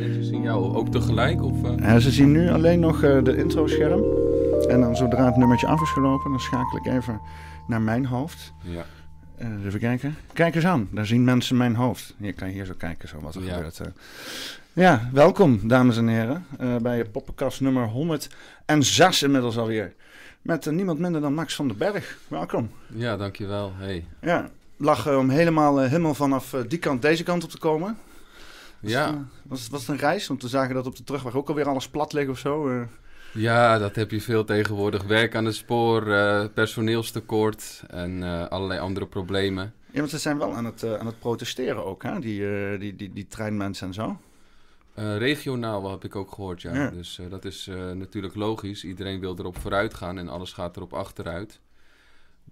en ze zien jou ook tegelijk? Of, uh... ja, ze zien nu alleen nog uh, de intro-scherm. En dan zodra het nummertje af is gelopen, dan schakel ik even naar mijn hoofd. Ja. Uh, even kijken. Kijk eens aan, daar zien mensen mijn hoofd. Hier kan je hier zo kijken, zo wat er Ja. gebeurt. Ja, welkom dames en heren uh, bij Poppenkast nummer 106 inmiddels alweer. Met niemand minder dan Max van den Berg. Welkom. Ja, dankjewel. Hey. Ja, lachen om helemaal, helemaal vanaf die kant deze kant op te komen. Was ja. Het, was, was het een reis? Want we zagen dat op de terugweg ook alweer alles plat liggen of zo. Ja, dat heb je veel tegenwoordig. Werk aan het spoor, uh, personeelstekort en uh, allerlei andere problemen. Ja, want ze zijn wel aan het, uh, aan het protesteren ook, hè? Die, die, die, die treinmensen en zo. regionaal heb ik ook gehoord, ja. Ja. Dus dat is natuurlijk logisch. Iedereen wil erop vooruit gaan en alles gaat erop achteruit.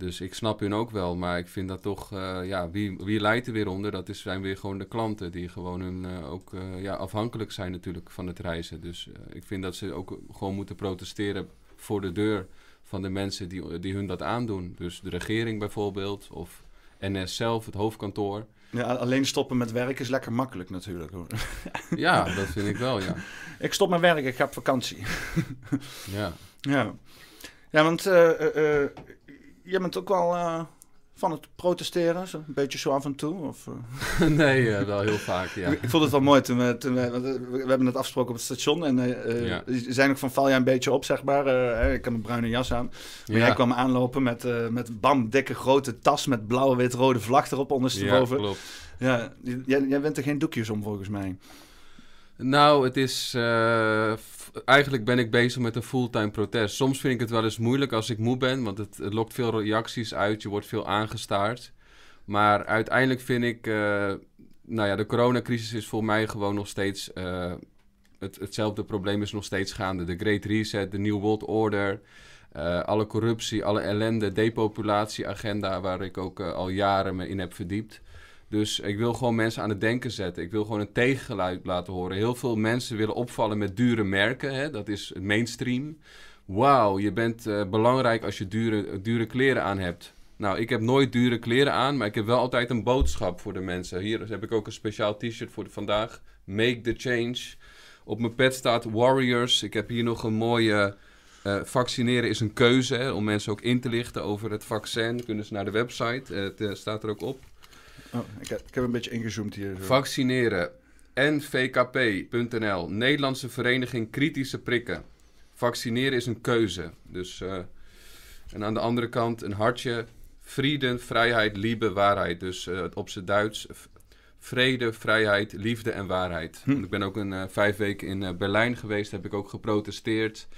Dus ik snap hun ook wel, maar ik vind dat toch, uh, ja, wie, wie leidt er weer onder? Dat is, zijn weer gewoon de klanten die gewoon hun, uh, ook uh, ja, afhankelijk zijn natuurlijk van het reizen. Dus ik vind dat ze ook gewoon moeten protesteren voor de deur van de mensen die, die hun dat aandoen. Dus de regering bijvoorbeeld, of NS zelf, het hoofdkantoor. Ja, alleen stoppen met werk is lekker makkelijk natuurlijk. Hoor. ja, dat vind ik wel, ja. Ik stop met werk, ik ga op vakantie. ja. Ja, ja want jij bent ook wel uh, van het protesteren, zo, een beetje zo af en toe? Of, uh... nee, uh, wel heel vaak, ja. ik vond het wel mooi toen we, toen we, we hebben het afgesproken op het station en ja. zijn ook van val jij een beetje op, zeg maar. ik heb een bruine jas aan. Maar ja. jij kwam aanlopen met, met bam, dikke grote tas met blauwe, wit, rode vlag erop ondersteboven. Ja, klopt. Ja, jij, jij bent er geen doekjes om volgens mij. Nou, het is. Uh, eigenlijk ben ik bezig met een fulltime protest. Soms vind ik het wel eens moeilijk als ik moe ben, want het, het lokt veel reacties uit. Je wordt veel aangestaard. Maar uiteindelijk vind ik. Uh, nou ja, de coronacrisis is voor mij gewoon nog steeds. Uh, het, hetzelfde probleem is nog steeds gaande. De Great Reset, de New World Order. alle corruptie, alle ellende, depopulatieagenda, waar ik ook al jaren me in heb verdiept. Dus ik wil gewoon mensen aan het denken zetten. Ik wil gewoon een tegengeluid laten horen. Heel veel mensen willen opvallen met dure merken. Hè? Dat is mainstream. Wauw, je bent uh, belangrijk als je dure, dure kleren aan hebt. Nou, ik heb nooit dure kleren aan, maar ik heb wel altijd een boodschap voor de mensen. Hier heb ik ook een speciaal t-shirt voor vandaag. Make the change. Op mijn pet staat Warriors. Ik heb hier nog een mooie... Uh, vaccineren is een keuze, hè, om mensen ook in te lichten over het vaccin. Kunnen ze naar de website, het uh, staat er ook op. Oh, ik, heb, ik heb een beetje ingezoomd hier. Zo. Vaccineren. nvkp.nl. Nederlandse Vereniging Kritische Prikken. Vaccineren is een keuze. Dus, uh, en aan de andere kant een hartje. Vrede, vrijheid, liebe, waarheid. Dus uh, op zijn Duits. Vrede, vrijheid, liefde en waarheid. Hm. Ik ben ook een uh, vijf weken in Berlijn geweest. Heb ik ook geprotesteerd.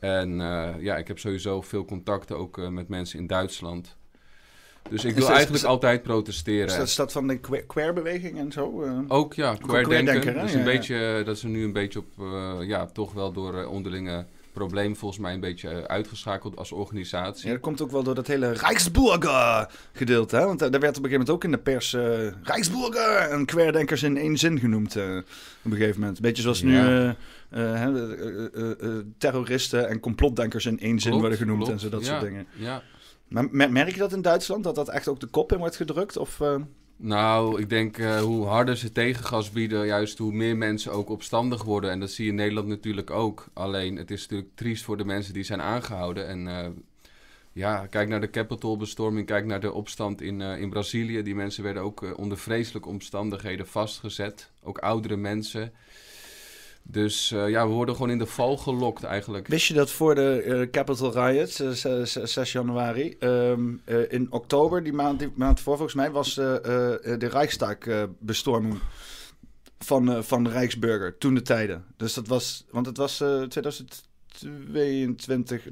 En ja, ik heb sowieso veel contacten ook met mensen in Duitsland. Dus ik wil dat, eigenlijk altijd protesteren. Is dat, is dat van de queer-beweging en zo? Uh, ook ja, queer-denken. Queer dat, ja, een ja. beetje, dat is er nu een beetje op, uh, ja, toch wel door uh, onderlinge problemen volgens mij een beetje uitgeschakeld als organisatie. Ja, dat komt ook wel door dat hele Rijksburger gedeelte. Hè? Want daar werd op een gegeven moment ook in de pers Rijksburger en queerdenkers in één zin genoemd op een gegeven moment. Beetje zoals nu terroristen en complotdenkers in één zin worden genoemd klopt. en zo dat ja, soort dingen. Ja. Maar mer- merk je dat in Duitsland, dat dat echt ook de kop in wordt gedrukt? Of, uh... Nou, ik denk uh, hoe harder ze tegengas bieden, juist hoe meer mensen ook opstandig worden. En dat zie je in Nederland natuurlijk ook. Alleen, het is natuurlijk triest voor de mensen die zijn aangehouden. En uh, ja, kijk naar de Capitolbestorming, kijk naar de opstand in, in Brazilië. Die mensen werden ook onder vreselijke omstandigheden vastgezet. Ook oudere mensen. Dus uh, ja, we worden gewoon in de val gelokt eigenlijk. Wist je dat voor de uh, Capitol Riot, uh, 6, 6 januari, um, in oktober, die maand, die maand voor volgens mij, was de Rijksdag-bestorming van, van de Rijksburger, toen de tijden. Dus dat was, want het was 2022,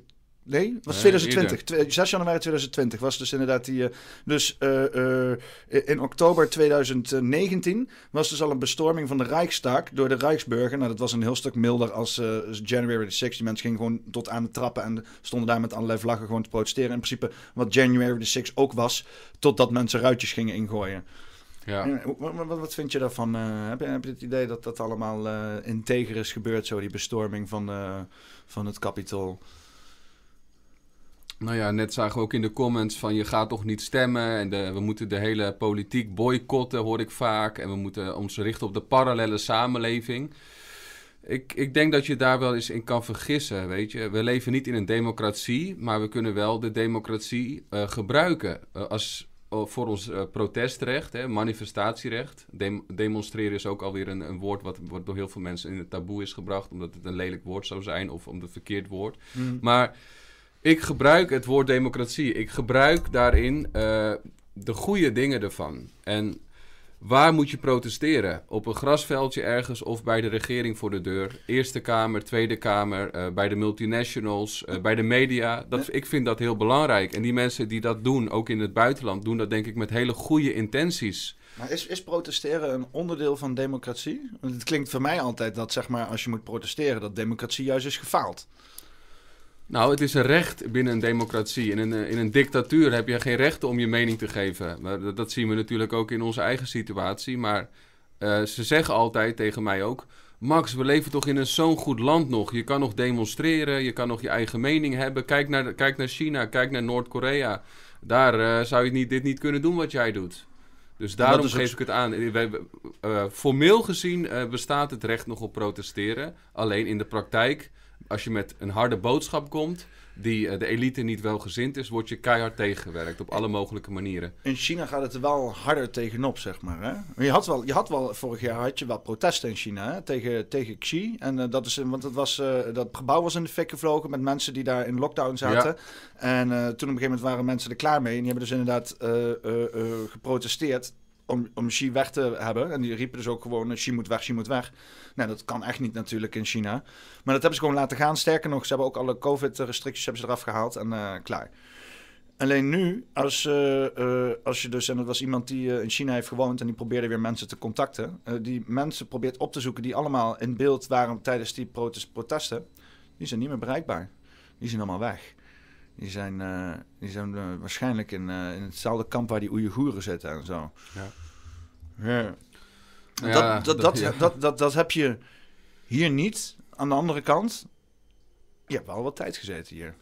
Nee, was 2020. Twee, 6 januari 2020 was dus inderdaad die. Uh, dus uh, uh, in oktober 2019 was dus al een bestorming van de Rijksdag door de Rijksburger. Nou, dat was een heel stuk milder als January the 6th. Die mensen gingen gewoon tot aan de trappen en stonden daar met allerlei vlaggen gewoon te protesteren. In principe wat January the 6th ook was, totdat mensen ruitjes gingen ingooien. Ja. Wat, wat, wat, vind je daarvan? heb, je, heb je het idee dat dat allemaal integer is gebeurd, zo die bestorming van, van het Capitool? Nou ja, net zagen we ook in de comments van je gaat toch niet stemmen en de, we moeten de hele politiek boycotten, hoor ik vaak. En we moeten ons richten op de parallele samenleving. Ik, ik denk dat je daar wel eens in kan vergissen, weet je. We leven niet in een democratie, maar we kunnen wel de democratie uh, gebruiken uh, als, uh, voor ons protestrecht, hè, manifestatierecht. Dem demonstreren is ook alweer een, een woord wat, wat door heel veel mensen in het taboe is gebracht, omdat het een lelijk woord zou zijn of om het verkeerd woord. Mm. Maar ik gebruik het woord democratie. Ik gebruik daarin de goede dingen ervan. En Waar moet je protesteren? Op een grasveldje ergens of bij de regering voor de deur? Eerste Kamer, Tweede Kamer, uh, bij de multinationals, uh, bij de media. Dat, ik vind dat heel belangrijk. En die mensen die dat doen, ook in het buitenland, doen dat denk ik met hele goede intenties. Maar is, is protesteren een onderdeel van democratie? Want het klinkt voor mij altijd dat zeg maar, als je moet protesteren, dat democratie juist is gefaald. Nou, het is een recht binnen een democratie. In een, eh, in een dictatuur heb je geen recht om je mening te geven. Dat, dat zien we natuurlijk ook in onze eigen situatie. Maar uh, ze zeggen altijd tegen mij ook... Max, we leven toch in een zo'n goed land nog. Je kan nog demonstreren, je kan nog je eigen mening hebben. Kijk naar, kijk naar China, kijk naar Noord-Korea. Daar uh, zou je niet, dit niet kunnen doen wat jij doet. Dus daarom geef ik het aan. Wij, uh, formeel gezien bestaat het recht nog op protesteren. Alleen in de praktijk als je met een harde boodschap komt die uh, de elite niet welgezind is, word je keihard tegengewerkt op alle mogelijke manieren. In China gaat het er wel harder tegenop, zeg maar. Hè? Je, had wel, je had wel, vorig jaar had je wel protesten in China hè? Tegen, tegen Xi. En uh, dat is, want het was, uh, dat gebouw was in de fik gevlogen met mensen die daar in lockdown zaten. En toen op een gegeven moment waren mensen er klaar mee. En die hebben dus inderdaad geprotesteerd om, om Xi weg te hebben. En die riepen dus ook gewoon, Xi moet weg, Xi moet weg. Nou, dat kan echt niet natuurlijk in China. Maar dat hebben ze gewoon laten gaan. Sterker nog, ze hebben ook alle COVID-restricties hebben ze eraf gehaald en uh, klaar. Alleen nu, als, uh, als je dus, en dat was iemand die in China heeft gewoond en die probeerde weer mensen te contacten. die mensen probeert op te zoeken die allemaal in beeld waren tijdens die protest protesten. Die zijn niet meer bereikbaar. Die zijn allemaal weg. Die zijn, die zijn waarschijnlijk in, in hetzelfde kamp waar die Oeigoeren zitten en zo. Ja. ja. Ja, dat, dat, dat, dat, dat, dat heb je hier niet. Aan de andere kant, je hebt wel wat tijd gezeten hier.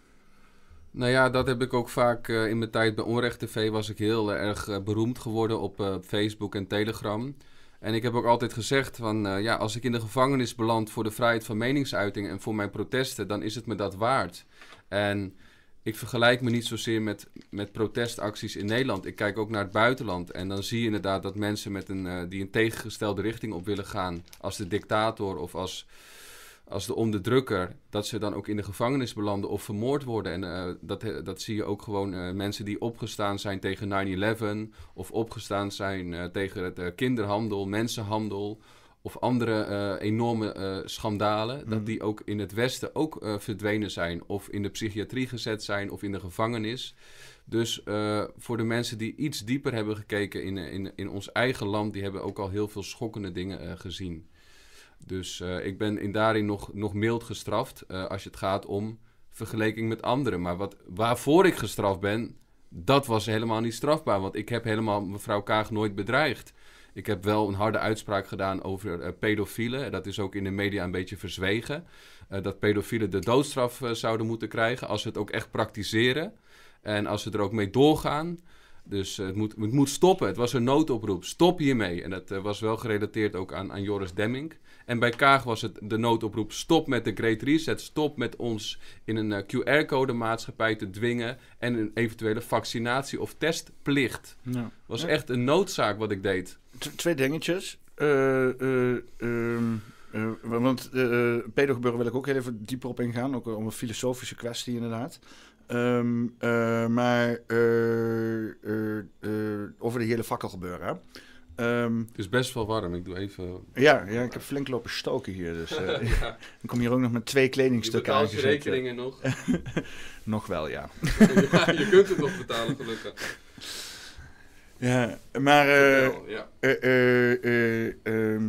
Nou ja, dat heb ik ook vaak uh, in mijn tijd bij Onrecht TV was ik heel uh, erg uh, beroemd geworden op Facebook en Telegram. En ik heb ook altijd gezegd van ja, als ik in de gevangenis beland voor de vrijheid van meningsuiting en voor mijn protesten, dan is het me dat waard. En ik vergelijk me niet zozeer met, met protestacties in Nederland. Ik kijk ook naar het buitenland. En dan zie je inderdaad dat mensen met een, uh, die een tegengestelde richting op willen gaan. Als de dictator of als, als de onderdrukker. Dat ze dan ook in de gevangenis belanden of vermoord worden. En uh, dat, dat zie je ook gewoon uh, mensen die opgestaan zijn tegen 9-11. Of opgestaan zijn tegen het kinderhandel, mensenhandel of andere uh, enorme uh, schandalen, dat mhm. die ook in het Westen ook uh, verdwenen zijn, of in de psychiatrie gezet zijn, of in de gevangenis. Dus voor de mensen die iets dieper hebben gekeken in, in, in ons eigen land, die hebben ook al heel veel schokkende dingen gezien. Dus ik ben in daarin nog, nog mild gestraft als het gaat om vergelijking met anderen. Maar wat, waarvoor ik gestraft ben, dat was helemaal niet strafbaar. Want ik heb helemaal mevrouw Kaag nooit bedreigd. Ik heb wel een harde uitspraak gedaan over uh, pedofielen. Dat is ook in de media een beetje verzwegen. Uh, dat pedofielen de doodstraf uh, zouden moeten krijgen als ze het ook echt praktiseren. En als ze er ook mee doorgaan. Dus het, moet, het moet stoppen. Het was een noodoproep. Stop hiermee. En dat was wel gerelateerd ook aan, aan Joris Demming. En bij Kaag was het de noodoproep: stop met de Great Reset. Stop met ons in een QR-code maatschappij te dwingen. En een eventuele vaccinatie- of testplicht. Ja. was echt een noodzaak wat ik deed twee dingetjes. Uh, uh, uh, want uh, pedogebeuren wil ik ook heel even dieper op ingaan. Ook om een filosofische kwestie inderdaad. Um, maar over de hele fakkelgebeuren. Um, ehm, het is best wel warm. Ik doe even... Ja, ja ik heb flink lopen stoken hier. Dus, ja. Ik kom hier ook nog met twee kledingstukken aan. Je rekeningen nog? nog wel, ja. ja. Je kunt het nog betalen, gelukkig. Ja, maar... Uh, ja. Uh, uh,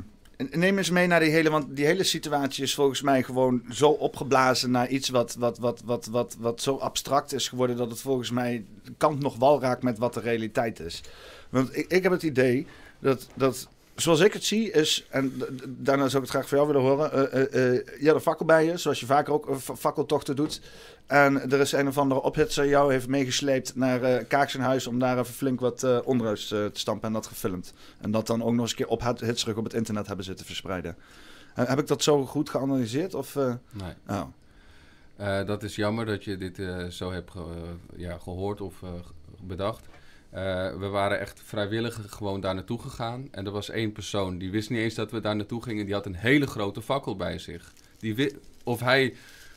neem eens mee naar die hele... Want die hele situatie is volgens mij gewoon zo opgeblazen naar iets wat, wat, wat, wat, wat, wat zo abstract is geworden... dat het volgens mij kant nog wal raakt met wat de realiteit is. Want ik, ik heb het idee dat, dat zoals ik het zie is, en daarna zou ik het graag van jou willen horen. Uh, uh, je had een fakkel bij je, zoals je vaker ook fakkeltochten doet. En er is een of andere ophitser jou heeft meegesleept naar uh, Kaaksenhuis om daar even flink wat uh, onrust te stampen en dat gefilmd. En dat dan ook nog eens een keer op op het internet hebben zitten verspreiden. heb ik dat zo goed geanalyseerd? Of, nee. Oh. dat is jammer dat je dit zo hebt ja, gehoord of bedacht. Uh, we waren echt vrijwillig gewoon daar naartoe gegaan. En er was één persoon, die wist niet eens dat we daar naartoe gingen. Die had een hele grote fakkel bij zich. Die of hij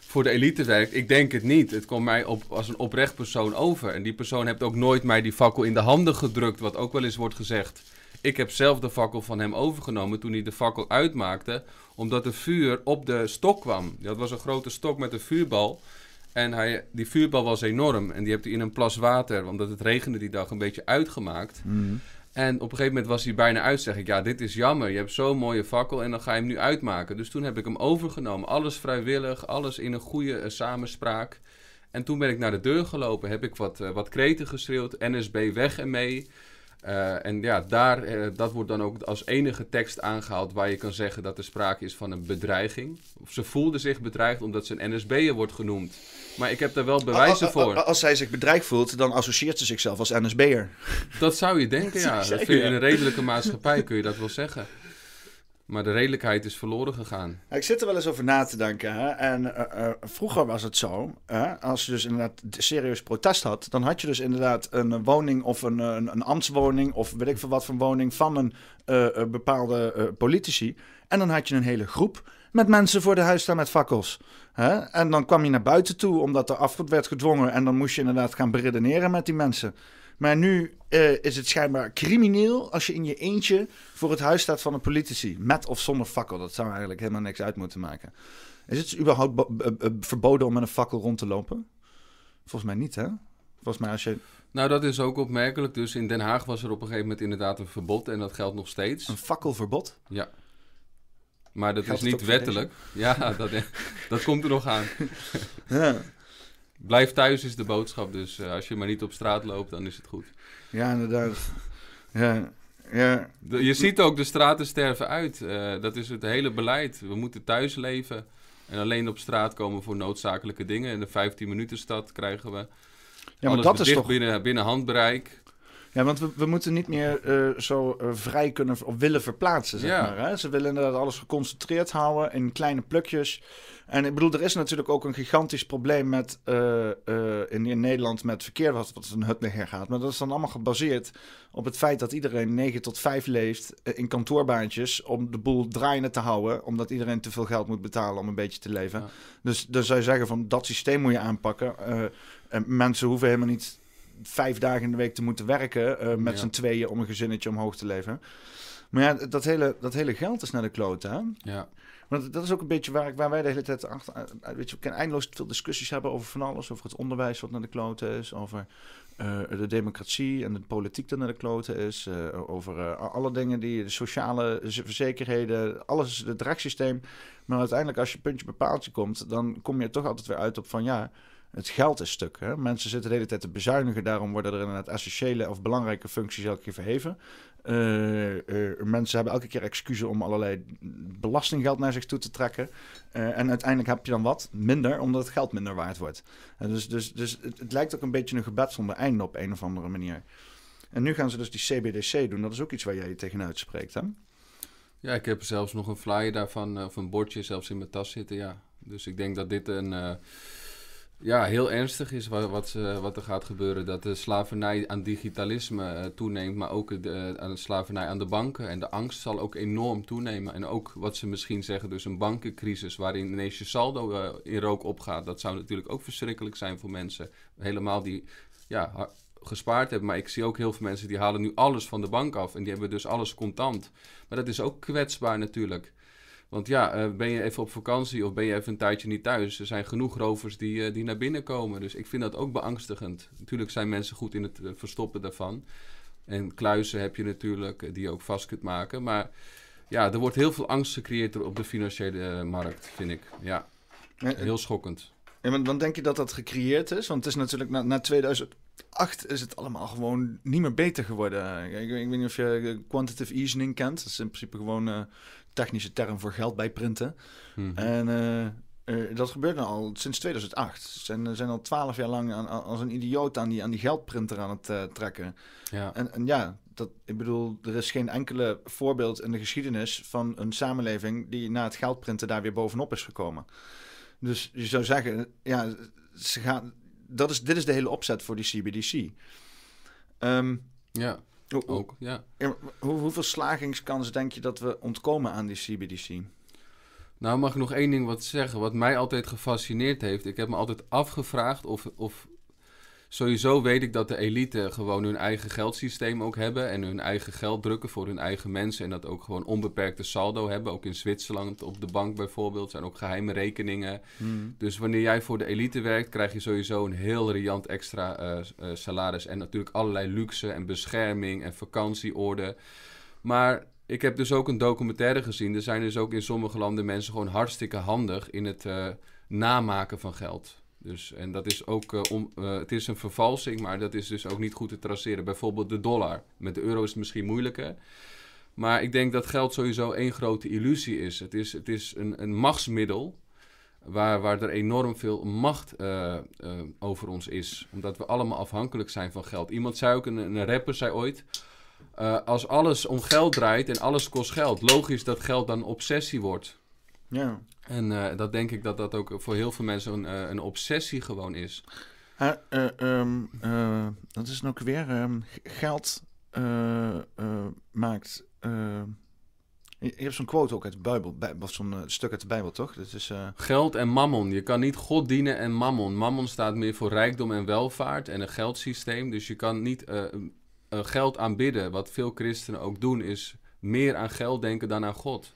voor de elite werkt, ik denk het niet. Het kwam mij op, als een oprecht persoon over. En die persoon heeft ook nooit mij die fakkel in de handen gedrukt, wat ook wel eens wordt gezegd. Ik heb zelf de fakkel van hem overgenomen toen hij de fakkel uitmaakte, omdat de vuur op de stok kwam. Dat was een grote stok met een vuurbal. En hij, die vuurbal was enorm. En die heeft hij in een plas water, omdat het regende die dag, een beetje uitgemaakt. Mhm. En op een gegeven moment was hij bijna uit. Zeg ik, ja, dit is jammer. Je hebt zo'n mooie fakkel en dan ga je hem nu uitmaken. Dus toen heb ik hem overgenomen. Alles vrijwillig, alles in een goede uh, samenspraak. En toen ben ik naar de deur gelopen. Heb ik wat, uh, wat kreten geschreeuwd. NSB weg en mee. Uh, en ja, daar, uh, dat wordt dan ook als enige tekst aangehaald waar je kan zeggen dat er sprake is van een bedreiging. Of ze voelde zich bedreigd omdat ze een NSB'er wordt genoemd. Maar ik heb daar wel bewijzen voor. Als zij zich bedreigd voelt, dan associeert ze zichzelf als NSB'er. Dat zou je denken, ja. Dat in een redelijke maatschappij kun je dat wel zeggen. Maar de redelijkheid is verloren gegaan. ik zit er wel eens over na te denken. Hè? En uh, uh, vroeger was het zo, hè? als je dus inderdaad serieus protest had, dan had je dus inderdaad een woning of een, een, een ambtswoning of weet ik veel wat voor woning van een uh, bepaalde politici. En dan had je een hele groep met mensen voor de huis staan met fakkels. Hè? En dan kwam je naar buiten toe omdat er afvoer werd gedwongen en dan moest je inderdaad gaan beredeneren met die mensen. Maar nu uh, is het schijnbaar crimineel als je in je eentje voor het huis staat van een politici. Met of zonder fakkel. Dat zou eigenlijk helemaal niks uit moeten maken. Is het überhaupt verboden om met een fakkel rond te lopen? Volgens mij niet, hè? Volgens mij als je... Nou, dat is ook opmerkelijk. Dus in Den Haag was er op een gegeven moment inderdaad een verbod. En dat geldt nog steeds. Een fakkelverbod? Ja. Maar dat is niet wettelijk. Ja, dat, dat komt er nog aan. ja. Blijf thuis is de boodschap. Dus uh, als je maar niet op straat loopt, dan is het goed. Ja, inderdaad. ja, ja. je ziet ook, de straten sterven uit. Uh, dat is het hele beleid. We moeten thuis leven. En alleen op straat komen voor noodzakelijke dingen. In de 15 minuten stad krijgen we. Ja, maar dat is toch binnen, binnen handbereik. Ja, want we, we moeten niet meer uh, zo uh, vrij kunnen of willen verplaatsen, zeg ja. maar. Hè? Ze willen inderdaad alles geconcentreerd houden in kleine plukjes. En ik bedoel, er is natuurlijk ook een gigantisch probleem met, uh, in, in, Nederland met verkeer wat, wat een hut neer gaat. Maar dat is dan allemaal gebaseerd op het feit dat iedereen 9 tot 5 leeft in kantoorbaantjes om de boel draaiende te houden. Omdat iedereen te veel geld moet betalen om een beetje te leven. Dus dan zou je zeggen van dat systeem moet je aanpakken. en mensen hoeven helemaal niet vijf dagen in de week te moeten werken uh, met ja. z'n tweeën om een gezinnetje omhoog te leven. Maar ja, dat hele, dat hele geld is naar de klote, hè? Ja. Want dat is ook een beetje waar, waar wij de hele tijd achter... Eh, weet je, we kunnen eindeloos veel discussies hebben over van alles. Over het onderwijs wat naar de klote is. Over uh, de democratie en de politiek dat naar de klote is. Uh, over alle dingen die... De sociale verzekerheden. Alles, het rechtssysteem. Maar uiteindelijk als je puntje bepaaltje komt... dan kom je toch altijd weer uit op van ja het geld is stuk. Hè? Mensen zitten de hele tijd te bezuinigen, daarom worden er inderdaad essentiële of belangrijke functies elke keer verheven. Uh, uh, mensen hebben elke keer excuses om allerlei belastinggeld naar zich toe te trekken. Uh, en uiteindelijk heb je dan wat minder, omdat het geld minder waard wordt. dus dus, dus het, het, lijkt ook een beetje een gebed zonder einde op een of andere manier. En nu gaan ze dus die CBDC doen. Dat is ook iets waar jij je tegenuit spreekt, hè? Ja, ik heb zelfs nog een flyer daarvan, of een bordje zelfs in mijn tas zitten, ja. Dus ik denk dat dit een ja, heel ernstig is wat, wat, wat, er gaat gebeuren. Dat de slavernij aan digitalisme uh, toeneemt, maar ook de, aan de slavernij aan de banken. En de angst zal ook enorm toenemen. En ook wat ze misschien zeggen, dus een bankencrisis waarin ineens je saldo in rook opgaat. Dat zou natuurlijk ook verschrikkelijk zijn voor mensen. Helemaal die ja, gespaard hebben. Maar ik zie ook heel veel mensen die halen nu alles van de bank af. En die hebben dus alles contant. Maar dat is ook kwetsbaar natuurlijk. Want ja, uh, ben je even op vakantie of ben je even een tijdje niet thuis? Er zijn genoeg rovers die, uh, die naar binnen komen. Dus ik vind dat ook beangstigend. Natuurlijk zijn mensen goed in het uh, verstoppen daarvan. En kluizen heb je natuurlijk die je ook vast kunt maken. Maar ja, er wordt heel veel angst gecreëerd op de financiële markt, vind ik. Ja, heel schokkend. En dan denk je dat dat gecreëerd is? Want het is natuurlijk na, na 2000 2008 is het allemaal gewoon niet meer beter geworden. Ik, ik weet niet of je quantitative easing kent. Dat is in principe gewoon technische term voor geld bijprinten. Mhm. En uh, dat gebeurt nu al sinds 2008. Ze zijn, zijn al twaalf jaar lang aan, als een idioot aan die, aan die geldprinter aan het uh, trekken. Ja. En, en ja, dat, ik bedoel, er is geen enkele voorbeeld in de geschiedenis van een samenleving die na het geldprinten daar weer bovenop is gekomen. Dus je zou zeggen, ja, ze gaan, dat is, dit is de hele opzet voor die CBDC. Um, ja, hoe, ook. Ja. Hoe, hoeveel slagingskans denk je dat we ontkomen aan die CBDC? Nou, mag ik nog één ding wat zeggen? Wat mij altijd gefascineerd heeft. Ik heb me altijd afgevraagd of, of Sowieso weet ik dat de elite gewoon hun eigen geldsysteem ook hebben. En hun eigen geld drukken voor hun eigen mensen. En dat ook gewoon onbeperkte saldo hebben. Ook in Zwitserland op de bank bijvoorbeeld. zijn ook geheime rekeningen. Hmm. Dus wanneer jij voor de elite werkt, krijg je sowieso een heel riant extra uh, uh, salaris. En natuurlijk allerlei luxe en bescherming en vakantieorde. Maar ik heb dus ook een documentaire gezien. Er zijn dus ook in sommige landen mensen gewoon hartstikke handig in het uh, namaken van geld. Dus, en dat is ook, uh, om, uh, het is een vervalsing, maar dat is dus ook niet goed te traceren. Bijvoorbeeld de dollar. Met de euro is het misschien moeilijker. Maar ik denk dat geld sowieso één grote illusie is. Het is, het is een, een machtsmiddel waar, waar er enorm veel macht uh, over ons is. Omdat we allemaal afhankelijk zijn van geld. Iemand zei ook, een, een rapper zei ooit... als alles om geld draait en alles kost geld... logisch dat geld dan obsessie wordt. Ja. En uh, dat denk ik dat dat ook voor heel veel mensen een, uh, een obsessie gewoon is. Uh, um, dat is ook weer um, geld maakt. je hebt zo'n quote ook uit de Bijbel, of zo'n stuk uit de Bijbel, toch? Dat is, Geld en mammon. Je kan niet God dienen en mammon. Mammon staat meer voor rijkdom en welvaart en een geldsysteem. Dus je kan niet geld aanbidden. Wat veel christenen ook doen, is meer aan geld denken dan aan God.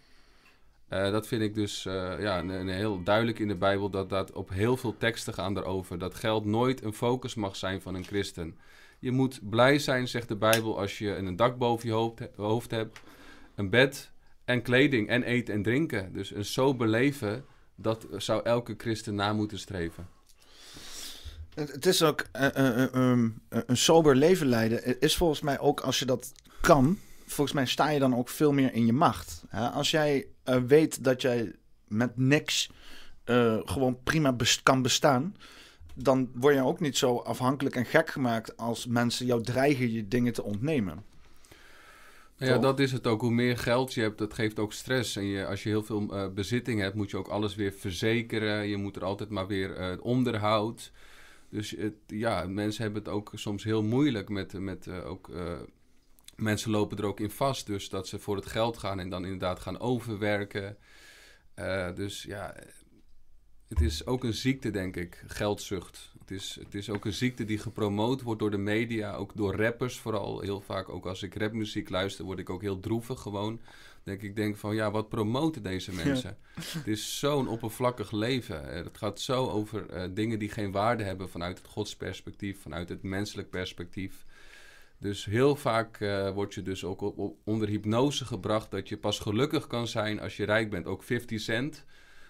Uh, dat vind ik dus uh, ja, een, een heel duidelijk in de Bijbel dat dat op heel veel teksten gaan erover. Dat geld nooit een focus mag zijn van een christen. Je moet blij zijn, zegt de Bijbel, als je een dak boven je hoofd, hoofd hebt, een bed en kleding en eten en drinken. Dus een sober leven, dat zou elke christen na moeten streven. Het is ook uh, um, een sober leven leiden. Is volgens mij ook als je dat kan, volgens mij sta je dan ook veel meer in je macht. Als jij uh, weet dat jij met niks uh, gewoon prima best kan bestaan, dan word je ook niet zo afhankelijk en gek gemaakt als mensen jou dreigen je dingen te ontnemen. Ja, dat is het ook. Hoe meer geld je hebt, dat geeft ook stress. En je, als je heel veel uh, bezitting hebt, moet je ook alles weer verzekeren. Je moet er altijd maar weer onderhoud. Dus het, ja, mensen hebben het ook soms heel moeilijk met, met ook mensen lopen er ook in vast, dus dat ze voor het geld gaan en dan inderdaad gaan overwerken. Uh, dus ja, het is ook een ziekte, denk ik, geldzucht. Het is, het is ook een ziekte die gepromoot wordt door de media, ook door rappers vooral. Heel vaak, ook als ik rapmuziek luister, word ik ook heel droevig gewoon. Denk ik denk van, ja, wat promoten deze mensen? Ja. Het is zo'n oppervlakkig leven. Het gaat zo over uh, dingen die geen waarde hebben vanuit het godsperspectief, vanuit het menselijk perspectief. Dus heel vaak uh, word je dus ook onder hypnose gebracht dat je pas gelukkig kan zijn als je rijk bent. Ook 50 Cent,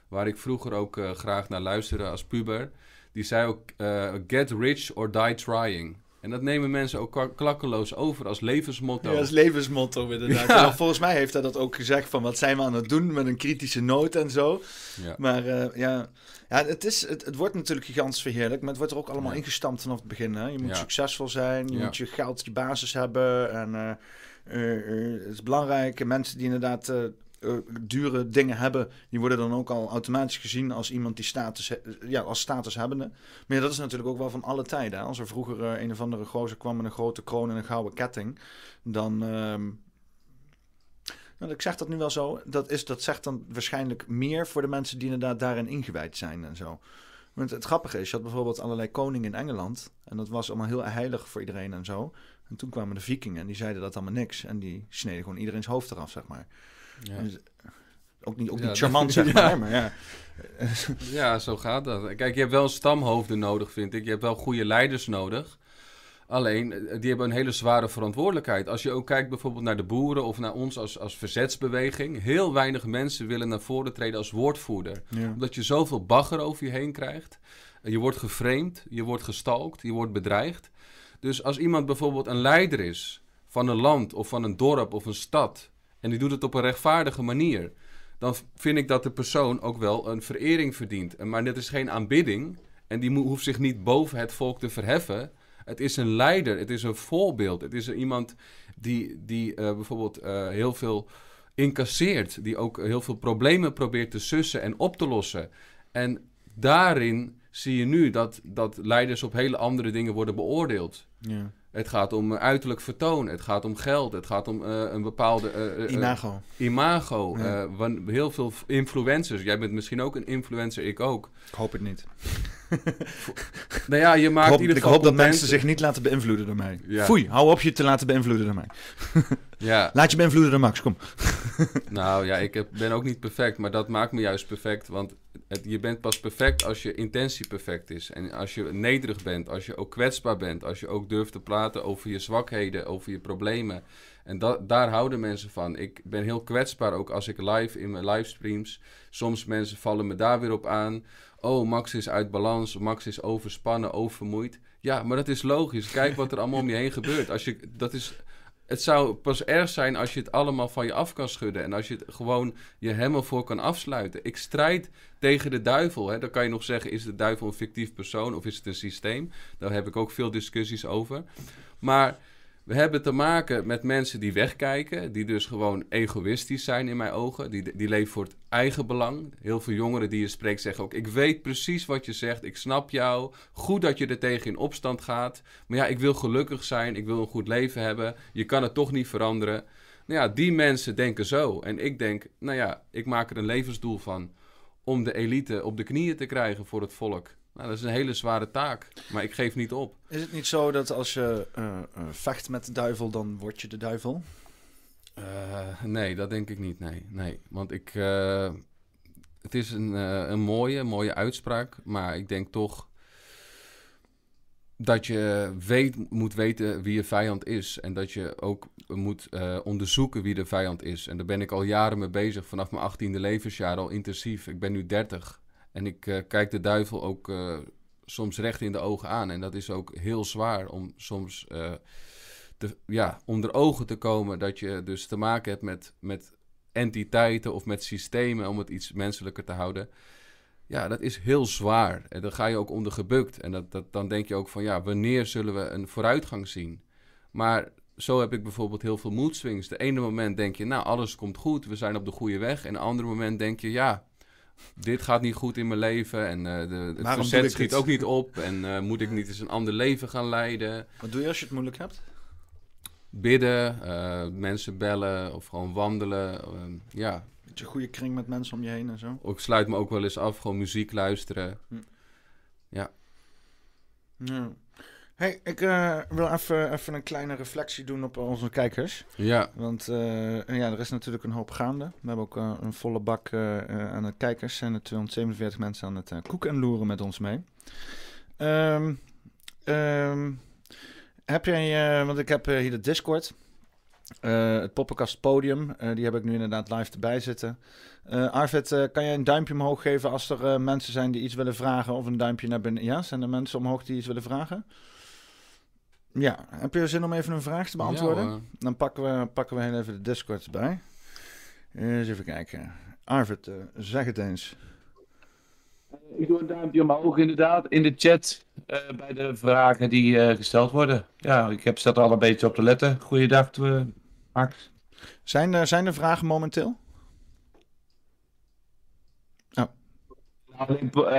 waar ik vroeger ook uh, graag naar luisterde als puber, die zei ook: uh, Get rich or die trying. En dat nemen mensen ook klakkeloos over als levensmotto. Ja, als levensmotto inderdaad. Ja. volgens mij heeft hij dat ook gezegd van wat zijn we aan het doen met een kritische noot en zo. Ja. Maar uh, ja, ja het, is, het, het, wordt natuurlijk gigantisch verheerlijk, maar het wordt er ook allemaal ingestampt vanaf het begin. Hè? Je moet succesvol zijn, je moet je geld, je basis hebben. En uh, uh, het is belangrijk. Mensen die inderdaad uh, dure dingen hebben, die worden dan ook al automatisch gezien als iemand die status, ja, als. Maar dat is natuurlijk ook wel van alle tijden. Hè? Als er vroeger uh, een of andere gozer kwam met een grote kroon en een gouden ketting, dan. Uh, nou, ik zeg dat nu wel zo. Dat, is, dat zegt dan waarschijnlijk meer voor de mensen die inderdaad daarin ingewijd zijn en zo. Want het grappige is, je had bijvoorbeeld allerlei koningen in Engeland. En dat was allemaal heel heilig voor iedereen en zo. En toen kwamen de vikingen en die zeiden dat allemaal niks. En die sneden gewoon iedereen's hoofd eraf, zeg maar. Ja. Dus, ook niet, ook niet charmant, zeg maar. Ja. maar ja. ja, zo gaat dat. Kijk, je hebt wel stamhoofden nodig, vind ik. Je hebt wel goede leiders nodig. Alleen, die hebben een hele zware verantwoordelijkheid. Als je ook kijkt bijvoorbeeld naar de boeren of naar ons als, als verzetsbeweging. Heel weinig mensen willen naar voren treden als woordvoerder. Ja. Omdat je zoveel bagger over je heen krijgt. Je wordt geframed, je wordt gestalkt, je wordt bedreigd. Dus als iemand bijvoorbeeld een leider is van een land of van een dorp of een stad en die doet het op een rechtvaardige manier, dan vind ik dat de persoon ook wel een verering verdient. En Maar dit is geen aanbidding en die hoeft zich niet boven het volk te verheffen. Het is een leider, het is een voorbeeld. Het is iemand die, die uh, bijvoorbeeld uh, heel veel incasseert, die ook heel veel problemen probeert te sussen en op te lossen. En daarin zie je nu dat, dat leiders op hele andere dingen worden beoordeeld. Ja. Het gaat om eh, uiterlijk vertoon, het gaat om geld, het gaat om uh, een bepaalde... Uh, imago. Imago. Ja. heel veel influencers. Jij bent misschien ook een influencer, ik ook. Ik hoop het niet. nou ja, je maakt ik hoop, ieder geval Ik hoop dat mensen zich niet laten beïnvloeden door mij. Ja. Foei, hou op je te laten beïnvloeden door mij. ja. Laat je beïnvloeden door Max, kom. nou ja, ik heb, ben ook niet perfect, maar dat maakt me juist perfect. Want het, je bent pas perfect als je intentie perfect is. En als je nederig bent, als je ook kwetsbaar bent, als je ook durft te praten over je zwakheden, over je problemen. En dat, daar houden mensen van. Ik ben heel kwetsbaar ook als ik live in mijn livestreams. Soms mensen vallen me daar weer op aan. Oh, Max is uit balans. Max is overspannen, oververmoeid. Ja, maar dat is logisch. Kijk wat er allemaal om je heen gebeurt. Als je, dat is, het zou pas erg zijn als je het allemaal van je af kan schudden. En als je het gewoon je helemaal voor kan afsluiten. Ik strijd tegen de duivel. Hè. Dan kan je nog zeggen, is de duivel een fictief persoon of is het een systeem? Daar heb ik ook veel discussies over. Maar we hebben te maken met mensen die wegkijken, die dus gewoon egoïstisch zijn in mijn ogen. Die, die leven voor het eigen belang. Heel veel jongeren die je spreekt zeggen ook: Ik weet precies wat je zegt, ik snap jou. Goed dat je er tegen in opstand gaat. Maar ja, ik wil gelukkig zijn, ik wil een goed leven hebben. Je kan het toch niet veranderen. Nou ja, die mensen denken zo. En ik denk: Nou ja, ik maak er een levensdoel van om de elite op de knieën te krijgen voor het volk. Nou, dat is een hele zware taak, maar ik geef niet op. Is het niet zo dat als je uh, vecht met de duivel, dan word je de duivel? Uh, nee, dat denk ik niet. Nee, nee. Want ik. het is een, een mooie, mooie uitspraak, maar ik denk toch dat je weet, moet weten wie je vijand is. En dat je ook moet onderzoeken wie de vijand is. En daar ben ik al jaren mee bezig, vanaf mijn achttiende levensjaar al intensief. Ik ben nu 30. En ik uh, kijk de duivel ook uh, soms recht in de ogen aan. En dat is ook heel zwaar om soms te, ja, onder ogen te komen dat je dus te maken hebt met, met entiteiten of met systemen om het iets menselijker te houden. Ja, dat is heel zwaar. En dan ga je ook onder gebukt. En dat, dat, dan denk je ook van ja, wanneer zullen we een vooruitgang zien? Maar zo heb ik bijvoorbeeld heel veel mood swings. De ene moment denk je, nou, alles komt goed, we zijn op de goede weg. En een andere moment denk je, ja, dit gaat niet goed in mijn leven en uh, de, het Waarom verzet schiet ook niet op en uh, moet ik niet eens een ander leven gaan leiden. Wat doe je als je het moeilijk hebt? Bidden, uh, mensen bellen of gewoon wandelen, ja. Een goede kring met mensen om je heen en zo? Ik sluit me ook wel eens af, gewoon muziek luisteren. Hm. Ja. ja. Hey, ik uh, wil even, even een kleine reflectie doen op onze kijkers. Ja. Want uh, ja, er is natuurlijk een hoop gaande. We hebben ook uh, een volle bak aan de kijkers. En er 247 mensen aan het koeken en loeren met ons mee. Um, um, heb jij, want ik heb hier de Discord. het poppenkast podium, die heb ik nu inderdaad live erbij zitten. Arvid, kan jij een duimpje omhoog geven als er mensen zijn die iets willen vragen? Of een duimpje naar binnen? Ja, zijn er mensen omhoog die iets willen vragen? Ja, heb je zin om even een vraag te beantwoorden? Dan pakken we, pakken we heel even de Discord erbij. Eens even kijken. Arvid, uh, zeg het eens. Ik doe een duimpje omhoog inderdaad in de chat uh, bij de vragen die uh, gesteld worden. Ja, ik heb zat er al een beetje op te letten. Goeiedag, Max. Zijn er, zijn er vragen momenteel? Alleen uh,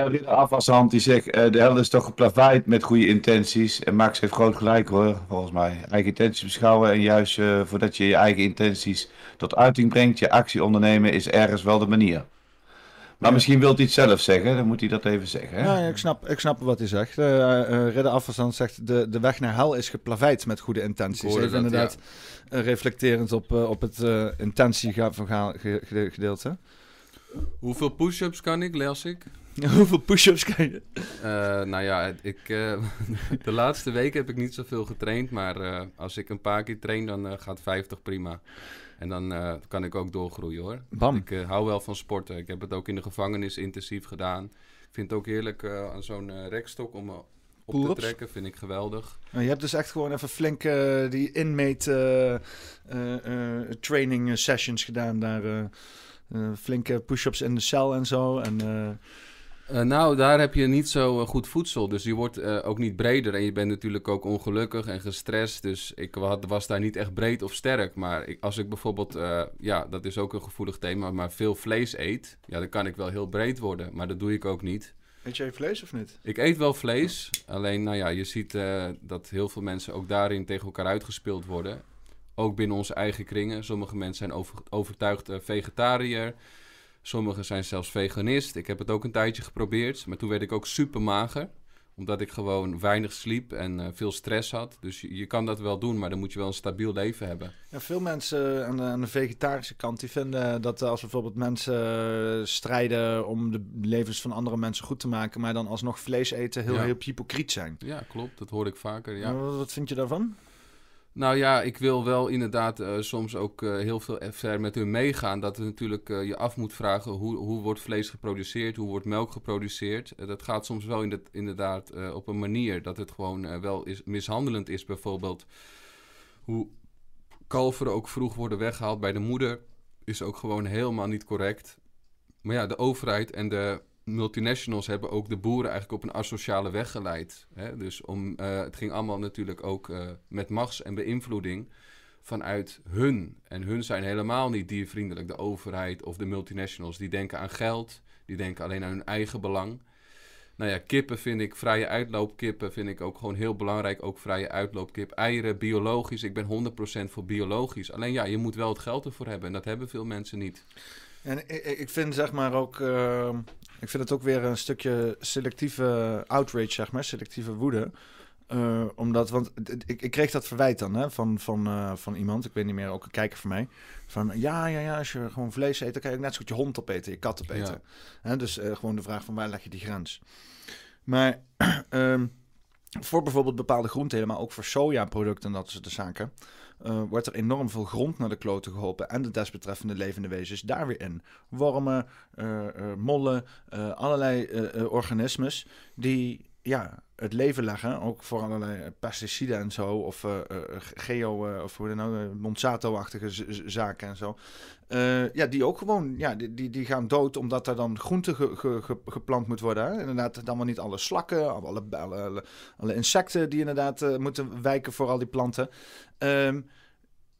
Ridder Afwashand die zegt, uh, de hel is toch geplaveid met goede intenties. En Max heeft groot gelijk hoor, volgens mij. Eigen intenties beschouwen en juist uh, voordat je je eigen intenties tot uiting brengt, je actie ondernemen is ergens wel de manier. Maar misschien wilt hij het zelf zeggen, dan moet hij dat even zeggen. Hè? Ja, ik, snap, ik snap wat hij zegt. Uh, Ridder Afwashand zegt, de, de weg naar hel is geplaveid met goede intenties. Even inderdaad reflecterend op, op het intentiegedeelte. Hoeveel push-ups kan ik, lees ik? Hoeveel push-ups kan je? Uh, nou ja, ik, uh, de laatste weken heb ik niet zoveel getraind. Maar uh, als ik een paar keer train, dan gaat 50 prima. En dan kan ik ook doorgroeien hoor. Bam. Ik hou wel van sporten. Ik heb het ook in de gevangenis intensief gedaan. Ik vind het ook heerlijk aan zo'n rekstok om op Pull-ups? te trekken. Vind ik geweldig. Nou, je hebt dus echt gewoon even flink eh, die inmate eh, eh, eh, training sessions gedaan daar. Eh, flinke push-ups in de cel en zo. En, eh, Eh, nou, daar heb je niet zo goed voedsel. Dus je wordt ook niet breder. En je bent natuurlijk ook ongelukkig en gestrest. Dus ik wa- was daar niet echt breed of sterk. Maar ik, als ik bijvoorbeeld, ja, dat is ook een gevoelig thema, maar veel vlees eet, ja, dan kan ik wel heel breed worden. Maar dat doe ik ook niet. eet jij vlees of niet? Ik eet wel vlees. Alleen, nou ja, je ziet dat heel veel mensen ook daarin tegen elkaar uitgespeeld worden. Ook binnen onze eigen kringen. Sommige mensen zijn over, overtuigd eh, vegetariër. Sommigen zijn zelfs veganist. Ik heb het ook een tijdje geprobeerd. Maar toen werd ik ook super mager. Omdat ik gewoon weinig sliep en eh, veel stress had. Dus je, je kan dat wel doen, maar dan moet je wel een stabiel leven hebben. Ja, veel mensen aan de, aan de vegetarische kant die vinden dat als bijvoorbeeld mensen eh, strijden om de levens van andere mensen goed te maken, maar dan alsnog vlees eten, heel, Ja. heel hypocriet zijn. Ja, klopt. Dat hoor ik vaker. Ja. Wat, wat vind je daarvan? Nou ja, ik wil wel inderdaad eh, soms ook eh, heel veel ver met hun meegaan. Dat het natuurlijk eh, je af moet vragen hoe, hoe wordt vlees geproduceerd, hoe wordt melk geproduceerd. Dat gaat soms wel in de, inderdaad op een manier dat het gewoon wel is, mishandelend is. Bijvoorbeeld hoe kalveren ook vroeg worden weggehaald bij de moeder is ook gewoon helemaal niet correct. Maar ja, de overheid en de multinationals hebben ook de boeren eigenlijk op een asociale weg geleid. Hè? Dus om, eh, het ging allemaal natuurlijk ook eh, met machts- en beïnvloeding vanuit hun. En hun zijn helemaal niet diervriendelijk, de overheid of de multinationals. Die denken aan geld, die denken alleen aan hun eigen belang. Nou ja, kippen vind ik, vrije uitloopkippen vind ik ook gewoon heel belangrijk. Ook vrije uitloopkip. Eieren, biologisch. Ik ben 100% voor biologisch. Alleen ja, je moet wel het geld ervoor hebben. En dat hebben veel mensen niet. En ik, vind zeg maar ook, eh, ik vind het ook weer een stukje selectieve outrage, zeg maar, selectieve woede. Eh, omdat, want ik, ik kreeg dat verwijt dan hè, van, van, eh, van iemand, ik weet niet meer, ook een kijker van mij. Van ja, ja, ja, als je gewoon vlees eet, dan kan je ook net zo goed je hond opeten, je kat opeten. Hè, dus eh, gewoon de vraag van waar leg je die grens? Maar ehm, voor bijvoorbeeld bepaalde groenten, maar ook voor sojaproducten en dat soort zaken, eh, wordt er enorm veel grond naar de kloten geholpen. En de desbetreffende levende wezens daar weer in. Wormen, eh, eh, mollen, allerlei organismes die ja, het leven leggen. Ook voor allerlei pesticiden en zo. Of geo, of hoe dan nou, Monsanto-achtige zaken en zo. Ja, die ook gewoon, ja, die, die, die gaan dood omdat er dan groente ge- ge- ge- geplant moet worden. Hè? Inderdaad, dan maar niet alle slakken, alle, alle, alle, insecten die inderdaad moeten wijken voor al die planten. Ehm,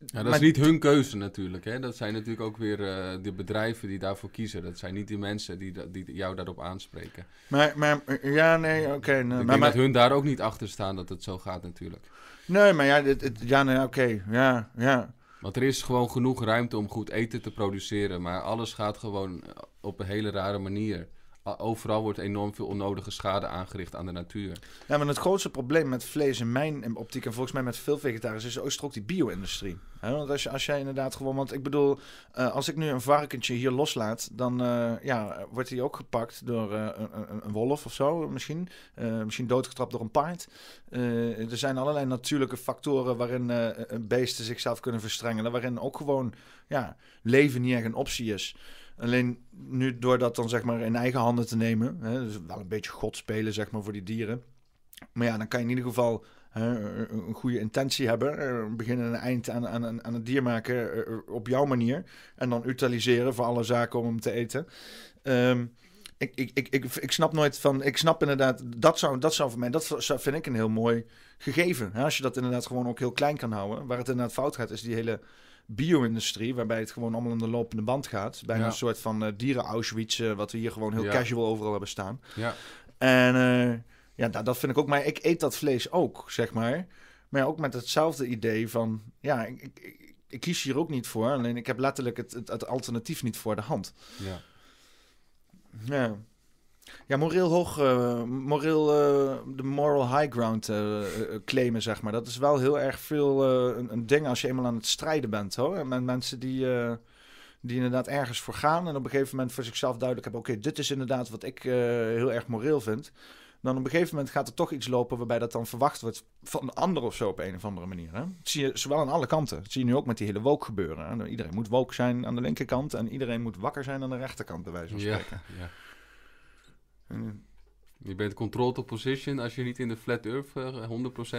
Ja, dat is niet hun keuze natuurlijk. Hè? Dat zijn natuurlijk ook weer eh, de bedrijven die daarvoor kiezen. Dat zijn niet die mensen die, die jou daarop aanspreken. maar, maar, ja, nee, oké. nee, Ik maar, denk maar, dat hun daar ook niet achter staan dat het zo gaat natuurlijk. nee, maar ja, het- ja, nee, oké. ja, ja. Want er is gewoon genoeg ruimte om goed eten te produceren. Maar alles gaat gewoon eh, op een hele rare manier. Overal wordt enorm veel onnodige schade aangericht aan de natuur. Ja, maar het grootste probleem met vlees in mijn optiek en volgens mij met veel vegetariërs is ook ook die bio-industrie. Want als, je, als jij inderdaad gewoon, want ik bedoel, eh, als ik nu een varkentje hier loslaat, dan eh, ja, wordt hij ook gepakt door eh, een, een, wolf of zo misschien. Misschien doodgetrapt door een paard. Er zijn allerlei natuurlijke factoren waarin beesten zichzelf kunnen verstrengelen, waarin ook gewoon ja, leven niet echt een optie is. Alleen nu door dat dan zeg maar in eigen handen te nemen, hè, dus wel een beetje god spelen zeg maar voor die dieren. Maar ja, dan kan je in ieder geval hè, een goede intentie hebben. eh, Een begin en een eind aan, aan, aan het dier maken eh, op jouw manier. En dan utiliseren voor alle zaken om hem te eten. Ehm, ik, ik, ik, ik, ik snap nooit van. Ik snap inderdaad. Dat zou, dat zou voor mij. Dat vind ik een heel mooi gegeven. Hè? Als je dat inderdaad gewoon ook heel klein kan houden. Waar het inderdaad fout gaat, is die hele bio-industrie. Waarbij het gewoon allemaal aan de lopende band gaat. Bijna Ja. een soort van eh, dieren-Auschwitz. eh, wat we hier gewoon heel Ja. casual overal hebben staan. Ja, En eh, ja, dat, dat vind ik ook. Maar ik eet dat vlees ook, zeg maar. Maar ja, ook met hetzelfde idee van... Ja, ik, ik, ik, ik kies hier ook niet voor. Alleen ik heb letterlijk het, het, het alternatief niet voor de hand. ja. Ja, ja moreel hoog... eh, moreel eh, de moral high ground eh, claimen, zeg maar. Dat is wel heel erg veel een, een ding als je eenmaal aan het strijden bent, hoor. En met mensen die... die inderdaad ergens voor gaan en op een gegeven moment voor zichzelf duidelijk hebben: oké, dit is inderdaad wat ik heel erg moreel vind. Dan op een gegeven moment gaat er toch iets lopen waarbij dat dan verwacht wordt van een ander of zo op een of andere manier. Hè? Dat zie je zowel aan alle kanten. Dat zie je nu ook met die hele woke gebeuren. Hè? Iedereen moet woke zijn aan de linkerkant en iedereen moet wakker zijn aan de rechterkant, bij wijze van Ja, spreken. ja. En Je bent controlled opposition als je niet in de flat earth uh,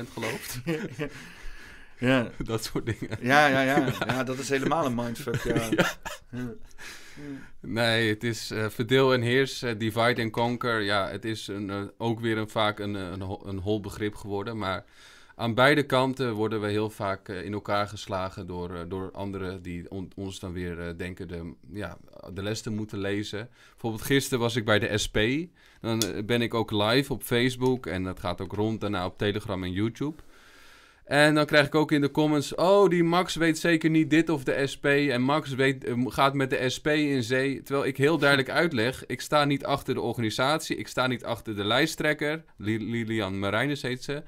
100% gelooft. ja. dat soort dingen. Ja, ja, ja. Ja, dat is helemaal een mindfuck, ja. ja. Nee, het is uh, verdeel en heers, uh, divide and conquer. Ja, het is een, ook weer een, vaak een, een, een hol begrip geworden. Maar aan beide kanten worden we heel vaak in elkaar geslagen door, door anderen die on, ons dan weer denken de, ja, de les te moeten lezen. Bijvoorbeeld gisteren was ik bij de SP. Dan ben ik ook live op Facebook en dat gaat ook rond daarna op Telegram en YouTube. En dan krijg ik ook in de comments: Oh, die Max weet zeker niet dit of de SP. En Max weet, eh, gaat met de SP in zee. Terwijl ik heel duidelijk uitleg: ik sta niet achter de organisatie. Ik sta niet achter de lijsttrekker. Lilian Marijnes heet ze.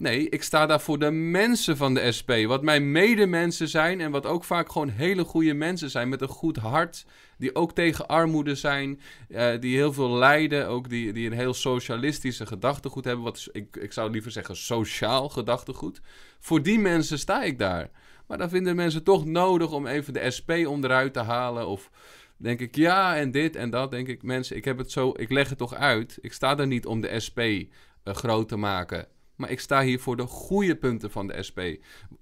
Nee, ik sta daar voor de mensen van de SP. Wat mijn medemensen zijn en wat ook vaak gewoon hele goede mensen zijn met een goed hart. Die ook tegen armoede zijn, uh, die heel veel lijden, ook die, die een heel socialistische gedachtegoed hebben. Wat ik, ik zou liever zeggen sociaal gedachtegoed. Voor die mensen sta ik daar. Maar dan vinden mensen toch nodig om even de SP onderuit te halen. Of denk ik ja en dit en dat. Denk ik mensen, ik heb het zo, ik leg het toch uit. Ik sta er niet om de SP uh, groot te maken. Maar ik sta hier voor de goede punten van de SP.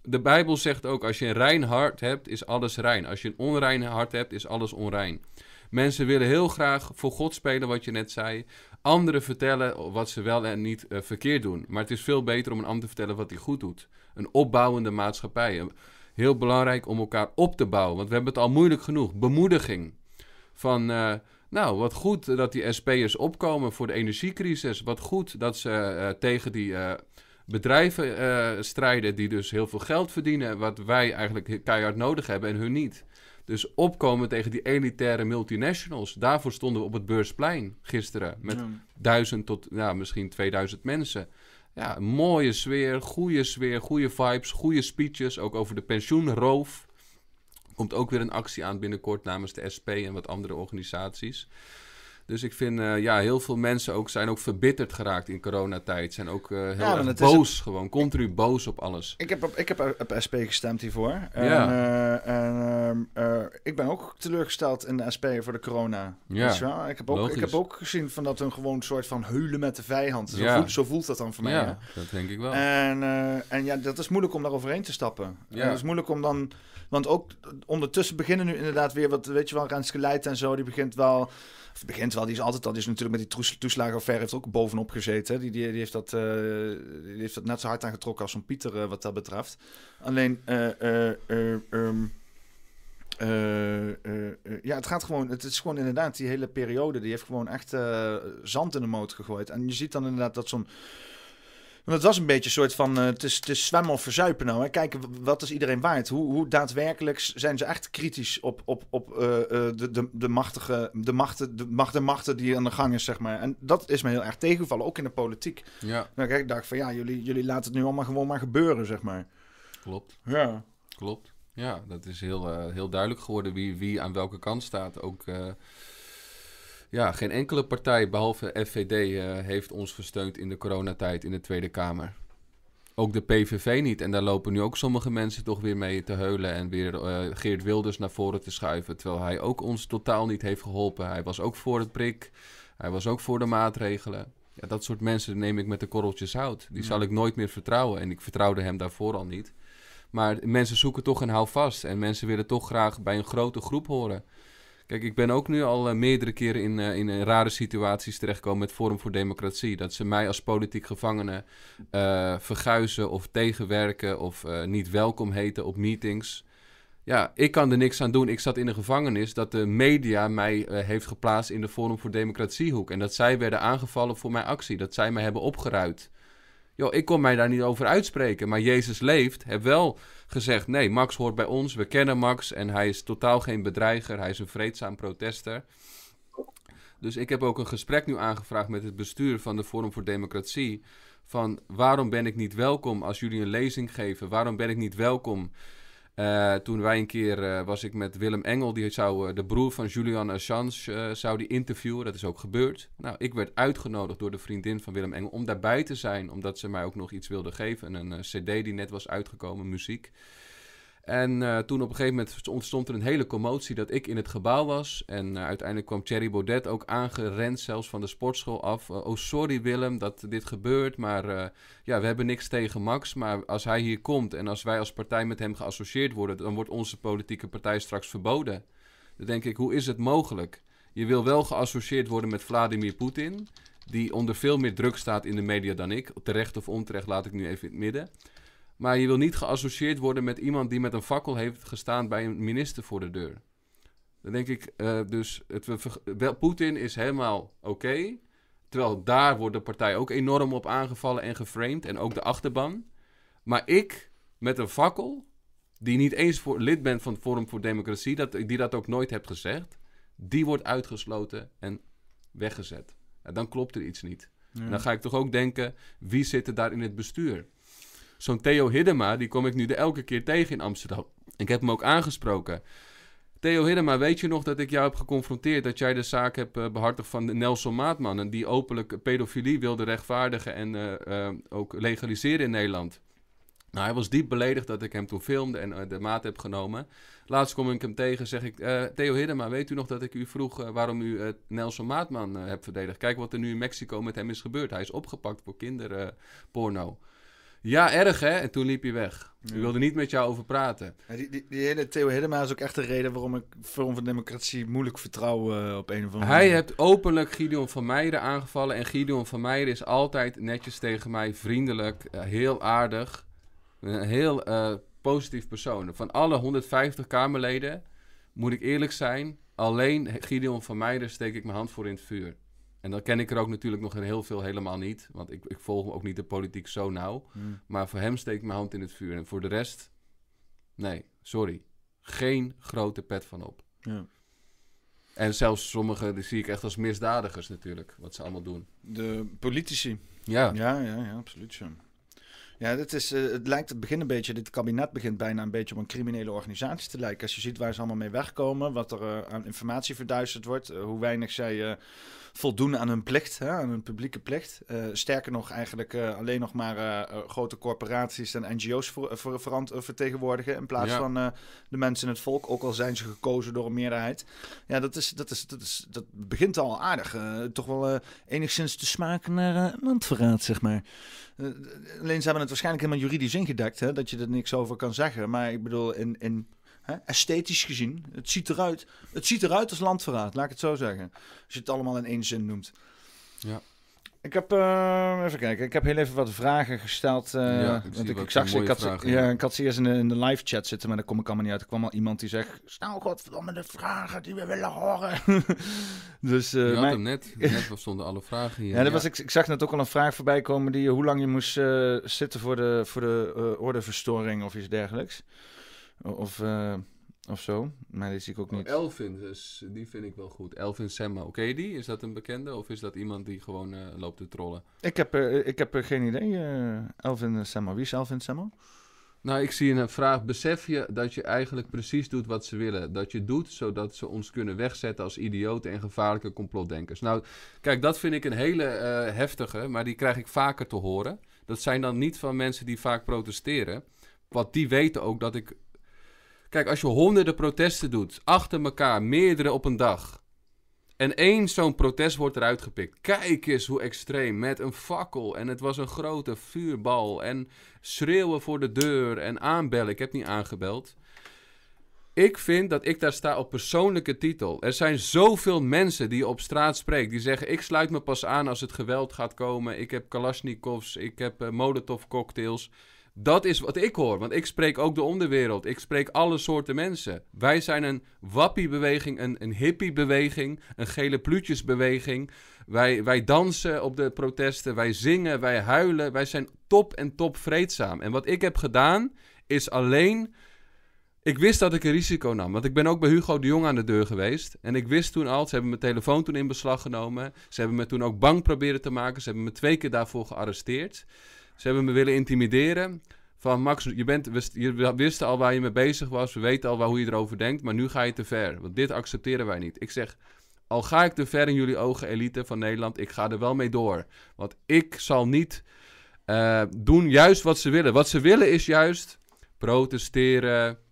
De Bijbel zegt ook: als je een rein hart hebt, is alles rein. Als je een onrein hart hebt, is alles onrein. Mensen willen heel graag voor God spelen, wat je net zei. Anderen vertellen wat ze wel en niet uh, verkeerd doen. Maar het is veel beter om een ander te vertellen wat hij goed doet. Een opbouwende maatschappij. Heel belangrijk om elkaar op te bouwen. Want we hebben het al moeilijk genoeg. Bemoediging. Van. Uh, nou, wat goed dat die SP'ers opkomen voor de energiecrisis. Wat goed dat ze uh, tegen die uh, bedrijven uh, strijden die dus heel veel geld verdienen. Wat wij eigenlijk keihard nodig hebben en hun niet. Dus opkomen tegen die elitaire multinationals. Daarvoor stonden we op het beursplein gisteren. Met ja. duizend tot ja, misschien 2000 mensen. Ja, mooie sfeer, goede sfeer, goede vibes, goede speeches. Ook over de pensioenroof komt ook weer een actie aan binnenkort namens de SP en wat andere organisaties. Dus ik vind, uh, ja, heel veel mensen ook, zijn ook verbitterd geraakt in coronatijd. Zijn ook uh, heel ja, erg boos, het... gewoon continu boos op alles. Ik heb op, ik heb op SP gestemd hiervoor. En, ja. Uh, en ik ben ook teleurgesteld in de SP voor de corona. Ja, ik heb, ook, ik heb ook gezien van dat hun gewoon soort van heulen met de vijand. Zo, ja. voelt, zo voelt dat dan voor mij. Ja, dat denk ik wel. En, en ja, dat is moeilijk om daar overheen te stappen. Ja. het is moeilijk om dan... Want ook ondertussen beginnen nu inderdaad weer wat, weet je wel, Renske Leid en zo, die begint wel, of begint wel, die is altijd al, die is natuurlijk met die toeslagenaffaire heeft ook bovenop gezeten. Die, die, die, heeft dat, die heeft dat net zo hard aangetrokken als zo'n Pieter uh, wat dat betreft. Alleen, uh, ja, het gaat gewoon, het is gewoon inderdaad, die hele periode, die heeft gewoon echt zand in de motor gegooid. En je ziet dan inderdaad dat zo'n want het was een beetje een soort van, uh, het, is, het is zwemmen of verzuipen nou. Hè. Kijken, wat is iedereen waard? Hoe, hoe daadwerkelijk zijn ze echt kritisch op, op, op uh, uh, de, de, de, machtige, de, machten, de, macht, de machten die aan de gang is, zeg maar. En dat is me heel erg tegengevallen, ook in de politiek. Ja. Nou, kijk, ik dacht van, ja, jullie, jullie laten het nu allemaal gewoon maar gebeuren, zeg maar. Klopt. Ja. Klopt. Ja, dat is heel, heel duidelijk geworden wie, wie aan welke kant staat. Ook ja, geen enkele partij behalve FVD uh, eh, heeft ons gesteund in de coronatijd in de Tweede Kamer. Ook de PVV niet. En daar lopen nu ook sommige mensen toch weer mee te heulen en weer uh, Geert Wilders naar voren te schuiven. Terwijl hij ook ons totaal niet heeft geholpen. Hij was ook voor het prik. Hij was ook voor de maatregelen. Ja, dat soort mensen neem ik met de korreltjes hout. Die zal ik nooit meer vertrouwen. En ik vertrouwde hem daarvoor al niet. Maar mensen zoeken toch een houvast. En mensen willen toch graag bij een grote groep horen. Kijk, ik ben ook nu al uh, meerdere keren in, uh, in rare situaties terechtgekomen met Forum voor Democratie. Dat ze mij als politiek gevangene uh, verguizen of tegenwerken of niet welkom heten op meetings. Ja, ik kan er niks aan doen. Ik zat in de gevangenis dat de media mij heeft geplaatst in de Forum voor Democratiehoek. En dat zij werden aangevallen voor mijn actie. Dat zij mij hebben opgeruid. Joh, ik kon mij daar niet over uitspreken. Maar Jezus leeft, heb wel gezegd: nee, Max hoort bij ons. We kennen Max en hij is totaal geen bedreiger. Hij is een vreedzaam protester. Dus ik heb ook een gesprek nu aangevraagd met het bestuur van de Forum voor Democratie. Van waarom ben ik niet welkom als jullie een lezing geven? Waarom ben ik niet welkom uh, toen wij een keer uh, was ik met Willem Engel, die zou uh, de broer van Julian Assange zou die interviewen. Dat is ook gebeurd. Nou, ik werd uitgenodigd door de vriendin van Willem Engel om daarbij te zijn, omdat ze mij ook nog iets wilde geven. Een CD die net was uitgekomen, muziek. En uh, toen op een gegeven moment ontstond er een hele commotie dat ik in het gebouw was. En uh, uiteindelijk kwam Thierry Baudet ook aangerend, zelfs van de sportschool af. Uh, oh, sorry Willem dat dit gebeurt, maar ja, we hebben niks tegen Max. Maar als hij hier komt en als wij als partij met hem geassocieerd worden, dan wordt onze politieke partij straks verboden. Dan denk ik, hoe is het mogelijk? Je wil wel geassocieerd worden met Vladimir Poetin, die onder veel meer druk staat in de media dan ik. Terecht of onterecht laat ik nu even in het midden. Maar je wil niet geassocieerd worden met iemand die met een fakkel heeft gestaan bij een minister voor de deur. Dan denk ik, uh, dus het, Poetin is helemaal oké. terwijl daar wordt de partij ook enorm op aangevallen en geframed. En ook de achterban. Maar ik, met een fakkel, die niet eens voor, lid bent van het Forum voor Democratie, dat, die dat ook nooit hebt gezegd, die wordt uitgesloten en weggezet. En dan klopt er iets niet. En dan ga ik toch ook denken, wie zit er daar in het bestuur? Zo'n Theo Hiddema, die kom ik nu de elke keer tegen in Amsterdam. Ik heb hem ook aangesproken. Theo Hiddema, weet je nog dat ik jou heb geconfronteerd... dat jij de zaak hebt uh, behartigd van Nelson Maatman... en die openlijk pedofilie wilde rechtvaardigen en uh, uh, ook legaliseren in Nederland? Nou, hij was diep beledigd dat ik hem toen filmde en de maat heb genomen. Laatst kom ik hem tegen, zeg ik... Theo Hiddema, weet u nog dat ik u vroeg waarom u Nelson Maatman hebt verdedigd? Kijk wat er nu in Mexico met hem is gebeurd. Hij is opgepakt voor kinderporno. Ja, erg hè? En toen liep hij weg. Ik wilde niet met jou over praten. Ja, die, die, die, hele Theo Hiddema is ook echt de reden waarom ik Forum van Democratie moeilijk vertrouw uh, op een of andere Hij heeft openlijk Gideon van Meijeren aangevallen. En Gideon van Meijeren is altijd netjes tegen mij, vriendelijk, uh, heel aardig. Een heel uh, positief persoon. Van alle 150 Kamerleden, moet ik eerlijk zijn, alleen Gideon van Meijeren steek ik mijn hand voor in het vuur. En dan ken ik er ook natuurlijk nog heel veel helemaal niet. Want ik, ik volg ook niet de politiek zo nauw. Hmm. Maar voor hem steek ik mijn hand in het vuur. En voor de rest, nee, sorry. Geen grote pet van op. Ja. En zelfs sommige, die zie ik echt als misdadigers natuurlijk. Wat ze allemaal doen. De politici. Ja. Ja, ja, ja absoluut. Ja. Ja, dit is, uh, het lijkt, het begint een beetje, dit kabinet begint bijna een beetje op een criminele organisatie te lijken. Als je ziet waar ze allemaal mee wegkomen, wat er uh, aan informatie verduisterd wordt, uh, hoe weinig zij voldoen aan hun plicht, hè, aan hun publieke plicht. Uh, sterker nog, eigenlijk uh, alleen nog maar uh, grote corporaties en NGO's voor, voor, voor vertegenwoordigen. In plaats ja. van de mensen in het volk, ook al zijn ze gekozen door een meerderheid. Ja, dat, is, dat, is, dat, is, dat begint al aardig. toch wel enigszins te smaken naar landverraad, zeg maar. alleen ze hebben het waarschijnlijk helemaal juridisch ingedekt, hè, dat je er niks over kan zeggen. Maar ik bedoel, in. in Hè? Esthetisch gezien. Het ziet, eruit, het ziet eruit als landverraad, laat ik het zo zeggen. Als je het allemaal in één zin noemt. Ja. Ik heb, uh, even kijken, ik heb heel even wat vragen gesteld. Uh, ja, ik, want ik, ik zag ze, ik had, vragen, ja, ik had ze eerst in de, in de live chat zitten, maar daar kom ik allemaal niet uit. Er kwam al iemand die zegt, nou godverdomme de vragen die we willen horen. dus, uh, je mijn... net, net stonden alle vragen hier. Ja, dat Was, ik, ik zag net ook al een vraag voorbij komen die hoe lang je moest zitten voor de, voor de ordeverstoring of iets dergelijks. Of, uh, of zo. Maar die zie ik ook niet. Oh, Elvin, dus die vind ik wel goed. Elvin Semma. Oké, okay, die? Is dat een bekende? Of is dat iemand die gewoon uh, loopt te trollen? Ik heb, uh, ik heb geen idee. Elvin Semma. Wie is Elvin Semma? Nou, ik zie een vraag. Besef je dat je eigenlijk precies doet wat ze willen? Dat je doet zodat ze ons kunnen wegzetten als idioten en gevaarlijke complotdenkers. Nou, kijk, dat vind ik een hele heftige, maar die krijg ik vaker te horen. Dat zijn dan niet van mensen die vaak protesteren. Want die weten ook dat ik Kijk, als je honderden protesten doet, achter elkaar, meerdere op een dag. En één zo'n protest wordt eruit gepikt. Kijk eens hoe extreem. Met een fakkel. En het was een grote vuurbal. En schreeuwen voor de deur. En aanbellen. Ik heb niet aangebeld. Ik vind dat ik daar sta op persoonlijke titel. Er zijn zoveel mensen die op straat spreekt. Die zeggen: Ik sluit me pas aan als het geweld gaat komen. Ik heb Kalashnikovs. Ik heb uh, Molotov cocktails. Dat is wat ik hoor, want ik spreek ook de onderwereld. Ik spreek alle soorten mensen. Wij zijn een wappiebeweging, een, een hippiebeweging, een gele pluutjesbeweging. Wij, wij dansen op de protesten, wij zingen, wij huilen. Wij zijn top en top vreedzaam. En wat ik heb gedaan, is alleen... Ik wist dat ik een risico nam, want ik ben ook bij Hugo de Jong aan de deur geweest. En ik wist toen al, ze hebben mijn telefoon toen in beslag genomen. Ze hebben me toen ook bang proberen te maken. Ze hebben me twee keer daarvoor gearresteerd. Ze hebben me willen intimideren. Van Max, je, bent, je wist al waar je mee bezig was. We weten al waar, hoe je erover denkt. Maar nu ga je te ver. Want dit accepteren wij niet. Ik zeg, al ga ik te ver in jullie ogen, elite van Nederland. Ik ga er wel mee door. Want ik zal niet uh, doen juist wat ze willen. Wat ze willen is juist protesteren, En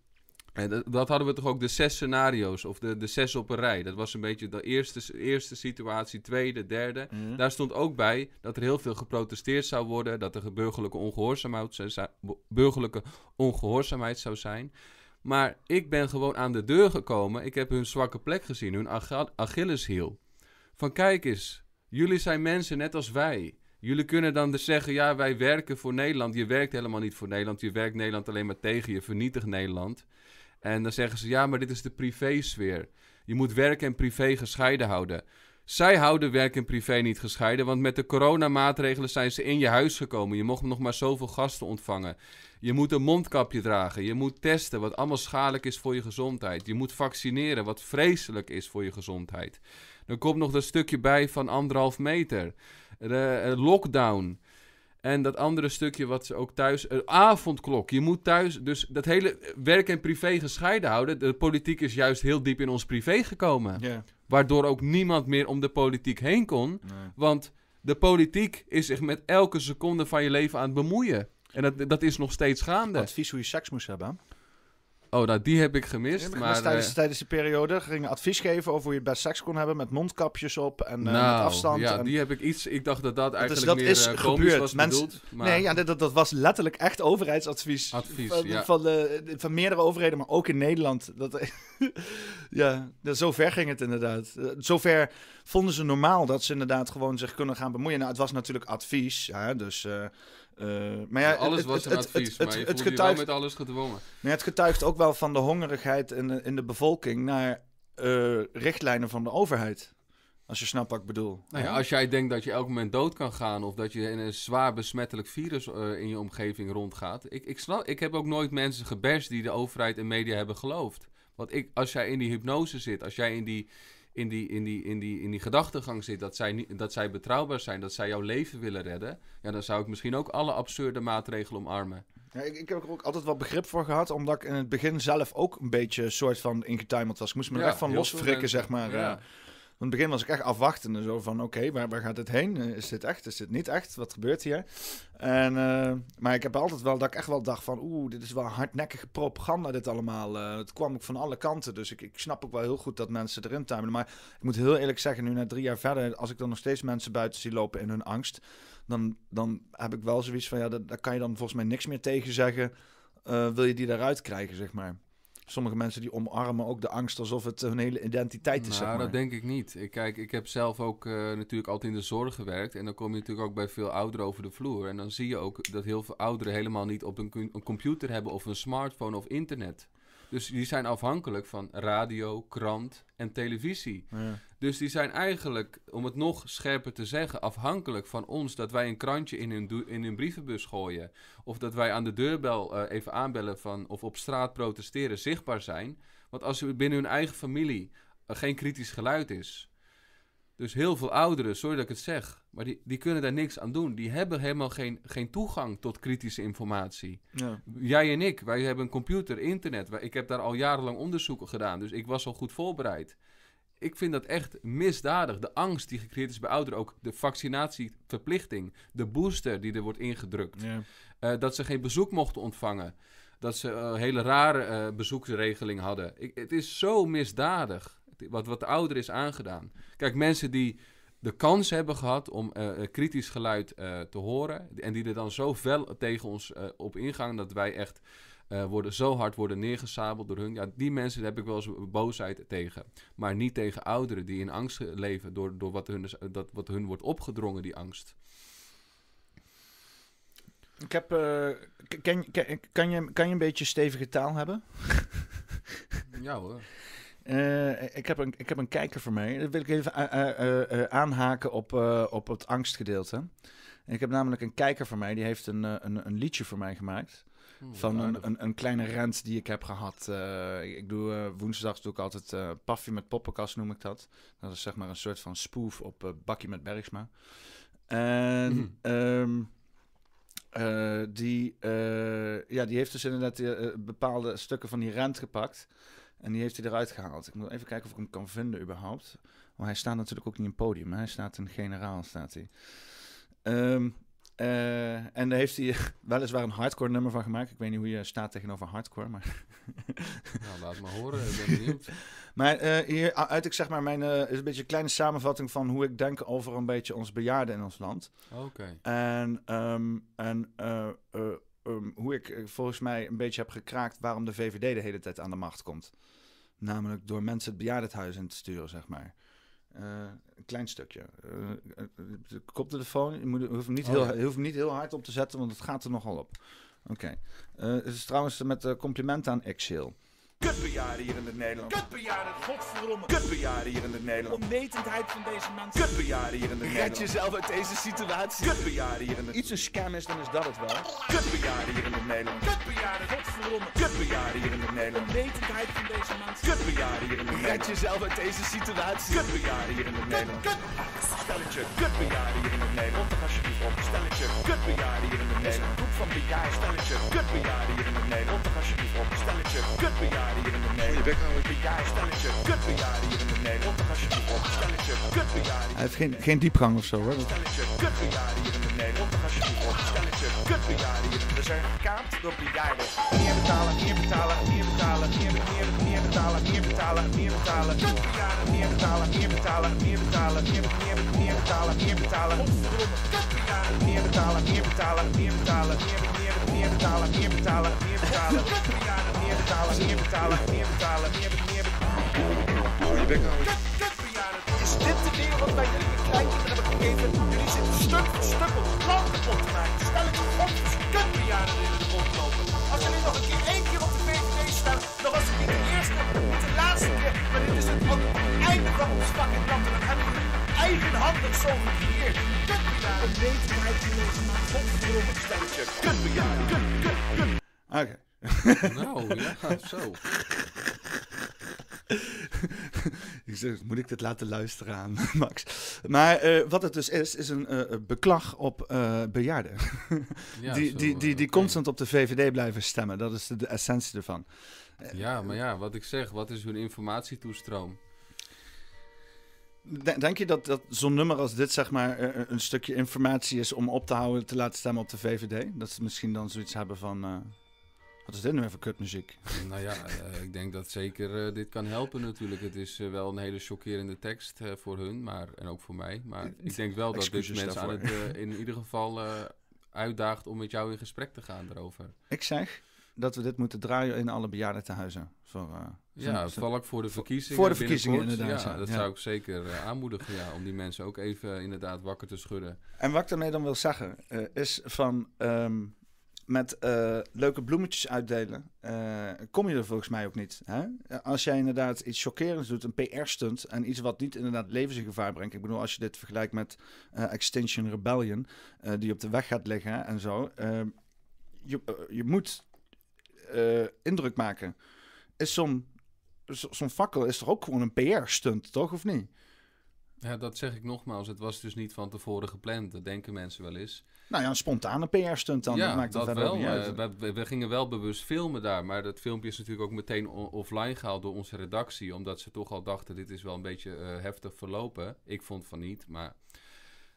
dat, dat hadden we toch ook de zes scenario's, of de, de zes op een rij. Dat was een beetje de eerste, eerste situatie, tweede, derde. Mhm. Daar stond ook bij dat er heel veel geprotesteerd zou worden, dat er burgerlijke ongehoorzaamheid, zou zijn- burgerlijke ongehoorzaamheid zou zijn. Maar ik ben gewoon aan de deur gekomen. Ik heb hun zwakke plek gezien, hun Achilleshiel. Van kijk eens, jullie zijn mensen net als wij. Jullie kunnen dan dus zeggen, ja, wij werken voor Nederland. Je werkt helemaal niet voor Nederland. Je werkt Nederland alleen maar tegen. Je vernietigt Nederland. En dan zeggen ze, ja, maar dit is de privésfeer. Je moet werk en privé gescheiden houden. Zij houden werk en privé niet gescheiden, want met de coronamaatregelen zijn ze in je huis gekomen. Je mocht nog maar zoveel gasten ontvangen. Je moet een mondkapje dragen. Je moet testen, wat allemaal schadelijk is voor je gezondheid. Je moet vaccineren, wat vreselijk is voor je gezondheid. Dan komt nog dat stukje bij van anderhalf meter. Eh, lockdown. En dat andere stukje wat ze ook thuis... Een avondklok. Je moet thuis... Dus dat hele werk en privé gescheiden houden. De politiek is juist heel diep in ons privé gekomen. Ja. Waardoor ook niemand meer om de politiek heen kon. Want de politiek is zich met elke seconde van je leven aan het bemoeien. En dat, dat is nog steeds gaande. Advies hoe je seks moest hebben. Oh, nou, die heb ik gemist. Maar, tijdens, eh, tijdens die periode gingen advies geven over hoe je best seks kon hebben met mondkapjes op en eh, met nou, afstand. ja, en... die heb ik iets... Ik dacht dat dat eigenlijk dat meer is eh, gebeurd. was bedoeld. Maar... Nee, ja, dat, dat was letterlijk echt overheidsadvies. Advies, van, ja. van, de, van meerdere overheden, maar ook in Nederland. Dat, ja, dat, zo ver ging het inderdaad. Zover vonden ze normaal dat ze inderdaad gewoon zich kunnen gaan bemoeien. Nou, het was natuurlijk advies, ja, dus... eh, maar ja, alles het- was het- een het- advies, het- maar het- je het voelde je wel getuigt- met alles gedwongen. maar het getuigt ook wel van de hongerigheid in de, in de bevolking naar eh, richtlijnen van de overheid. Als je snapt wat ik bedoel. Nou ja, als jij denkt dat je elk moment dood kan gaan... of dat je in een zwaar besmettelijk virus eh, in je omgeving rondgaat... Ik, ik, snap, ik heb ook nooit mensen gebashed die de overheid en media hebben geloofd. Want ik, als jij in die hypnose zit, als jij in die, in die, in die, in die, in die gedachtegang zit... Dat zij, niet, dat zij betrouwbaar zijn, dat zij jouw leven willen redden... Ja, dan zou ik misschien ook alle absurde maatregelen omarmen. Ja, ik, ik heb er ook altijd wel begrip voor gehad, omdat ik in het begin zelf ook een beetje soort van ingetuimeld was. Ik moest me er Ja, echt van losfrikken, zeg maar. Ja. Het begin was ik echt afwachtende, zo van oké, waar, waar gaat dit heen? Eh, Is dit echt? Is dit niet echt? Wat gebeurt hier? En, eh, maar ik heb altijd wel dat ik echt wel dacht van oeh, dit is wel hardnekkige propaganda dit allemaal. Eh, het kwam ook van alle kanten, dus ik, ik snap ook wel heel goed dat mensen erin tuimelen. Maar ik moet heel eerlijk zeggen, nu na drie jaar verder, als ik dan nog steeds mensen buiten zie lopen in hun angst, dan, dan heb ik wel zoiets van ja, daar, daar kan je dan volgens mij niks meer tegen zeggen. Wil je die daaruit krijgen, zeg maar. Sommige mensen die omarmen ook de angst alsof het hun hele identiteit is, Nou, zeg maar. dat denk ik niet. Ik, kijk, ik heb zelf ook eh, natuurlijk altijd in de zorg gewerkt. En dan kom je natuurlijk ook bij veel ouderen over de vloer. En dan zie je ook dat heel veel ouderen helemaal niet op een computer hebben of een smartphone of internet. Dus die zijn afhankelijk van radio, krant en televisie. Ja. Dus die zijn eigenlijk, om het nog scherper te zeggen, afhankelijk van ons dat wij een krantje in hun, in hun brievenbus gooien. Of dat wij aan de deurbel eh, even aanbellen van, of op straat protesteren, zichtbaar zijn. Want als er binnen hun eigen familie eh, geen kritisch geluid is. Dus heel veel ouderen, sorry dat ik het zeg, maar die, die kunnen daar niks aan doen. Die hebben helemaal geen, geen toegang tot kritische informatie. Ja. Jij en ik, wij hebben een computer, internet. Wij- Ik heb daar al jarenlang onderzoeken gedaan, dus ik was al goed voorbereid. Ik vind dat echt misdadig. De angst die gecreëerd is bij ouderen, ook de vaccinatieverplichting, de booster die er wordt ingedrukt, Ja. eh, dat ze geen bezoek mochten ontvangen, dat ze een hele rare eh bezoeksregeling hadden. Ik, het is zo misdadig wat, wat de ouder is aangedaan. Kijk, mensen die de kans hebben gehad om eh, eh, kritisch geluid eh, te horen. En die er dan zo fel tegen ons op ingaan dat wij echt worden, zo hard worden neergesabeld door hun. Ja, die mensen heb ik wel eens boosheid tegen. Maar niet tegen ouderen die in angst leven door, door wat, hun, dat, wat hun wordt opgedrongen, die angst. Ik heb, ken, ken, kan, je, kan je een beetje stevige taal hebben? Ja hoor. Eh, ik, heb een, ik heb een kijker voor mij. Dat wil ik even eh, eh, aanhaken op, op het angstgedeelte. Ik heb namelijk een kijker voor mij, die heeft een, een, een liedje voor mij gemaakt. Van een, een, een kleine rent die ik heb gehad. Eh, ik, doe woensdags doe ik altijd eh Paffie met poppenkast noem ik dat. Dat is zeg maar een soort van spoof op eh Bakkie met Bergsma. En Mhm. ehm, eh, die, ja, die heeft dus inderdaad bepaalde stukken van die rent gepakt. En die heeft hij eruit gehaald. Ik moet even kijken of ik hem kan vinden überhaupt. Maar hij staat natuurlijk ook niet in het podium. hè. Hij staat in generaal, staat hij. Ehm, Eh, en daar heeft hij weliswaar een hardcore nummer van gemaakt. Ik weet niet hoe je staat tegenover hardcore, maar... nou, laat maar horen, ik ben benieuwd. maar uh, hier uit ik zeg maar mijn... Uh, is een beetje een kleine samenvatting van hoe ik denk over een beetje ons bejaarden in ons land. Oké. En, um, en um, hoe ik volgens mij een beetje heb gekraakt waarom de VVD de hele tijd aan de macht komt. Namelijk door mensen het bejaardenhuis in te sturen, zeg maar. Uh, een klein stukje. Uh, de koptelefoon, je, moet, je, hoeft hem niet oh, heel, ja. hoeft hem niet heel hard op te zetten, want het gaat er nogal op. Oké. Okay. Uh, het is trouwens met complimenten aan Exil. Kutbejaarden hier in het Nederland. Kutbejaarden, godverdomme. Kutbejaarden hier in het Nederland. Onwetendheid van deze mensen. Kutbejaarden hier in het Nederland. Red jezelf uit deze situatie. Kutbejaarden hier in het Iets een scam is, dan is dat het wel. Kutbejaarden hier in het Nederland. Kutbejaarden, godverdomme. Kutbejaarden hier in het Nederland. Onwetendheid van deze mensen. Kutbejaarden hier in het Nederland. Red jezelf uit deze situatie. Kutbejaarden hier in het Nederland. Stelletje, kutbejaarden hier in het Nederland. Rond alsjeblieft op. Stelletje, kutbejaarden hier in het Nederland. Groep van bejaarden. Stelletje, kutbejaarden hier in het Nederland. Rond alsjeblieft op. Stelletje, kutbejaarden hier in. Bejaarden, stelletje, hier in op. Stelletje. Hij heeft geen, geen diepgang of zo hoor. Stelletje, kutbejaarden hier in het Nederland. Rond alsjeblieft op. Stelletje, kutbejaarden hier We zijn gekaapt door bejaarden. Meer betalen, meer betalen, meer betalen, meer, meer, meer betalen, meer betalen, meer betalen. Kutbejaarden, meer betalen, meer betalen, meer betalen, meer, meer, meer betalen, meer betalen. Kutbejaarden, meer betalen, meer betalen, meer betalen, meer, meer, meer betalen, meer betalen, meer betalen. Kutbejaarden, meer betalen, meer betalen, meer betalen, meer, meer. Je bek nou dit de wereld waar jullie je kleinkinderen hebben gegeven? Jullie zitten stuk voor stuk op het land kapot te maken. Stel ik op, kutbejaarden in de grond lopen. Als jullie nog een keer één keer op de VVD staan, dan was het niet de eerste, niet de laatste keer. Maar dit is het einde van ons fucking land. En dan hebben jullie eigenhandig zo gecreëerd. Kutbejaarden. Een wetenheid in deze man. Godverdomme, stelletje. Kutbejaarden. Kut, kut, kut. Oké. Okay. nou, ja, zo. ik zeg, moet ik dit laten luisteren aan Max? Maar uh, wat het dus is, is een uh, beklag op uh, bejaarden. ja, die, zo, die, die, die okay. constant op de VVD blijven stemmen. Dat is de, de essentie ervan. Ja, maar ja, wat ik zeg, wat is hun informatietoestroom? Denk je dat, dat zo'n nummer als dit, zeg maar, een stukje informatie is om op te houden, te laten stemmen op de VVD? Dat ze misschien dan zoiets hebben van. Wat is dit nu even kutmuziek? Nou ja, uh, ik denk dat zeker uh, dit kan helpen natuurlijk. Het is uh, wel een hele chockerende tekst voor hun, maar, en ook voor mij. Maar ik denk wel dat dit mensen aan het in ieder geval uitdaagt om met jou in gesprek te gaan erover. Ik zeg dat we dit moeten draaien in alle bejaardentehuizen. Voor, ja, vlak voor de verkiezingen. Voor de verkiezingen inderdaad. Ja, dat ja. zou ik zeker aanmoedigen, ja, om die mensen ook even inderdaad wakker te schudden. En wat ik daarmee dan wil zeggen, is van... Um, met uh, leuke bloemetjes uitdelen, uh, kom je er volgens mij ook niet. Hè? Als jij inderdaad iets chockerends doet, een PR-stunt en iets wat niet inderdaad levensgevaar brengt. Ik bedoel, als je dit vergelijkt met uh, Extinction Rebellion, die op de weg gaat liggen en zo. je, je moet indruk maken. Is zo'n zo'n fakkel is toch ook gewoon een PR-stunt, toch? Of niet? Ja, dat zeg ik nogmaals. Het was dus niet van tevoren gepland. Dat denken mensen wel eens. Nou ja, een spontane PR-stunt dan. Ja, maakt dat wel. Uh, we, we, gingen wel bewust filmen daar. Maar dat filmpje is natuurlijk ook meteen offline gehaald door onze redactie. Omdat ze toch al dachten, dit is wel een beetje uh, heftig verlopen. Ik vond van niet, maar...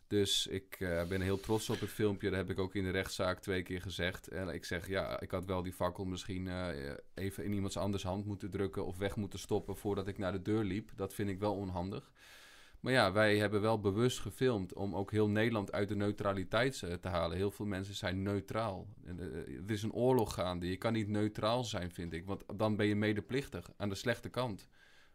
Dus ik uh, ben heel trots op het filmpje. Dat heb ik ook in de rechtszaak twee keer gezegd. En ik zeg, ja, ik had wel die fakkel misschien uh, even in iemands anders hand moeten drukken... of weg moeten stoppen voordat ik naar de deur liep. Dat vind ik wel onhandig. Maar ja, wij hebben wel bewust gefilmd om ook heel Nederland uit de neutraliteit te halen. Heel veel mensen zijn neutraal. Het is een oorlog gaande. Je kan niet neutraal zijn, vind ik. Want dan ben je medeplichtig aan de slechte kant.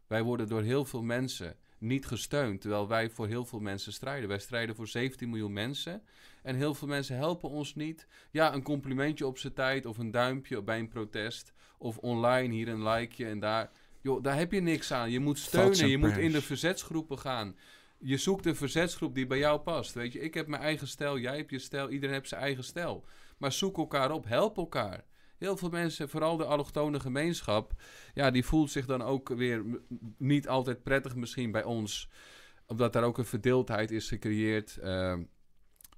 Wij worden door heel veel mensen niet gesteund, terwijl wij voor heel veel mensen strijden. Wij strijden voor 17 miljoen mensen en heel veel mensen helpen ons niet. Ja, een complimentje op zijn tijd of een duimpje bij een protest of online hier een likeje en daar. Joh, daar heb je niks aan. Je moet steunen. Je moet in de verzetsgroepen gaan. Je zoekt een verzetsgroep die bij jou past. Weet je, ik heb mijn eigen stijl. Jij hebt je stijl. Iedereen heeft zijn eigen stijl. Maar zoek elkaar op. Help elkaar. Heel veel mensen, vooral de allochtone gemeenschap, ja, die voelt zich dan ook weer niet altijd prettig misschien bij ons. Omdat daar ook een verdeeldheid is gecreëerd. Uh,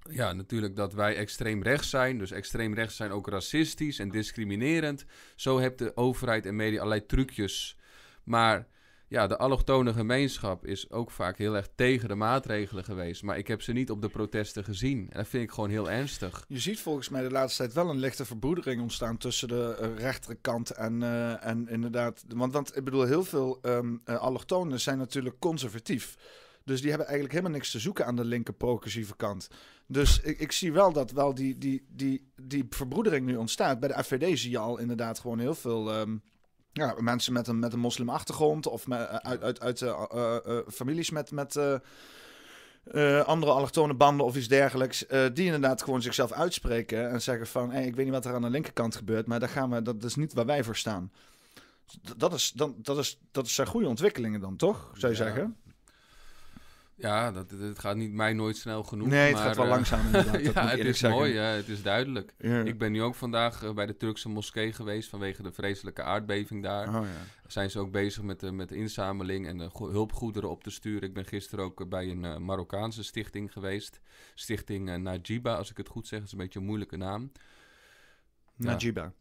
ja, natuurlijk dat wij extreem rechts zijn. Dus extreem rechts zijn ook racistisch en discriminerend. Zo heeft de overheid en media allerlei trucjes maar ja, de allochtone gemeenschap is ook vaak heel erg tegen de maatregelen geweest. Maar ik heb ze niet op de protesten gezien. En dat vind ik gewoon heel ernstig. Je ziet volgens mij de laatste tijd wel een lichte verbroedering ontstaan tussen de uh, rechterkant en, uh, en inderdaad. Want, want ik bedoel, heel veel um, allochtonen zijn natuurlijk conservatief. Dus die hebben eigenlijk helemaal niks te zoeken aan de linker kant. Dus ik, ik zie wel dat wel die, die, die, die verbroedering nu ontstaat. Bij de FVD zie je al inderdaad gewoon heel veel. Um, ja, mensen met een, met een moslimachtergrond of met, uit, uit, uit uh, uh, families met, met uh, andere allochtone banden of iets dergelijks, die inderdaad gewoon zichzelf uitspreken en zeggen van, hey, ik weet niet wat er aan de linkerkant gebeurt, maar daar gaan we, dat is niet waar wij voor staan. Dat, is, dan, dat, is, dat zijn goede ontwikkelingen dan, toch? Zou je ja. zeggen? Ja, dat, het gaat niet mij nooit snel genoeg. Nee, het maar, gaat wel uh, langzaam inderdaad. ja, het is zeggen. mooi, ja, het is duidelijk. Ja. Ik ben nu ook vandaag uh, bij de Turkse moskee geweest vanwege de vreselijke aardbeving daar. Oh, ja. Zijn ze ook bezig met de, met de inzameling en de hulpgoederen op te sturen. Ik ben gisteren ook bij een Marokkaanse stichting geweest. Stichting Najiba, als ik het goed zeg. Dat is een beetje een moeilijke naam. Najiba.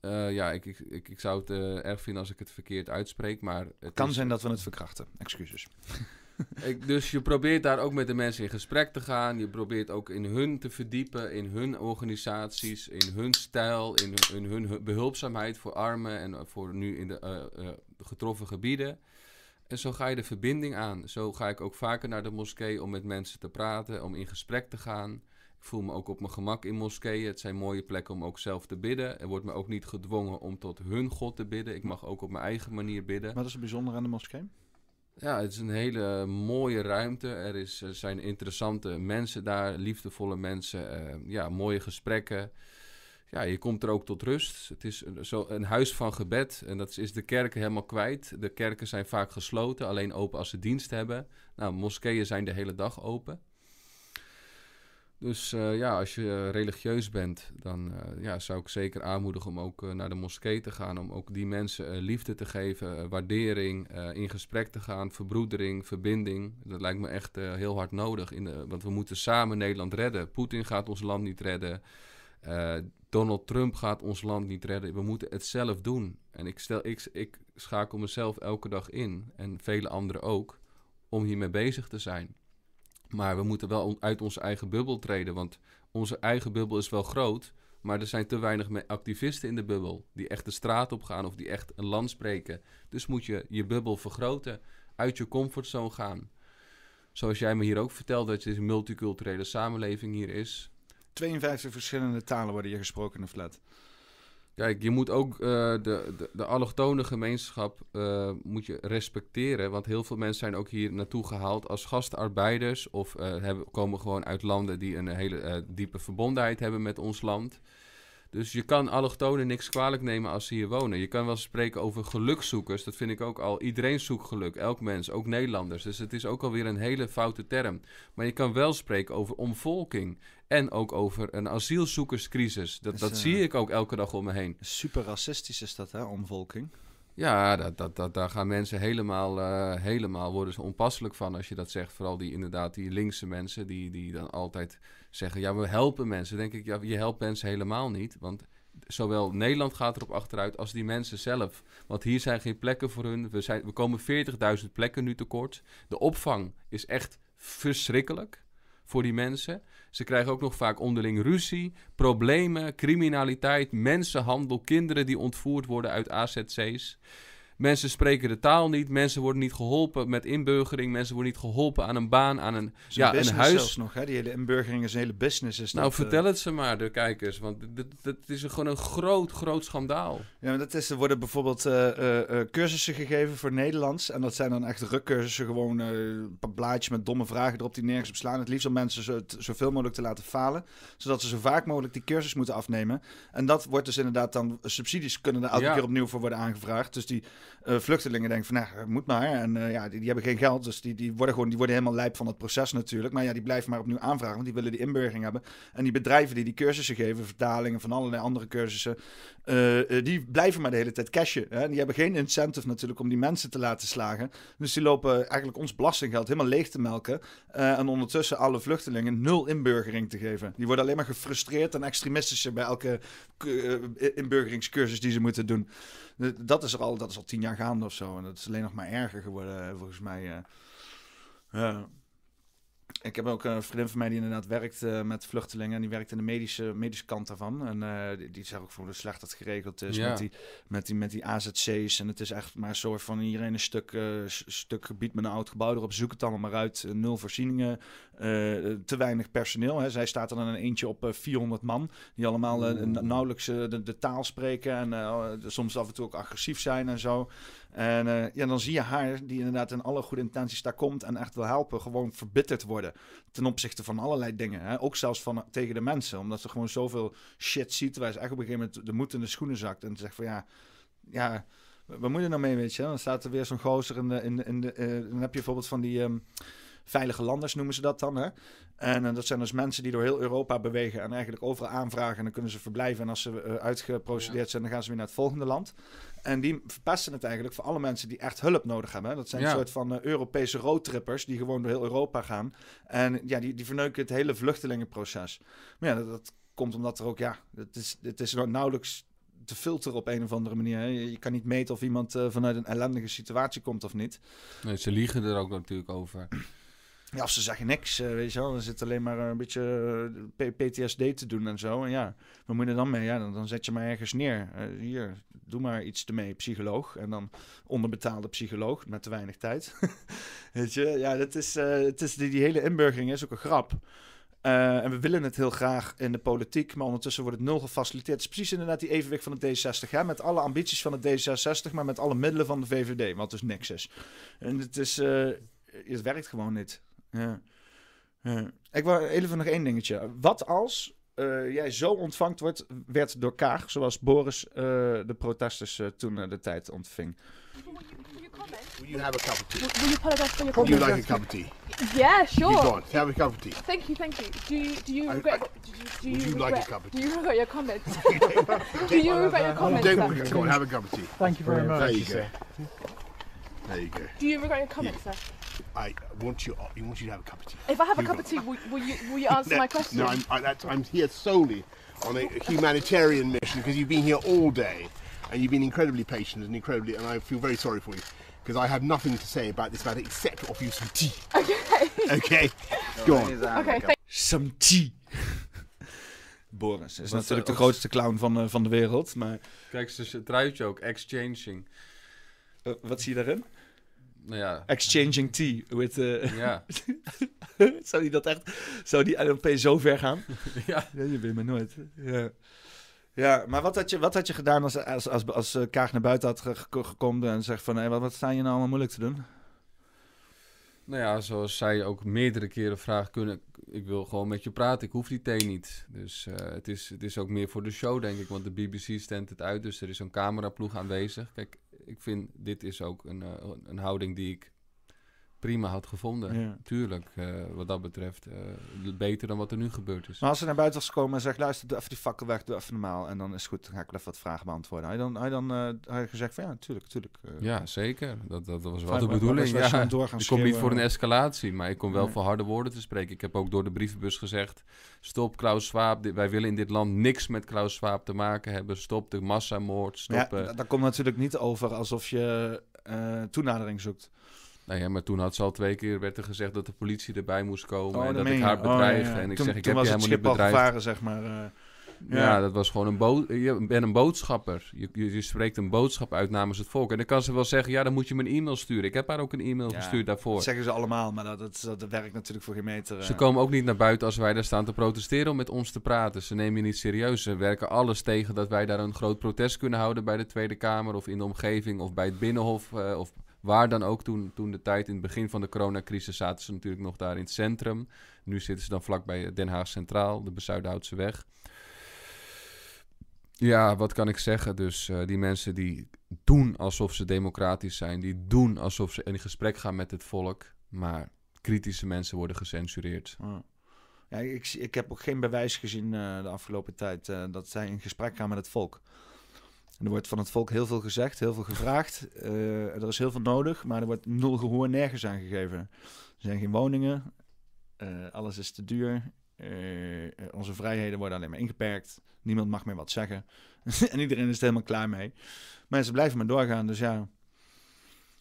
Uh, ja, ik, ik, ik, ik, zou het uh, erg vinden als ik het verkeerd uitspreek, maar... Het kan is... zijn dat we het verkrachten. Excuses. ik, dus je probeert daar ook met de mensen in gesprek te gaan. Je probeert ook in hun te verdiepen, in hun organisaties, in hun stijl, in, in hun behulpzaamheid voor armen en voor nu in de uh, uh, getroffen gebieden. En zo ga je de verbinding aan. Zo ga ik ook vaker naar de moskee om met mensen te praten, om in gesprek te gaan. Ik voel me ook op mijn gemak in moskeeën. Het zijn mooie plekken om ook zelf te bidden. Er wordt me ook niet gedwongen om tot hun God te bidden. Ik mag ook op mijn eigen manier bidden. Wat is er bijzonder aan de moskee? Ja, het is een hele mooie ruimte. Er, is, er zijn interessante mensen daar, liefdevolle mensen, uh, ja, mooie gesprekken. Ja, je komt er ook tot rust. Het is zo een huis van gebed en dat is de kerken helemaal kwijt. De kerken zijn vaak gesloten, alleen open als ze dienst hebben. Nou, moskeeën zijn de hele dag open. Dus uh, ja, als je religieus bent, dan uh, ja, zou ik zeker aanmoedigen om ook uh, naar de moskee te gaan. Om ook die mensen liefde te geven, waardering, in gesprek te gaan, verbroedering, verbinding. Dat lijkt me echt heel hard nodig. In de, want we moeten samen Nederland redden. Poetin gaat ons land niet redden. Donald Trump gaat ons land niet redden. We moeten het zelf doen. En ik, stel, ik, ik schakel mezelf elke dag in, en vele anderen ook, om hiermee bezig te zijn. Maar we moeten wel uit onze eigen bubbel treden. Want onze eigen bubbel is wel groot. Maar er zijn te weinig activisten in de bubbel. Die echt de straat op gaan of die echt een land spreken. Dus moet je je bubbel vergroten. Uit je comfortzone gaan. Zoals jij me hier ook vertelt dat je een multiculturele samenleving hier is. 52 verschillende talen worden hier gesproken in de flat. Kijk, je moet ook uh, de, de, de allochtone gemeenschap uh, moet je respecteren. Want heel veel mensen zijn ook hier naartoe gehaald als gastarbeiders. Of hebben, komen gewoon uit landen die een hele diepe verbondenheid hebben met ons land. Dus je kan allochtonen niks kwalijk nemen als ze hier wonen. Je kan wel spreken over gelukzoekers. Dat vind ik ook al. Iedereen zoekt geluk. Elk mens, ook Nederlanders. Dus het is ook alweer een hele foute term. Maar je kan wel spreken over omvolking. En ook over een asielzoekerscrisis. Dat, dat eh, zie ik ook elke dag om me heen. Super racistisch is dat, hè, omvolking. Ja, dat, dat, dat, daar gaan mensen helemaal, uh, helemaal worden ze onpasselijk van als je dat zegt. Vooral die inderdaad die linkse mensen die, die dan altijd zeggen... ja, we helpen mensen. Denk ik, ja, je helpt mensen helemaal niet. Want zowel Nederland gaat erop achteruit als die mensen zelf. Want hier zijn geen plekken voor hun. We, zijn, we komen 40.000 plekken nu tekort. De opvang is echt verschrikkelijk voor die mensen. Ze krijgen ook nog vaak onderling ruzie, problemen, criminaliteit, mensenhandel, kinderen die ontvoerd worden uit AZC's. Mensen spreken de taal niet, mensen worden niet geholpen met inburgering, mensen worden niet geholpen aan een baan, aan een, ja, een huis. zelfs nog, hè? Die hele inburgering is een hele business. Is Nou, dat, vertel eh. het ze maar, de kijkers, want dit is een- gewoon een groot, groot schandaal. Ja, maar dat is, er worden bijvoorbeeld eh, eh, eh, cursussen gegeven voor Nederlands. En dat zijn dan echt rukcursussen. Gewoon eh, een paar blaadjes met domme vragen erop die nergens op slaan. Het liefst om mensen zo, zoveel mogelijk te laten falen. Zodat ze zo vaak mogelijk die cursus moeten afnemen. En dat wordt dus inderdaad dan... Subsidies kunnen er elke Ja. keer opnieuw voor worden aangevraagd. Dus die eh, vluchtelingen denken van, nou, moet maar. En eh, ja, die, hebben geen geld. Dus die, die, worden gewoon, die worden helemaal lijp van het proces natuurlijk. Maar ja, die blijven maar opnieuw aanvragen. Want die willen die inburgering hebben. En die bedrijven die die cursussen geven, vertalingen van allerlei andere cursussen... eh, eh, die blijven maar de hele tijd cashen. Hè? Die hebben geen incentive natuurlijk om die mensen te laten slagen. Dus die lopen eigenlijk ons belastinggeld helemaal leeg te melken. eh, en ondertussen alle vluchtelingen nul inburgering te geven. Die worden alleen maar gefrustreerd en extremistischer bij elke eh, inburgeringscursus die ze moeten doen. Dat, is er al, dat is al tien jaar gaande of zo. En dat is alleen nog maar erger geworden, eh, volgens mij. eh. Ja. Ik heb ook een vriendin van mij die inderdaad werkt eh, met vluchtelingen. En die werkt in de medische, medische kant daarvan. En eh, die, die zegt ook hoe slecht dat geregeld is Ja. met, die, met, die, met die AZC's. En het is echt maar een soort van iedereen een stuk, eh, stuk gebied met een oud gebouw erop. Zoek het allemaal maar uit. Eh, nul voorzieningen. Eh, te weinig personeel. Hè. Zij staat er dan een eentje op eh, 400 man. Die allemaal eh, na- nauwelijks eh, de, de taal spreken. En eh, soms af en toe ook agressief zijn en zo. En eh, ja, dan zie je haar, die inderdaad in alle goede intenties daar komt en echt wil helpen, gewoon verbitterd worden. Ten opzichte van allerlei dingen. Hè? Ook zelfs van, tegen de mensen. Omdat ze gewoon zoveel shit ziet, waar ze echt op een gegeven moment de moed in de schoenen zakt. En zegt van ja, ja, wat moet je nou mee, weet je? Dan staat er weer zo'n gozer in de... In de, in de eh, dan heb je bijvoorbeeld van die... ehm, Veilige landers noemen ze dat dan. Hè? En eh, dat zijn dus mensen die door heel Europa bewegen en eigenlijk overal aanvragen. En dan kunnen ze verblijven. En als ze eh, uitgeprocedeerd zijn, dan gaan ze weer naar het volgende land. En die verpesten het eigenlijk voor alle mensen die echt hulp nodig hebben. hè. Dat zijn Ja. een soort van eh, Europese roadtrippers die gewoon door heel Europa gaan. En ja, die, die verneuken het hele vluchtelingenproces. Maar ja, dat, dat komt omdat er ook, ja, het is, het is nou nauwelijks te filteren op een of andere manier. hè. Je, je kan niet meten of iemand vanuit een ellendige situatie komt of niet. Nee, ze liegen er ook natuurlijk over. Ja, of ze zeggen niks, eh, weet je wel. Dan zit alleen maar een beetje eh, PTSD te doen en zo. En ja, wat moet je er dan mee? Ja, dan, dan zet je maar ergens neer. Eh, hier, doe maar iets ermee, psycholoog. En dan onderbetaalde psycholoog met te weinig tijd. weet je, ja, dat is, eh, het is die, die hele inburgering is ook een grap. En we willen het heel graag in de politiek, maar ondertussen wordt het nul gefaciliteerd. Het is precies inderdaad die evenwicht van de D60. Hè? Met alle ambities van de D66, maar met alle middelen van de VVD, wat dus niks is. En het, is, het werkt gewoon niet. Ja. Ja. Ik wou even nog één dingetje. Wat als eh, jij zo ontvangt wordt, werd door Kaag, zoals Boris eh, de protesters eh, toen eh, de tijd ontving? Will you have a cup of tea? Will you apologise for your Would you like a cup of tea? Yeah, You sure. go on, have a cup of tea. Thank you, thank you. Do you do you regret? I- do you, do would you you like a regret? cup of Do you regret your comments? do you regret your You comments? don't, sir? go on, have a cup of tea. Thank you very much. There you go. There you go. Do you regret your comments, sir? I want you. I want you to have a cup of tea. If I have a cup of tea, will, will you will you answer my question? No, I'm, I, that's, I'm here solely on a humanitarian mission because you've been here all day and you've been incredibly patient and incredibly, and I feel very sorry for you because I have nothing to say about this matter except offer you some tea. Okay. Okay, go on. okay. Thank Some tea. Boris is Was, natuurlijk eh, de grootste clown van, eh, van de wereld. Maar Kijk, ze truitje ook, exchanging. eh, wat zie je daarin? Nou ja, Exchanging tea. With, eh, ja. zou die dat echt... Zou die LNP zo ver gaan? ja. Je weet me nooit. Ja. Ja, maar wat had je, wat had je gedaan als, als, als, als eh, Kaag naar buiten had ge- ge- gekomen en zegt van... Wat, wat sta je nou allemaal moeilijk te doen? Nou ja, zoals zij ook meerdere keren vraagt, kunnen, ik wil gewoon met je praten, ik hoef die thee niet. Dus eh, het, is, het is ook meer voor de show, denk ik, want de BBC stendt het uit, dus er is een cameraploeg aanwezig. Kijk, ik vind, dit is ook een, eh, een houding die ik prima had gevonden. Ja. Tuurlijk, eh, wat dat betreft, eh, beter dan wat er nu gebeurd is. Maar als ze naar buiten was gekomen en zegt... Luister, doe even die fakkel weg, doe even normaal. En dan is het goed, dan ga ik wel even wat vragen beantwoorden. Je dan, je dan eh, had je gezegd van... Ja, tuurlijk, tuurlijk. eh, Ja, zeker. Dat, dat, dat was wel de bedoeling. Ja. Ik kom niet voor een escalatie, maar ik kom wel Nee. voor harde woorden te spreken. Ik heb ook door de brievenbus gezegd: stop Klaus Schwab. Dit- wij willen in dit land niks met Klaus Schwab te maken hebben. Stop de massamoord. Stop. Ja, eh, da- daar komt natuurlijk niet over alsof je eh, toenadering zoekt. Nou ja, maar toen had ze al twee keer werd er gezegd dat de politie erbij moest komen. en dat ik haar Oh, bedreigde. ja. En ik toen, zeg: ik heb je helemaal niet bedreigd. gevaren, zeg maar. eh. Ja. Ja. dat was gewoon een bood. Je bent een boodschapper. Je, je, je spreekt een boodschap uit namens het volk. En dan kan ze wel zeggen: ja, dan moet je me een e-mail sturen. Ik heb haar ook een e-mail Ja, gestuurd daarvoor. Dat zeggen ze allemaal, maar dat, dat, dat werkt natuurlijk voor geen meter. Ze eh. komen ook niet naar buiten als wij daar staan te protesteren om met ons te praten. Ze nemen je niet serieus. Ze werken alles tegen dat wij daar een groot protest kunnen houden bij de Tweede Kamer of in de omgeving of bij het Binnenhof eh, of waar dan ook. Toen, toen de tijd in het begin van de coronacrisis zaten ze natuurlijk nog daar in het centrum. Nu zitten ze dan vlakbij Den Haag Centraal, de Bezuidenhoutse weg. Ja, wat kan ik zeggen? Dus eh, die mensen die doen alsof ze democratisch zijn, die doen alsof ze in gesprek gaan met het volk, maar kritische mensen worden gecensureerd. Ja. Ik, ik heb ook geen bewijs gezien eh, de afgelopen tijd eh, dat zij in gesprek gaan met het volk. Er wordt van het volk heel veel gezegd, heel veel gevraagd. Eh, er is heel veel nodig, maar er wordt nul gehoor nergens aan gegeven. Er zijn geen woningen, eh, alles is te duur. eh, onze vrijheden worden alleen maar ingeperkt. Niemand mag meer wat zeggen. en iedereen is er helemaal klaar mee. Mensen blijven maar doorgaan, dus ja.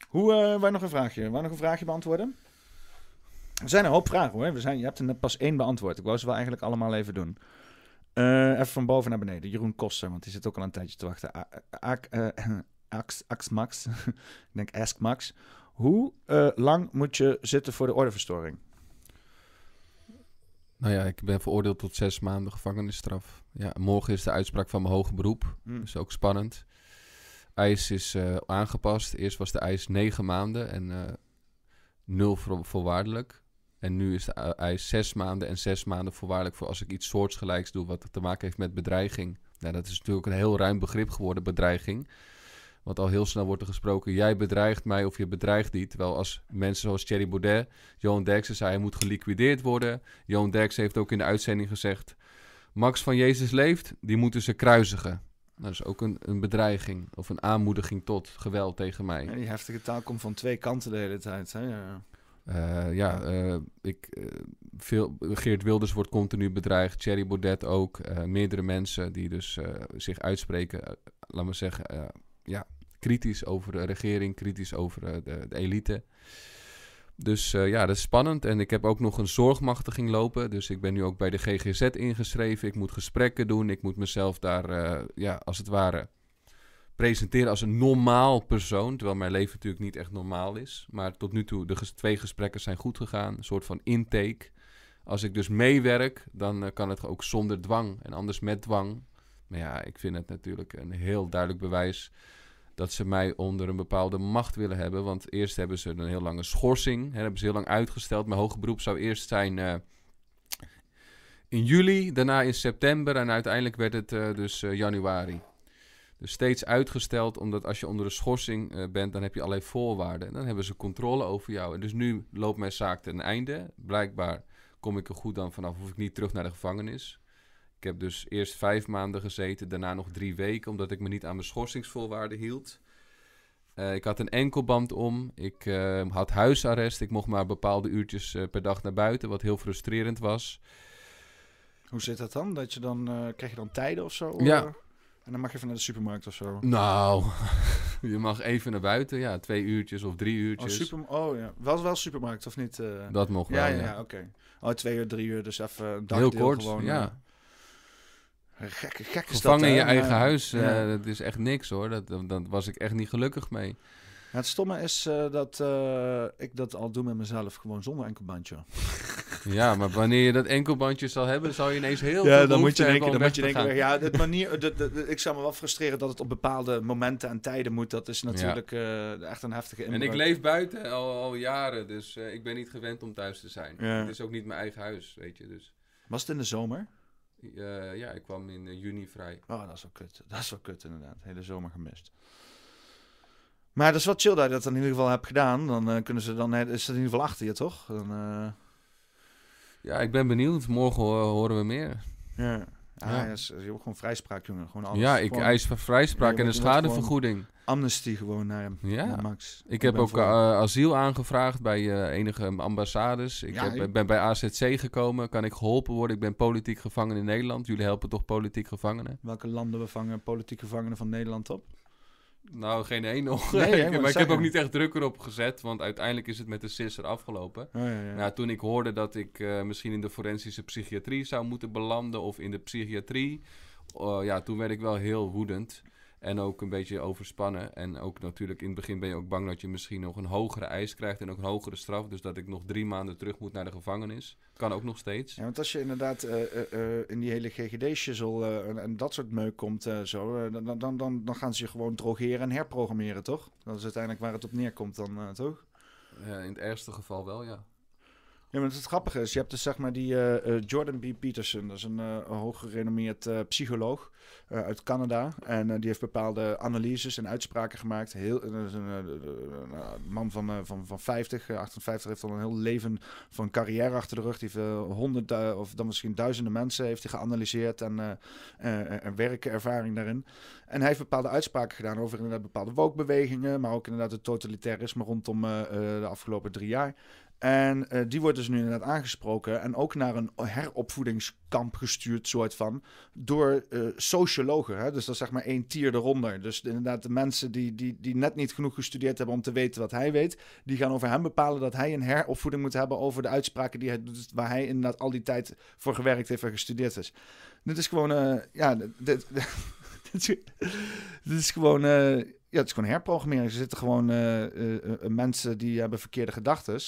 Hoe, wij nog een vraagje? Wij nog een vraagje beantwoorden? Er zijn een hoop vragen hoor. We zijn, je hebt er net pas één beantwoord. Ik wou ze wel eigenlijk allemaal even doen. Eh, even van boven naar beneden. Jeroen Koster, want die zit ook al een tijdje te wachten. Eh, Ax, Ax Max. Ik denk Ask Max. Hoe eh, lang moet je zitten voor de ordeverstoring? Nou ja, ik ben veroordeeld tot zes maanden gevangenisstraf. Ja, morgen is de uitspraak van mijn hoger beroep. Dat is ook spannend. Eis is aangepast. Eerst was de eis negen maanden en nul voor, voorwaardelijk. En nu is eis zes maanden en zes maanden voorwaardelijk voor als ik iets soortgelijks doe wat te maken heeft met bedreiging. Nou, dat is natuurlijk een heel ruim begrip geworden, bedreiging. Want al heel snel wordt er gesproken, jij bedreigt mij of je bedreigt niet. Terwijl als mensen zoals Thierry Baudet, Johan Derksen zei hij moet geliquideerd worden. Johan Derksen heeft ook in de uitzending gezegd, Max van Jezus leeft, die moeten ze kruisigen. Dat is ook een, een bedreiging of een aanmoediging tot geweld tegen mij. Ja, die heftige taal komt van twee kanten de hele tijd. Hè? Ja. Eh, ja, eh, ik, eh, veel, Geert Wilders wordt continu bedreigd. Thierry Baudet ook. meerdere mensen die dus zich uitspreken, laat maar zeggen, ja, kritisch over de regering, kritisch over de, de elite. Dus ja, dat is spannend. En ik heb ook nog een zorgmachtiging lopen. Dus ik ben nu ook bij de GGZ ingeschreven. Ik moet gesprekken doen. Ik moet mezelf daar, ja, als het ware, presenteren als een normaal persoon. Terwijl mijn leven natuurlijk niet echt normaal is. Maar tot nu toe, de twee gesprekken zijn goed gegaan. Een soort van intake. Als ik dus meewerk, dan eh, kan het ook zonder dwang. En anders met dwang. Maar ja, ik vind het natuurlijk een heel duidelijk bewijs dat ze mij onder een bepaalde macht willen hebben. Want eerst hebben ze een heel lange schorsing. Hè, hebben ze heel lang uitgesteld. Mijn hoge beroep zou eerst zijn eh, in juli, daarna in september en uiteindelijk werd het eh, dus januari. Dus steeds uitgesteld, omdat als je onder een schorsing eh, bent, dan heb je allerlei voorwaarden. En dan hebben ze controle over jou. En dus nu loopt mijn zaak ten einde. Blijkbaar kom ik er goed dan vanaf, hoef ik niet terug naar de gevangenis. Ik heb dus eerst vijf maanden gezeten, daarna nog drie weken, omdat ik me niet aan mijn schorsingsvoorwaarden hield. Eh, ik had een enkelband om, ik eh, had huisarrest, ik mocht maar bepaalde uurtjes per dag naar buiten, wat heel frustrerend was. Hoe zit dat dan? Dat je dan krijg je dan tijden of zo? Ja. En dan mag je even naar de supermarkt of zo. Nou, je mag even naar buiten, ja, twee uurtjes of drie Oh, uurtjes. super, oh ja. Wel, wel supermarkt of niet? eh? Dat mocht ja, wel, ja, ja. oké. Oh, twee uur, drie uur, dus even een Heel dagdeel kort, gewoon. ja. eh, Gekke, gekke Gevangen in je eigen huis, eh, dat is echt niks hoor. Dat, dat, dat was ik echt niet gelukkig mee. Het stomme is eh, dat eh, ik dat al doe met mezelf, gewoon zonder enkelbandje. Ja, maar wanneer je dat enkelbandje zal hebben, zal je ineens heel Ja, veel dan moet je denken, dan moet je denken, ja, de manier, ik zou me wel frustreren dat het op bepaalde momenten en tijden moet. Dat is natuurlijk eh, echt een heftige En ik leef buiten al, al jaren, dus eh, ik ben niet gewend om thuis te zijn. Ja. Het is ook niet mijn eigen huis, weet je. Dus Was het in de zomer? eh, ja, ik kwam in juni vrij. Oh, dat is wel kut. Dat is wel kut inderdaad. Hele zomer gemist. Maar dat is wel chill dat je dat in ieder geval hebt gedaan. Dan eh, kunnen ze dan, is dat in ieder geval achter je, toch? Dan, eh, Ja, ik ben benieuwd. Morgen ho- horen we meer. ja. Ah, Ja. ja. is, gewoon vrijspraak, jongen. Gewoon alles. ja, ik Gewoon eis vrijspraak Ja, en een schadevergoeding. Amnesty gewoon naar, Ja. naar Max. Ik heb ook eh, asiel aangevraagd bij eh, enige ambassades. Ik heb, ben bij AZC gekomen. Kan ik geholpen worden? Ik ben politiek gevangen in Nederland. Jullie helpen toch politiek gevangenen? Welke landen bevangen politieke gevangenen van Nederland op? Nou, geen één nog. Nee, ik maar ik heb ook niet echt druk erop gezet, want uiteindelijk is het met de sisser afgelopen. Oh, ja, ja. Nou, toen ik hoorde dat ik eh, misschien in de forensische psychiatrie zou moeten belanden of in de psychiatrie, eh, ja, toen werd ik wel heel woedend en ook een beetje overspannen. En ook natuurlijk in het begin ben je ook bang dat je misschien nog een hogere eis krijgt en ook een hogere straf. Dus dat ik nog drie maanden terug moet naar de gevangenis. Kan ook nog steeds. Ja, want als je inderdaad eh, eh, eh, in die hele GGD-shizzle en, en dat soort meuk komt, zo, dan, dan, dan, dan gaan ze je gewoon drogeren en herprogrammeren, toch? Dat is uiteindelijk waar het op neerkomt dan, toch? In het ergste geval wel, ja. Ja, maar het grappige is, je hebt dus zeg maar die eh, eh, Jordan B. Peterson, dat is een, een hooggerenommeerd psycholoog uit Canada. En die heeft bepaalde analyses en uitspraken gemaakt. Heel, een, man van, van, van 50, eh, 58, heeft al een heel leven van carrière achter de rug. Die heeft eh, honderd of dan misschien duizenden mensen heeft geanalyseerd en, en werkervaring daarin. En hij heeft bepaalde uitspraken gedaan over inderdaad bepaalde woke-bewegingen, maar ook inderdaad het totalitarisme rondom de afgelopen drie jaar. En eh, die wordt dus nu inderdaad aangesproken en ook naar een heropvoedingskamp gestuurd, soort van, door eh, sociologen. Hè? Dus dat is zeg maar één tier eronder. Dus inderdaad de mensen die, die, die net niet genoeg gestudeerd hebben om te weten wat hij weet, die gaan over hem bepalen dat hij een heropvoeding moet hebben over de uitspraken die hij doet, waar hij inderdaad al die tijd voor gewerkt heeft en gestudeerd is. Dit is gewoon, eh, ja, dit, dit, dit is gewoon, ja, het is gewoon herprogrammering. Er zitten gewoon mensen die hebben verkeerde gedachten,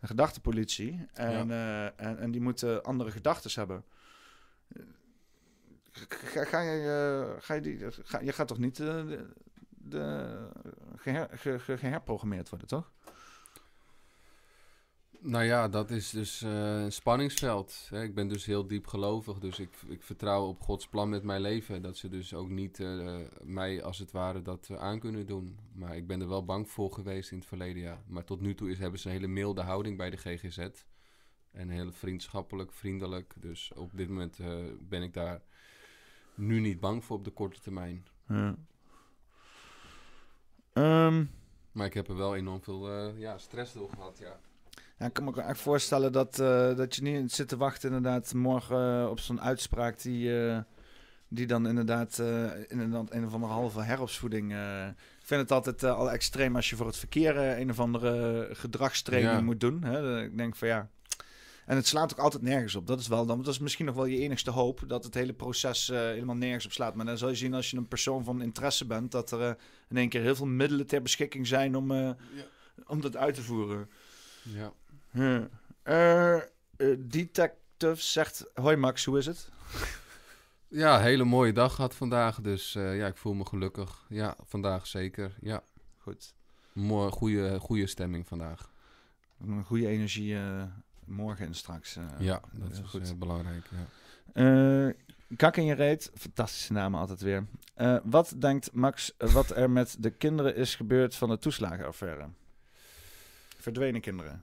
een gedachtenpolitie, en, eh, en, en die moeten andere gedachten hebben. Ga, ga, je, eh, ga je die, ga, je gaat toch niet eh, de, de, geher, ge, ge- geherprogrammeerd worden, toch? Nou ja, dat is dus eh, een spanningsveld. Hè. Ik ben dus heel diep gelovig, dus ik, ik vertrouw op Gods plan met mijn leven. Dat ze dus ook niet eh, mij als het ware dat eh, aan kunnen doen. Maar ik ben er wel bang voor geweest in het verleden, ja. Maar tot nu toe is, hebben ze een hele milde houding bij de GGZ. En heel vriendschappelijk, vriendelijk. Dus op dit moment ben ik daar nu niet bang voor op de korte termijn. Ja. Ehm, Maar ik heb er wel enorm veel ja, stress door gehad, ja. Ja, ik kan me ook echt voorstellen dat, eh, dat je niet zit te wachten inderdaad morgen eh, op zo'n uitspraak die, eh, die dan inderdaad inderdaad een of andere halve heropvoeding... ik vind het altijd al extreem als je voor het verkeer een of andere gedragstraining Ja. moet doen. Hè? Ik denk van ja... En het slaat ook altijd nergens op. Dat is wel dan, dat is misschien nog wel je enigste hoop dat het hele proces helemaal nergens op slaat. Maar dan zal je zien als je een persoon van interesse bent, dat er in één keer heel veel middelen ter beschikking zijn om, om dat uit te voeren. ja. Eh, detective zegt: Hoi Max, hoe is het? Ja, hele mooie dag gehad vandaag. Dus eh, ja, ik voel me gelukkig. Ja, vandaag zeker. Ja, Goed. mooi, goede, goede stemming vandaag. Een goede energie morgen en straks. eh. ja, dat is goed. belangrijk. Ja. Kak in je reet, fantastische namen altijd weer. Wat denkt Max wat er met de kinderen is gebeurd van de toeslagenaffaire? Verdwenen kinderen.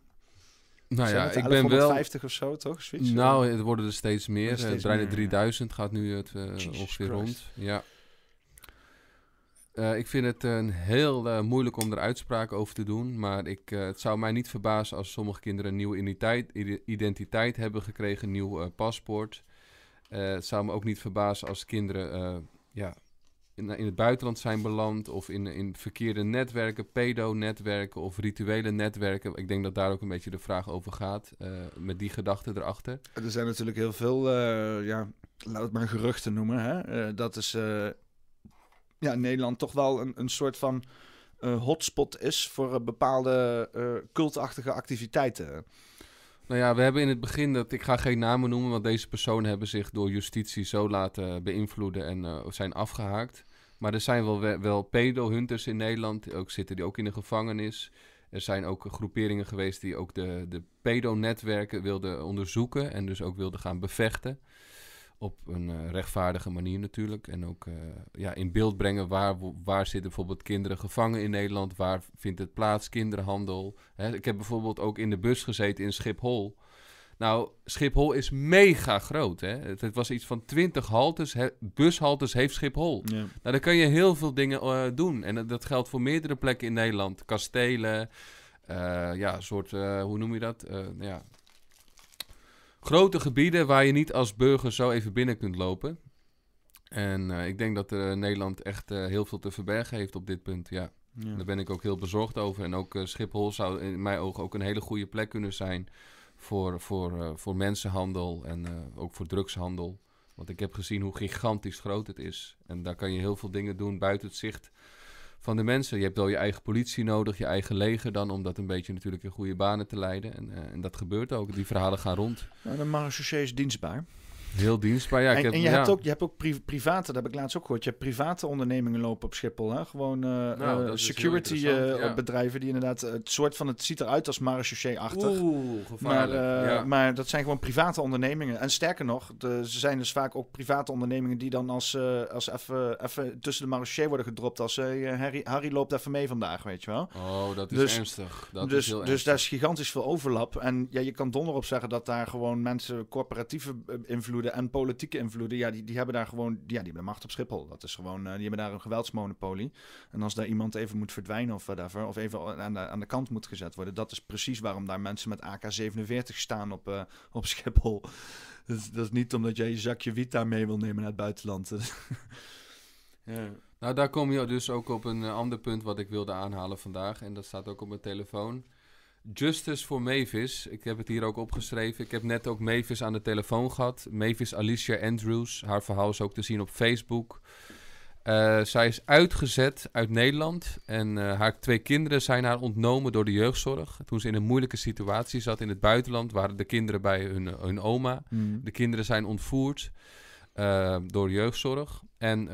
Nou ja, het ik ben wel. 1150 of zo, toch? Nou, het worden er steeds meer. Er steeds Eh, bijna meer, ja. 3000 gaat nu het Jesus ongeveer Christ. rond. Ja. Eh, ik vind het een heel eh, moeilijk om er uitspraken over te doen. Maar ik, het zou mij niet verbazen als sommige kinderen een nieuwe identiteit, ide- identiteit hebben gekregen, een nieuw paspoort. Het zou me ook niet verbazen als kinderen ja, in, in het buitenland zijn beland. Of in, in verkeerde netwerken, pedo-netwerken of rituele netwerken. Ik denk dat daar ook een beetje de vraag over gaat. eh, met die gedachte erachter. Er zijn natuurlijk heel veel, eh, ja, laat het maar geruchten noemen. Hè? Eh, dat is eh, ja, Nederland toch wel een, een soort van eh, hotspot is voor eh, bepaalde eh, cultachtige activiteiten. Nou ja, we hebben in het begin dat ik ga geen namen noemen, want deze personen hebben zich door justitie zo laten beïnvloeden en eh, zijn afgehaakt. Maar er zijn wel, we- wel pedo-hunters in Nederland, ook zitten die ook in de gevangenis. Er zijn ook groeperingen geweest die ook de, de pedo-netwerken wilden onderzoeken en dus ook wilden gaan bevechten. Op een eh, rechtvaardige manier natuurlijk. En ook eh, ja, in beeld brengen waar, waar zitten bijvoorbeeld kinderen gevangen in Nederland. Waar vindt het plaats, kinderhandel. Hè, ik heb bijvoorbeeld ook in de bus gezeten in Schiphol. Nou, Schiphol is mega groot. Hè? Het, het was iets van 20 haltes, bushaltes heeft Schiphol. Ja. Nou, dan kan je heel veel dingen eh, doen. En dat- dat geldt voor meerdere plekken in Nederland. Kastelen, ja, soort, hoe noem je dat? Ja. Grote gebieden waar je niet als burger zo even binnen kunt lopen. En eh, ik denk dat eh, Nederland echt eh, heel veel te verbergen heeft op dit punt, ja. Ja. Daar ben ik ook heel bezorgd over. En ook Schiphol zou in mijn ogen ook een hele goede plek kunnen zijn voor, voor, voor mensenhandel en ook voor drugshandel. Want ik heb gezien hoe gigantisch groot het is. En daar kan je heel veel dingen doen buiten het zicht van de mensen. Je hebt wel je eigen politie nodig, je eigen leger dan, om dat een beetje natuurlijk in goede banen te leiden. En, eh, en dat gebeurt ook. Die verhalen gaan rond. Nou, de marechaussee is dienstbaar. Heel dienstbaar. Ja, ik en, heb, en je, ja. hebt ook, je hebt ook pri- private, dat heb ik laatst ook gehoord. Je hebt private ondernemingen lopen op Schiphol. Hè? Gewoon eh, Nou, eh, security eh, ja. bedrijven die inderdaad het soort van, het ziet eruit als marechaussee-achtig. Oeh, Maar, gevaarlijk. ja. maar dat zijn gewoon private ondernemingen. En sterker nog, de, ze zijn dus vaak ook private ondernemingen die dan als, als even, even tussen de marechaussee worden gedropt. Als Harry, Harry loopt even mee vandaag, weet je wel. Oh, dat is Dus- ernstig. Dat dus is heel dus ernstig. daar is gigantisch veel overlap. En ja, je kan donder op zeggen dat daar gewoon mensen corporatieve eh, en politieke invloeden, ja, die, die hebben daar gewoon, ja, die hebben macht op Schiphol. Dat is gewoon, eh, die hebben daar een geweldsmonopolie. En als daar iemand even moet verdwijnen of whatever, of even aan de, aan de kant moet gezet worden, dat is precies waarom daar mensen met AK-47 staan op, eh, op Schiphol. Dat, is- dat is niet omdat jij je zakje wiet daar mee wil nemen naar het buitenland. ja. Nou, daar kom je dus ook op een eh, ander punt wat ik wilde aanhalen vandaag. En dat staat ook op mijn telefoon. Justice voor Mavis. Ik heb het hier ook opgeschreven. Ik heb net ook Mavis aan de telefoon gehad. Mavis Alicia Andrews. Haar verhaal is ook te zien op Facebook. Eh, zij is uitgezet uit Nederland. En eh, haar twee kinderen zijn haar ontnomen door de jeugdzorg. Toen ze in een moeilijke situatie zat in het buitenland, waren de kinderen bij hun, hun oma. De kinderen zijn ontvoerd eh, door jeugdzorg. En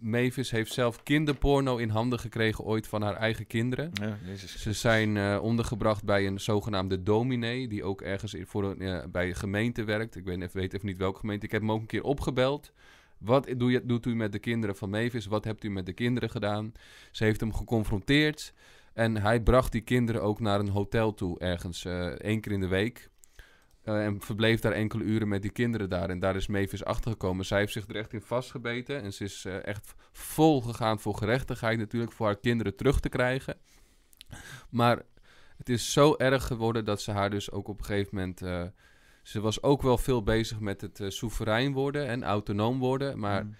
Mavis heeft zelf kinderporno in handen gekregen ooit van haar eigen kinderen. Ja, Jezus. Ze zijn eh, ondergebracht bij een zogenaamde dominee, die ook ergens voor een, eh, bij een gemeente werkt. Ik weet, even- weet even niet welke gemeente. Ik heb hem ook een keer opgebeld. Wat doe je, doet u met de kinderen van Mavis? Wat hebt u met de kinderen gedaan? Ze heeft hem geconfronteerd. En hij bracht die kinderen ook naar een hotel toe, ergens eh, één keer in de week. Eh, en verbleef daar enkele uren met die kinderen daar. En daar is Mavis achtergekomen. Zij heeft zich er echt in vastgebeten. En ze is eh, echt vol gegaan voor gerechtigheid natuurlijk. Voor haar kinderen terug te krijgen. Maar het is zo erg geworden dat ze haar dus ook op een gegeven moment... eh, ze was ook wel veel bezig met het soeverein worden en autonoom worden. Maar Mm.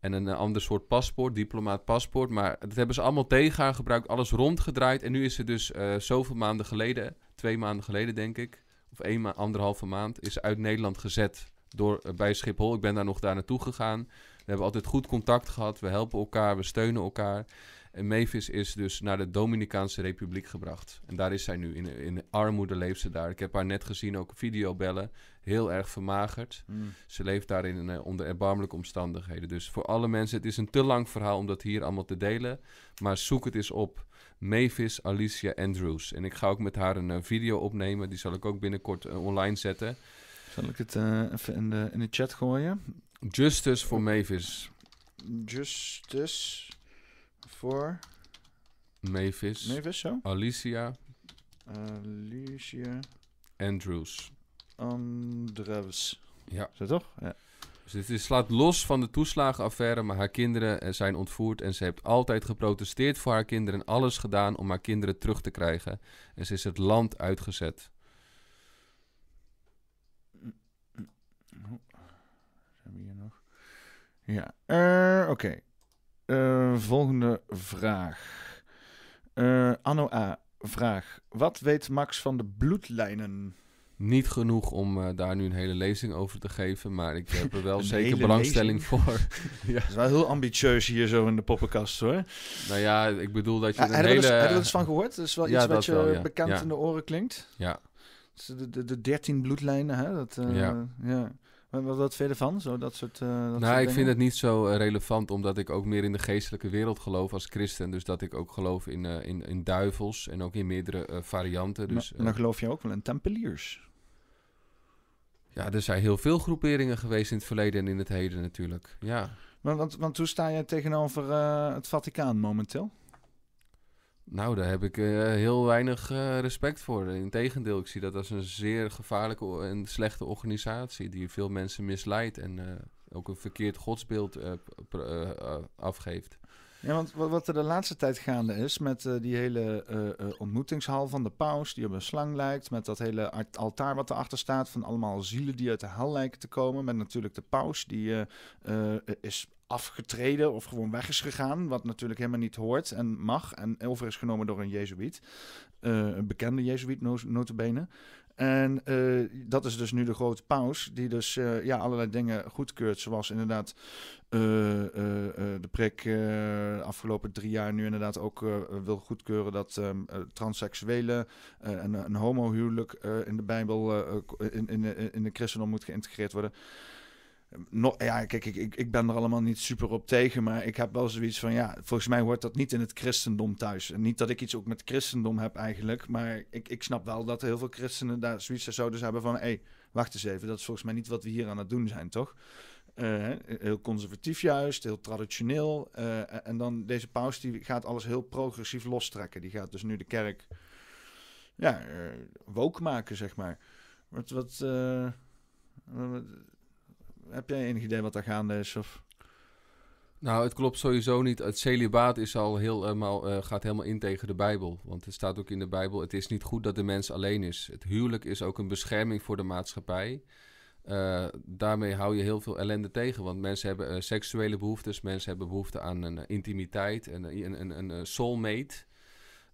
en een ander soort paspoort, diplomaat paspoort. Maar dat hebben ze allemaal tegen haar gebruikt, alles rondgedraaid. En nu is ze dus zoveel maanden geleden, twee maanden geleden denk ik, één ma anderhalve maand, is uit Nederland gezet door, eh, bij Schiphol. Ik ben daar nog daar naartoe gegaan. We hebben altijd goed contact gehad, we helpen elkaar, we steunen elkaar. En Mavis is dus naar de Dominicaanse Republiek gebracht. En daar is zij nu, in, in armoede leeft ze daar. Ik heb haar net gezien, ook videobellen, heel erg vermagerd. Mm. Ze leeft daar in, eh, onder erbarmelijke omstandigheden. Dus voor alle mensen, het is een te lang verhaal om dat hier allemaal te delen. Maar zoek het eens op. Mavis Alicia Andrews. En ik ga ook met haar een eh, video opnemen. Die zal ik ook binnenkort eh, online zetten. Zal ik het eh, even in de, in de chat gooien? Justice voor Mavis. Justice voor Mavis. Mavis, zo? Alicia Alicia Andrews. Andrews. Ja. Is dat toch? Ja. Dus is, slaat los van de toeslagenaffaire, maar haar kinderen eh, zijn ontvoerd en ze heeft altijd geprotesteerd voor haar kinderen en alles gedaan om haar kinderen terug te krijgen. En ze is het land uitgezet. Zijn we hier nog? Ja, eh, oké. Eh, volgende vraag. Eh, Anno A. Vraag. Wat weet Max van de bloedlijnen? Niet genoeg om eh, daar nu een hele lezing over te geven, maar ik heb er wel Een zeker belangstelling voor. Dat is wel heel ambitieus hier zo in de poppenkast hoor. nou ja, ik bedoel dat je Ja, een heb je er hele... eens- heb je er eens van gehoord? Dat is wel Ja, iets wat je wel, ja. bekend Ja. in de oren klinkt. Ja. Is De, de, de 13 bloedlijnen, hè? Dat, eh, Ja. ja. Wat, wat, vind je ervan? Zo, dat soort, eh, dat soort Nou, ik dingen? vind het niet zo relevant, omdat ik ook meer in de geestelijke wereld geloof als christen. Dus dat ik ook geloof in, eh, in, in duivels en ook in meerdere eh, varianten. Dus maar, dan geloof je ook wel in tempeliers. Ja, er zijn heel veel groeperingen geweest in het verleden en in het heden natuurlijk. Ja. Want, want, want hoe sta je tegenover eh, het Vaticaan momenteel? Nou, daar heb ik eh, heel weinig eh, respect voor. Integendeel, ik zie dat als een zeer gevaarlijke en slechte organisatie die veel mensen misleidt en ook een verkeerd godsbeeld afgeeft. Ja, want wat, er de laatste tijd gaande is met eh, die hele eh, eh, ontmoetingshal van de paus, die op een slang lijkt, met dat hele altaar wat erachter staat van allemaal zielen die uit de hel lijken te komen, met natuurlijk de paus die is afgetreden of gewoon weg is gegaan, wat natuurlijk helemaal niet hoort en mag en over is genomen door een jezuïet, een bekende jezuïet no notabene. En eh, dat is dus nu de grote paus, die dus eh, ja, allerlei dingen goedkeurt, zoals inderdaad eh, de prik de afgelopen drie jaar nu inderdaad ook wil goedkeuren dat ehm, eh, transseksuelen en een homohuwelijk in de Bijbel, in, in, in de christendom moet geïntegreerd worden. Ja, kijk, ik, ik, ben er allemaal niet super op tegen, maar ik heb wel zoiets van, ja, volgens mij hoort dat niet in het christendom thuis. En niet dat ik iets ook met christendom heb eigenlijk, maar ik, ik snap wel dat heel veel christenen daar zoiets zouden hebben van, hé, hey, wacht eens even, dat is volgens mij niet wat we hier aan het doen zijn, toch? Eh, heel conservatief juist, heel traditioneel. Eh, en dan deze paus die gaat alles heel progressief lostrekken. Die gaat dus nu de kerk ja, eh woke maken, zeg maar. Wat, wat- heb jij enig idee wat daar gaande is? Of... Nou, het klopt sowieso niet. Het celibaat is al helemaal, eh, gaat helemaal in tegen de Bijbel. Want het staat ook in de Bijbel: het is niet goed dat de mens alleen is. Het huwelijk is ook een bescherming voor de maatschappij. Eh, daarmee hou je heel veel ellende tegen. Want mensen hebben eh, seksuele behoeftes, mensen hebben behoefte aan een intimiteit, een, een, een, een soulmate.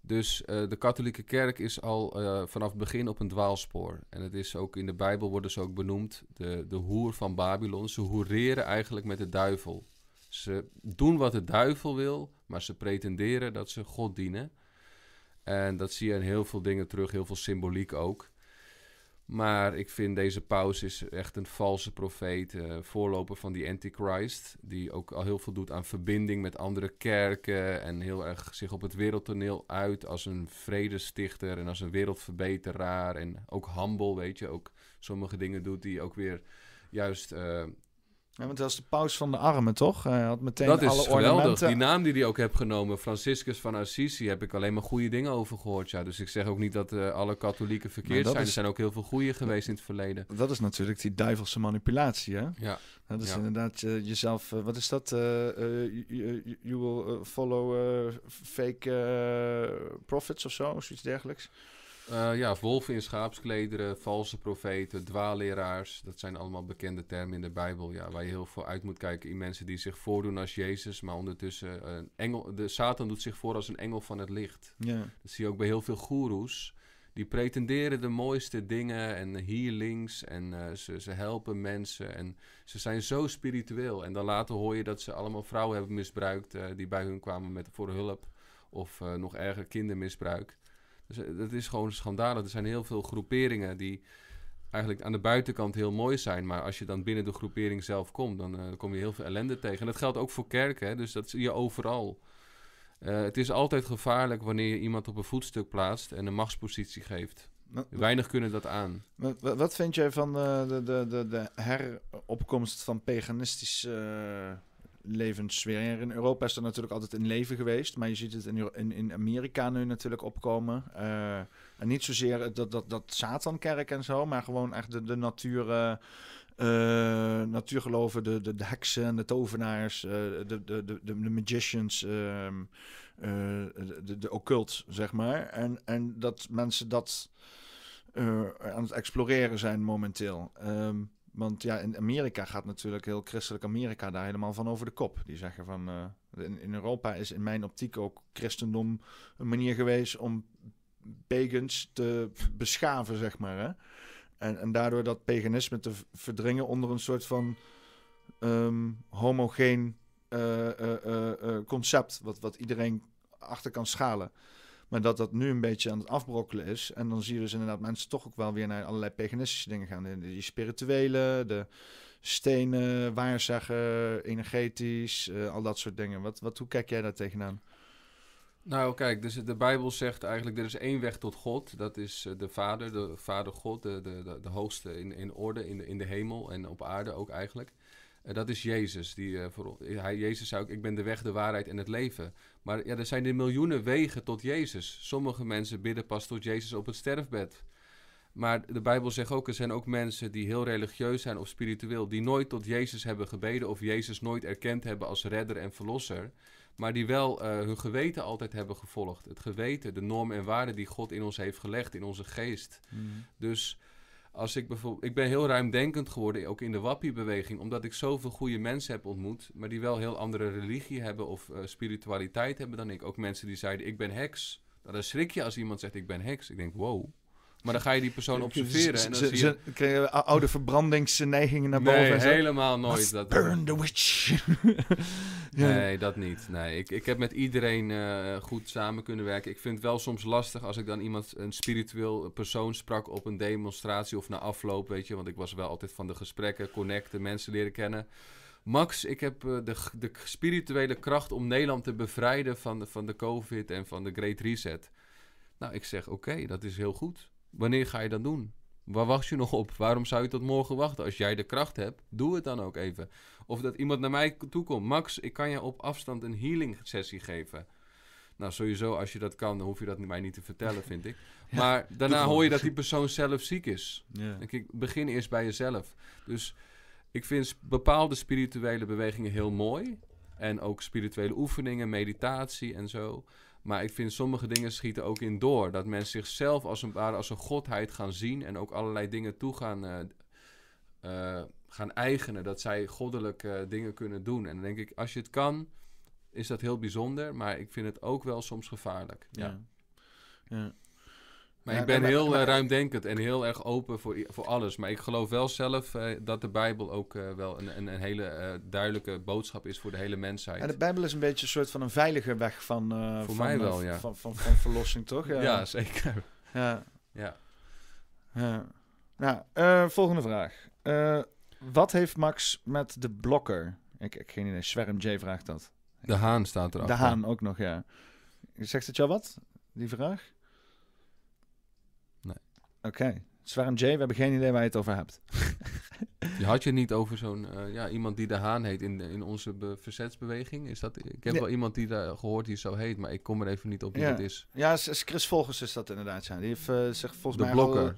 Dus de katholieke kerk is al vanaf het begin op een dwaalspoor. En het is ook in de Bijbel worden ze ook benoemd de, de hoer van Babylon. Ze hoereren eigenlijk met de duivel. Ze doen wat de duivel wil, maar ze pretenderen dat ze God dienen. En dat zie je in heel veel dingen terug, heel veel symboliek ook. Maar ik vind deze paus is echt een valse profeet, uh, voorloper van die antichrist, die ook al heel veel doet aan verbinding met andere kerken en heel erg zich op het wereldtoneel uit als een vredestichter en als een wereldverbeteraar en ook humble, weet je, ook sommige dingen doet die ook weer juist uh, ja, want dat was de paus van de armen, toch? Hij had meteen dat alle is geweldig. ornamenten. Die naam die hij ook heeft genomen, Franciscus van Assisi, heb ik alleen maar goede dingen over gehoord. Ja. Dus ik zeg ook niet dat uh, alle katholieken verkeerd zijn. is- Er zijn ook heel veel goede geweest in het verleden. Dat is natuurlijk die duivelse manipulatie, hè? Ja, Dat is Ja. inderdaad eh, jezelf... eh, wat is dat? Eh, eh, you, you- you will eh, follow eh, fake eh, prophets of zo? Of zoiets dergelijks. Eh, ja wolven in schaapsklederen, valse profeten, dwaalleraars. Dat zijn allemaal bekende termen in de Bijbel. Ja, waar je heel veel uit moet kijken in mensen die zich voordoen als Jezus. Maar ondertussen, een engel, de Satan doet zich voor als een engel van het licht. Ja. Dat zie je ook bij heel veel goeroes. Die pretenderen de mooiste dingen en healings en eh, ze, ze helpen mensen en ze zijn zo spiritueel. En dan later hoor je dat ze allemaal vrouwen hebben misbruikt eh, die bij hun kwamen met, voor hulp. Of nog erger kindermisbruik. Dus eh, dat is gewoon schandalig. Er zijn heel veel groeperingen die eigenlijk aan de buitenkant heel mooi zijn. Maar als je dan binnen de groepering zelf komt, dan eh, kom je heel veel ellende tegen. En dat geldt ook voor kerken, hè? dus dat zie je overal. Eh, het is altijd gevaarlijk wanneer je iemand op een voetstuk plaatst en een machtspositie geeft. Wat, Weinig kunnen dat aan. wat, wat- vind jij van de, de, de, de heropkomst van paganistische levenssfeer? In Europa is er natuurlijk altijd in leven geweest, maar je ziet het in, in, in Amerika nu natuurlijk opkomen. Eh, en niet zozeer dat, dat, dat Satankerk en zo, maar gewoon echt de, de natuur... eh, natuurgeloven, de, de, de heksen en de tovenaars, de, de, de, de, magicians, ehm, eh, de, de, occult, zeg maar. En, en dat mensen dat aan het exploreren zijn momenteel. Ehm, want ja, in Amerika gaat natuurlijk heel christelijk Amerika daar helemaal van over de kop. Die zeggen van, eh, in, Europa is in mijn optiek ook christendom een manier geweest om pagans te beschaven, zeg maar. Hè? En, en daardoor dat paganisme te verdringen onder een soort van ehm, homogeen eh, eh, concept, wat, wat iedereen achter kan schalen. Maar dat dat nu een beetje aan het afbrokkelen is. En dan zie je dus inderdaad mensen toch ook wel weer naar allerlei paganistische dingen gaan. Die, die spirituele, de stenen, waarzeggen, energetisch, eh, al dat soort dingen. Wat, wat, hoe kijk jij daar tegenaan? Nou, kijk, dus de Bijbel zegt eigenlijk: er is één weg tot God. Dat is eh, de Vader, de Vader God, de, de, de, de hoogste in, in orde, in de, in de hemel en op aarde ook eigenlijk. Eh, dat is Jezus. Die, eh, voor, hij, Jezus zei ook: Ik ben de weg, de waarheid en het leven. Maar ja, er zijn er miljoenen wegen tot Jezus. Sommige mensen bidden pas tot Jezus op het sterfbed. Maar de Bijbel zegt ook: er zijn ook mensen die heel religieus zijn of spiritueel, die nooit tot Jezus hebben gebeden of Jezus nooit erkend hebben als redder en verlosser. Maar die wel eh, hun geweten altijd hebben gevolgd. Het geweten, de normen en waarden die God in ons heeft gelegd, in onze geest. Dus als ik bijvoorbeeld. Ik ben heel ruimdenkend geworden, ook in de Wappie-beweging, omdat ik zoveel goede mensen heb ontmoet, maar die wel heel andere religie hebben of eh, spiritualiteit hebben dan ik. Ook mensen die zeiden: Ik ben heks. Nou, dan schrik je als iemand zegt: Ik ben heks. Ik denk: Wow. Maar dan ga je die persoon observeren en dan Ze, zie je. ze, oude verbrandingsneigingen naar boven. Nee, en zo. helemaal nooit. Dat, burn the witch. Ja. Nee, dat niet. Nee, ik, ik heb met iedereen eh, goed samen kunnen werken. Ik vind het wel soms lastig als ik dan iemand, een spiritueel persoon sprak op een demonstratie of na afloop, weet je. Want ik was wel altijd van de gesprekken, connecten, mensen leren kennen. Max, ik heb eh, de, de spirituele kracht om Nederland te bevrijden van de, van de COVID en van de Great Reset. Nou, ik zeg oké, dat is heel goed. Wanneer ga je dat doen? Waar wacht je nog op? Waarom zou je tot morgen wachten? Als jij de kracht hebt, doe het dan ook even. Of dat iemand naar mij toe komt. Max, ik kan je op afstand een healing sessie geven. Nou, sowieso, als je dat kan, dan hoef je dat mij niet te vertellen, vind ik. maar daarna hoor je dat die persoon zelf ziek is. Ja. Denk ik, begin eerst bij jezelf. Dus Ik vind bepaalde spirituele bewegingen heel mooi. En ook spirituele oefeningen, meditatie en zo. Maar ik vind sommige dingen schieten ook in door. Dat mensen zichzelf als een, als een godheid gaan zien. En ook allerlei dingen toe gaan, eh, eh, gaan eigenen. Dat zij goddelijke eh, dingen kunnen doen. En dan denk ik, als je het kan, is dat heel bijzonder. Maar ik vind het ook wel soms gevaarlijk. Ja. ja. Maar Ja, ik ben maar- heel maar- eh, ruimdenkend en heel erg open voor, voor alles. Maar ik geloof wel zelf eh, dat de Bijbel ook eh, wel een, een, een hele duidelijke boodschap is voor de hele mensheid. Ja, de Bijbel is een beetje een soort van een veilige weg van, Voor van, mij wel, ja. van, van, van verlossing, toch? ja. zeker. ja. Ja. Nou, volgende vraag. Wat heeft Max met de blokker? Ik heb geen idee. Swerm J vraagt dat. De haan staat erachter. De Haan ook nog, ja. Zegt het jou wat, die vraag? Oké. Swerm J, we hebben geen idee waar je het over hebt. Je had je niet over zo'n eh, ja, iemand die de haan heet in, in onze be- verzetsbeweging? Is dat, ik heb wel iemand die daar gehoord die zo heet, maar ik kom er even niet op wie Ja. dat is. Ja, Chris Volgers is dat inderdaad, ja. Die heeft eh, zich volgens De mij blokker. al,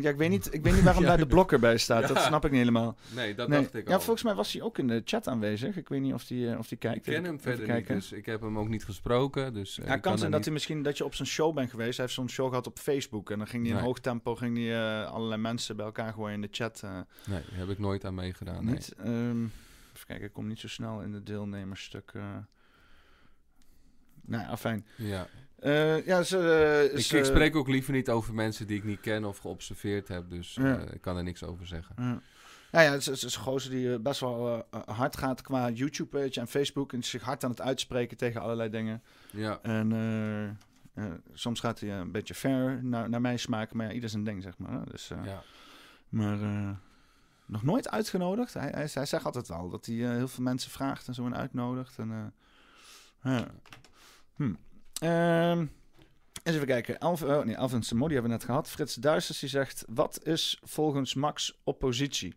ja, ik weet niet, ik weet niet waarom Ja. daar de blokker bij staat. Dat Ja. snap ik niet helemaal. Nee, dat Nee. dacht ik ja, al. volgens mij was hij ook in de chat aanwezig. Ik weet niet of die, eh, of die kijkt. Ik ken hem verder niet, kijken. dus ik heb hem ook niet gesproken. Dus, eh, Ja, kan zijn dat hij misschien dat je op zijn show bent geweest. Hij heeft zo'n show gehad op Facebook. En dan ging hij in Nee. hoog tempo ging hij, eh, allerlei mensen bij elkaar gooien in de chat. eh, Nee, heb ik nooit aan meegedaan. nee. niet. Ehm, even kijken, ik kom niet zo snel in de deelnemersstuk. Nou ja, fijn. Ja. Eh, ja, ze, eh, Ik, ze- ik spreek ook liever niet over mensen die ik niet ken of geobserveerd heb, dus Ja. eh, ik kan er niks over zeggen. Ja. Ja, ja, het is, een gozer die best wel hard gaat qua YouTube-page en Facebook. En zich hard aan het uitspreken tegen allerlei dingen. Ja, En soms gaat hij een beetje fair naar, naar mijn smaak. Maar ja, ieder zijn ding, zeg maar. Dus, ja. Maar nog nooit uitgenodigd. Hij, hij, hij zegt altijd wel dat hij heel veel mensen vraagt en zo en uitnodigt. En, ja. hm. Ehm, eens even kijken. Elf, oh, nee, hebben we net gehad. Frits Duisters die zegt... Wat is volgens Max oppositie?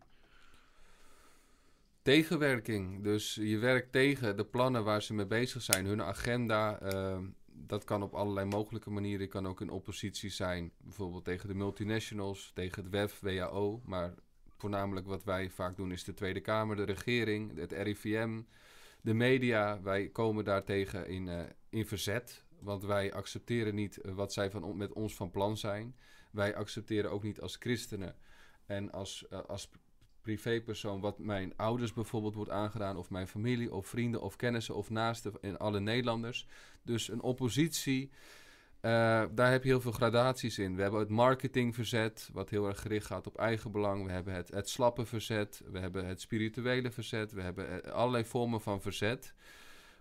Tegenwerking. Dus je werkt tegen de plannen waar ze mee bezig zijn, hun agenda. ehm, dat kan op allerlei mogelijke manieren. Je kan ook in oppositie zijn, bijvoorbeeld tegen de multinationals, tegen het WEF, WHO. Maar voornamelijk wat wij vaak doen is de Tweede Kamer, de regering, het RIVM, de media. Wij komen daartegen in, eh, in verzet, want wij accepteren niet eh, wat zij van, met ons van plan zijn. Wij accepteren ook niet als christenen en als, eh, als privépersoon wat mijn ouders bijvoorbeeld wordt aangedaan, of mijn familie, of vrienden, of kennissen, of naasten en alle Nederlanders. Dus een oppositie, eh, daar heb je heel veel gradaties in. We hebben het marketingverzet, wat heel erg gericht gaat op eigen belang. We hebben het, het slappe verzet, we hebben het spirituele verzet, we hebben allerlei vormen van verzet.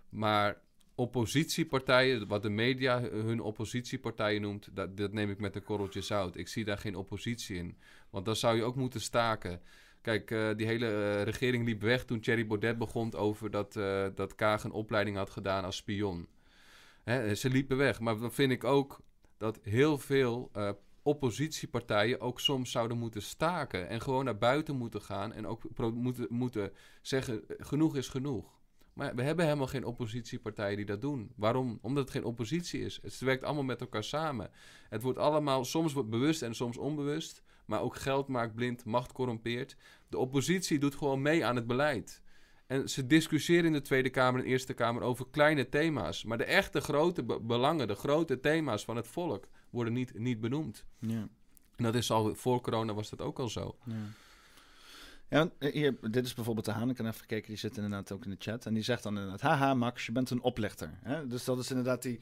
Maar oppositiepartijen, wat de media hun oppositiepartijen noemt, dat, dat neem ik met een korreltje zout. Ik zie daar geen oppositie in. Want dan zou je ook moeten staken. Kijk, eh, die hele eh, regering liep weg toen Thierry Baudet begon over dat, eh, dat Kaag een opleiding had gedaan als spion. Hè, ze liepen weg. Maar dan vind ik ook dat heel veel oppositiepartijen ook soms zouden moeten staken. En gewoon naar buiten moeten gaan en ook moeten, moeten zeggen, genoeg is genoeg. Maar we hebben helemaal geen oppositiepartijen die dat doen. Waarom? Omdat het geen oppositie is. Het werkt allemaal met elkaar samen. Het wordt allemaal, soms wordt bewust en soms onbewust. Maar ook geld maakt blind, macht corrompeert. De oppositie doet gewoon mee aan het beleid. En ze discussiëren in de Tweede Kamer en Eerste Kamer over kleine thema's. Maar de echte grote be- belangen, de grote thema's van het volk, worden niet, niet benoemd. Ja. En dat is al, voor corona was dat ook al zo. Ja. Ja, hier, dit is bijvoorbeeld de Haan. Ik heb even gekeken, die zit inderdaad ook in de chat. En die zegt dan inderdaad, haha Max, je bent een oplichter. Hè? Dus dat is inderdaad die,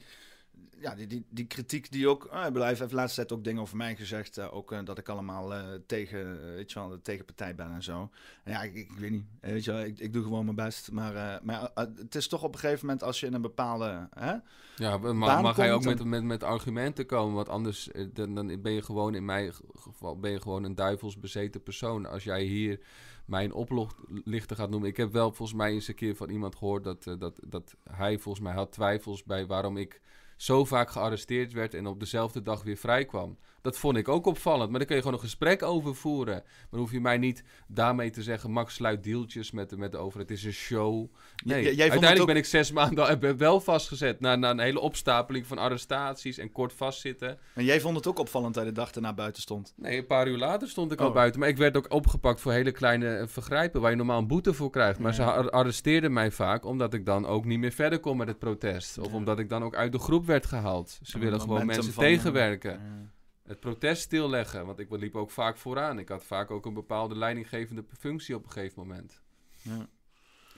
ja, die, die, die kritiek die ook... Ah, Blijf heeft de laatste tijd ook dingen over mij gezegd. eh, ook eh, dat ik allemaal eh, tegen, weet je wel, de tegenpartij ben en zo. En ja, ik, ik, weet niet. Weet je wel, ik, ik doe gewoon mijn best. Maar, maar het is toch op een gegeven moment als je in een bepaalde... Hè? Ja, maar mag hij ook met, met, met argumenten komen? Want anders dan, dan ben je gewoon, in mijn geval, ben je gewoon een duivels bezeten persoon. Als jij hier mijn oplichter gaat noemen. Ik heb wel volgens mij eens een keer van iemand gehoord dat, dat, dat hij volgens mij had twijfels bij waarom ik zo vaak gearresteerd werd en op dezelfde dag weer vrijkwam. Dat vond ik ook opvallend. Maar daar kun je gewoon een gesprek over voeren. Maar dan hoef je mij niet daarmee te zeggen... Max sluit deeltjes met, de- met de over. Het is een show. Nee, J- uiteindelijk ook- ben ik zes maanden wel vastgezet... Na, na een hele opstapeling van arrestaties en kort vastzitten. En jij vond het ook opvallend dat de dag erna buiten stond. Nee, een paar uur later stond ik al Oh. buiten. Maar ik werd ook opgepakt voor hele kleine eh, vergrijpen... waar je normaal een boete voor krijgt. Maar Ja. ze ar- arresteerden mij vaak... omdat ik dan ook niet meer verder kon met het protest. Of Ja. omdat ik dan ook uit de groep werd gehaald. Ze willen gewoon mensen van, tegenwerken. ja. Het protest stilleggen, want ik liep ook vaak vooraan. Ik had vaak ook een bepaalde leidinggevende functie op een gegeven moment. Ja.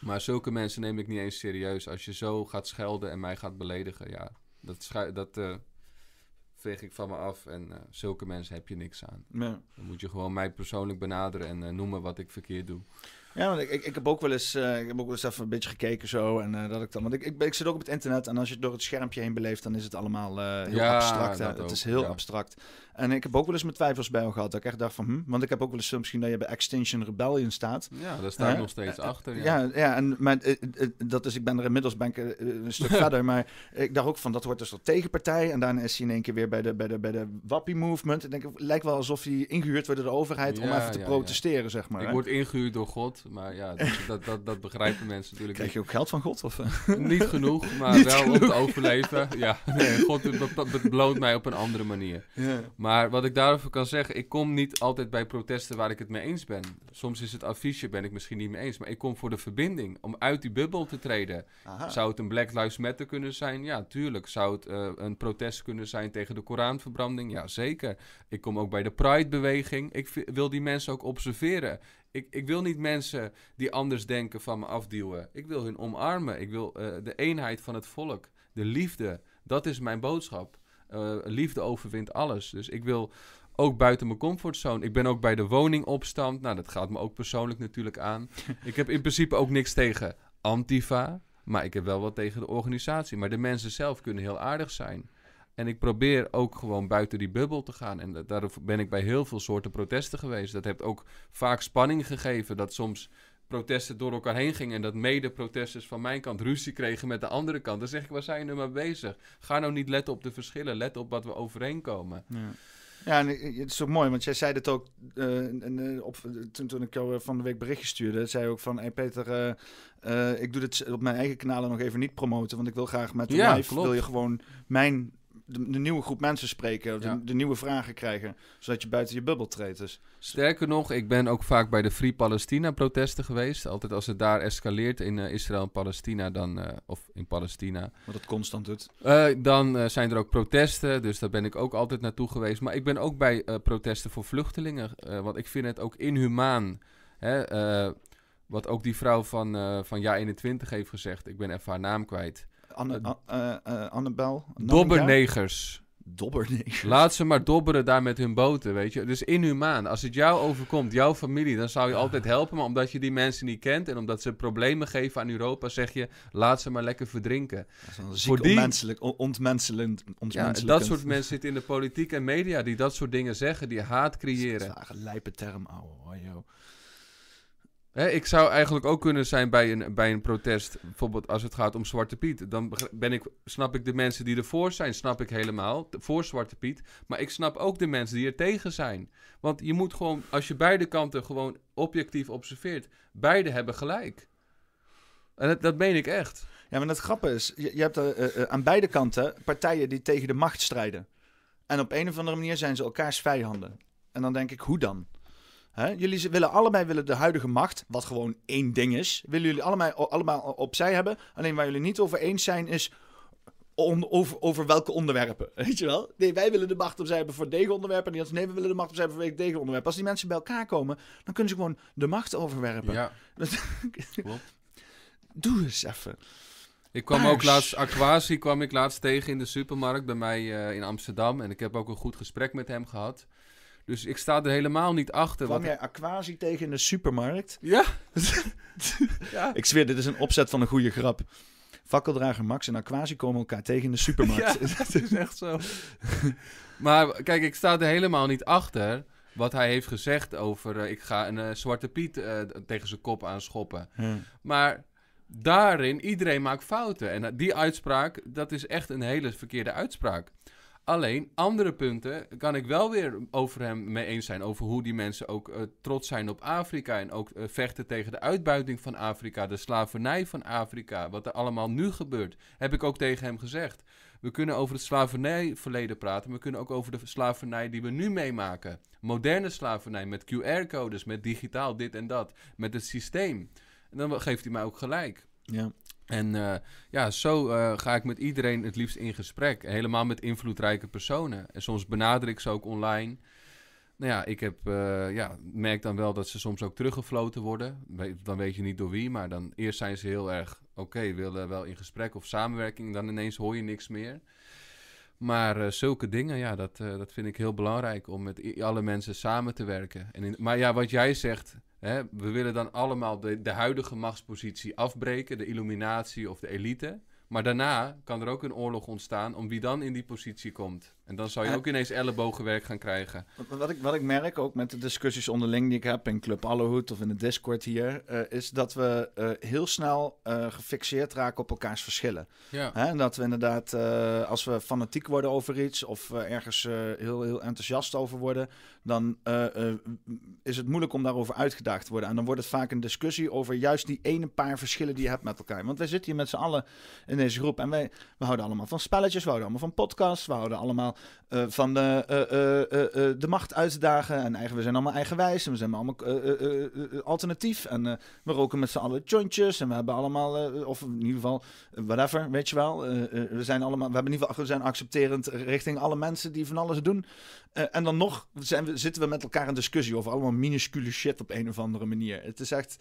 Maar zulke mensen neem ik niet eens serieus. Als je zo gaat schelden en mij gaat beledigen, ja, dat, dat eh, veeg ik van me af. En eh, zulke mensen heb je niks aan. Ja. Dan moet je gewoon mij persoonlijk benaderen en eh, noemen wat ik verkeerd doe. Ja, want ik, ik, ik heb ook wel eens, eh, ik heb ook wel eens even een beetje gekeken zo. En eh, dat ik dan, want ik, ik, zit ook op het internet en als je het door het schermpje heen beleeft, dan is het allemaal eh, heel Ja, abstract. hè. Het ook, is heel ja. abstract. En ik heb ook wel eens mijn twijfels bij jou gehad. Dat ik echt dacht van, hm, want ik heb ook wel eens gezien dat je bij Extinction Rebellion staat. Ja, daar sta ik nog steeds achter. Ja. Ja, ja, en maar, dat is, ik ben er inmiddels ben ik, een stuk verder, maar ik dacht ook van, dat wordt dus tot tegenpartij. En daarna is hij in één keer weer bij de, bij de, bij de Wappie Movement. Ik denk, het lijkt wel alsof hij ingehuurd wordt door de overheid om even te protesteren, zeg maar. Ik hè. word ingehuurd door God, maar ja, dat, dat, dat, dat begrijpen mensen natuurlijk Krijg je ook geld van God? Of, eh? Niet genoeg, maar Niet wel om te overleven. Ja, nee, God beloont mij op een andere manier. ja. Maar wat ik daarover kan zeggen, ik kom niet altijd bij protesten waar ik het mee eens ben. Soms is het affiche, ben ik misschien niet mee eens. Maar ik kom voor de verbinding, om uit die bubbel te treden. Aha. Zou het een Black Lives Matter kunnen zijn? Ja, tuurlijk. Zou het eh, een protest kunnen zijn tegen de Koranverbranding? Ja, zeker. Ik kom ook bij de Pride-beweging. Ik wil die mensen ook observeren. Ik, ik wil niet mensen die anders denken van me afduwen. Ik wil hun omarmen. Ik wil eh, de eenheid van het volk. De liefde. Dat is mijn boodschap. Eh, liefde overwint alles. Dus ik wil ook buiten mijn comfortzone. Ik ben ook bij de woningopstand. Nou, dat gaat me ook persoonlijk natuurlijk aan. ik heb in principe ook niks tegen Antifa. Maar ik heb wel wat tegen de organisatie. Maar de mensen zelf kunnen heel aardig zijn. En ik probeer ook gewoon buiten die bubbel te gaan. En da- daarom ben ik bij heel veel soorten protesten geweest. Dat heeft ook vaak spanning gegeven. Dat soms protesten door elkaar heen gingen. En dat mede-protesters van mijn kant ruzie kregen met de andere kant. Dan zeg ik, waar zijn jullie mee bezig? Ga nou niet letten op de verschillen. Let op wat we overeenkomen. Ja. Ja, en eh, het is ook mooi, want jij zei het ook eh, eh, op, toen, toen ik jou van de week berichtje stuurde. Zei ook van, hey Peter, ik doe dit op mijn eigen kanalen nog even niet promoten, want ik wil graag met de Ja, live, klopt. wil je gewoon mijn, de, de nieuwe groep mensen spreken, de, Ja. de nieuwe vragen krijgen, zodat je buiten je bubbel treedt. Dus Sterker nog, ik ben ook vaak bij de Free Palestina protesten geweest. Altijd als het daar escaleert in eh, Israël en Palestina, dan, eh, of in Palestina, wat het constant doet. Eh, dan zijn er ook protesten, dus daar ben ik ook altijd naartoe geweest. Maar ik ben ook bij eh, protesten voor vluchtelingen, eh, want ik vind het ook inhumaan. Hè, eh, wat ook die vrouw van, eh van Ja 21 heeft gezegd, ik ben even haar naam kwijt. Anne, A- eh, eh, Annabel? Dobbernegers. Dobbernegers. Laat ze maar dobberen daar met hun boten, weet je. Dus inhumaan. Als het jou overkomt, jouw familie, dan zou je altijd helpen. Maar omdat je die mensen niet kent en omdat ze problemen geven aan Europa, zeg je, laat ze maar lekker verdrinken. Dat is Voor die- onmenselijk, on- ontmenselend. Ja, dat soort mensen zitten in de politiek en media die dat soort dingen zeggen, die haat Dat is creëren. een lijpe term, ouwe. hoor, joh. Hè, ik zou eigenlijk ook kunnen zijn bij een, bij een protest, bijvoorbeeld als het gaat om Zwarte Piet. Dan ben ik, snap ik de mensen die ervoor zijn, snap ik helemaal, voor Zwarte Piet. Maar ik snap ook de mensen die er tegen zijn. Want je moet gewoon, als je beide kanten gewoon objectief observeert, beide hebben gelijk. En dat, dat meen ik echt. Ja, maar het grappige is, je, hebt er, eh, eh, aan beide kanten partijen die tegen de macht strijden. En op een of andere manier zijn ze elkaars vijanden. En dan denk ik, hoe dan? Hè? Jullie willen allebei willen de huidige macht, wat gewoon één ding is, willen jullie allebei, allemaal opzij hebben. Alleen waar jullie niet over eens zijn is on- over, over welke onderwerpen. Weet je wel? Nee, wij willen de macht opzij hebben voor deze onderwerpen. En die anderen, nee, we willen de macht opzij hebben voor deze onderwerpen. Als die mensen bij elkaar komen, dan kunnen ze gewoon de macht overwerpen. Ja. Doe eens even. Ik kwam ook laatst, Aquasi kwam ik laatst tegen in de supermarkt bij mij eh, in Amsterdam. En ik heb ook een goed gesprek met hem gehad. Dus ik sta er helemaal niet achter. Kwam wat- jij Aquasi tegen in de supermarkt? Ja. ja. Ik zweer, dit is een opzet van een goede grap. Fakkeldrager Max en Aquasi komen elkaar tegen in de supermarkt. Ja, dat is echt zo. maar kijk, ik sta er helemaal niet achter wat hij heeft gezegd over... eh, ik ga een eh, Zwarte Piet eh, tegen zijn kop aanschoppen. Maar daarin, iedereen maakt fouten. En die uitspraak, dat is echt een hele verkeerde uitspraak. Alleen, andere punten kan ik wel weer over hem mee eens zijn. Over hoe die mensen ook eh, trots zijn op Afrika. En ook eh, vechten tegen de uitbuiting van Afrika. De slavernij van Afrika. Wat er allemaal nu gebeurt. Heb ik ook tegen hem gezegd. We kunnen over het slavernijverleden praten. Maar we kunnen ook over de slavernij die we nu meemaken. Moderne slavernij met QR-codes. Met digitaal dit en dat. Met het systeem. En dan geeft hij mij ook gelijk. Ja. En eh, ja, zo eh, ga ik met iedereen het liefst in gesprek. Helemaal met invloedrijke personen. En soms benader ik ze ook online. Nou ja, ik heb, eh, ja, merk dan wel dat ze soms ook teruggefloten worden. Dan weet je niet door wie, maar dan eerst zijn ze heel erg... oké, willen wel in gesprek of samenwerking. Dan ineens hoor je niks meer. Maar zulke dingen, ja, dat, dat vind ik heel belangrijk... om met alle mensen samen te werken. En maar ja, wat jij zegt... We willen dan allemaal de, de huidige machtspositie afbreken... de illuminatie of de elite... Maar daarna kan er ook een oorlog ontstaan om wie dan in die positie komt. En dan zou je En- ook ineens ellebogenwerk gaan krijgen. Wat- ik, wat ik merk, ook met de discussies onderling die ik heb in Club Allerhoed of in de Discord hier, eh, is dat we eh, heel snel eh, gefixeerd raken op elkaars verschillen. Ja, Hè? En dat we inderdaad, eh, als we fanatiek worden over iets of eh, ergens eh, heel, heel enthousiast over worden, dan eh, eh, is het moeilijk om daarover uitgedaagd te worden. En dan wordt het vaak een discussie over juist die ene paar verschillen die je hebt met elkaar. Want wij zitten hier met z'n allen in deze groep en wij we houden allemaal van spelletjes, we houden allemaal van podcasts, we houden allemaal eh, van de, eh, de macht uitdagen. En eigen, we zijn allemaal eigenwijs en we zijn allemaal alternatief. En we roken met z'n allen jointjes en we hebben allemaal, of in ieder geval, whatever, weet je wel. We zijn allemaal, we hebben in ieder geval, we zijn accepterend richting alle mensen die van alles doen. En dan nog zijn we, zitten we met elkaar in discussie over allemaal minuscule shit op een of andere manier. Het is echt.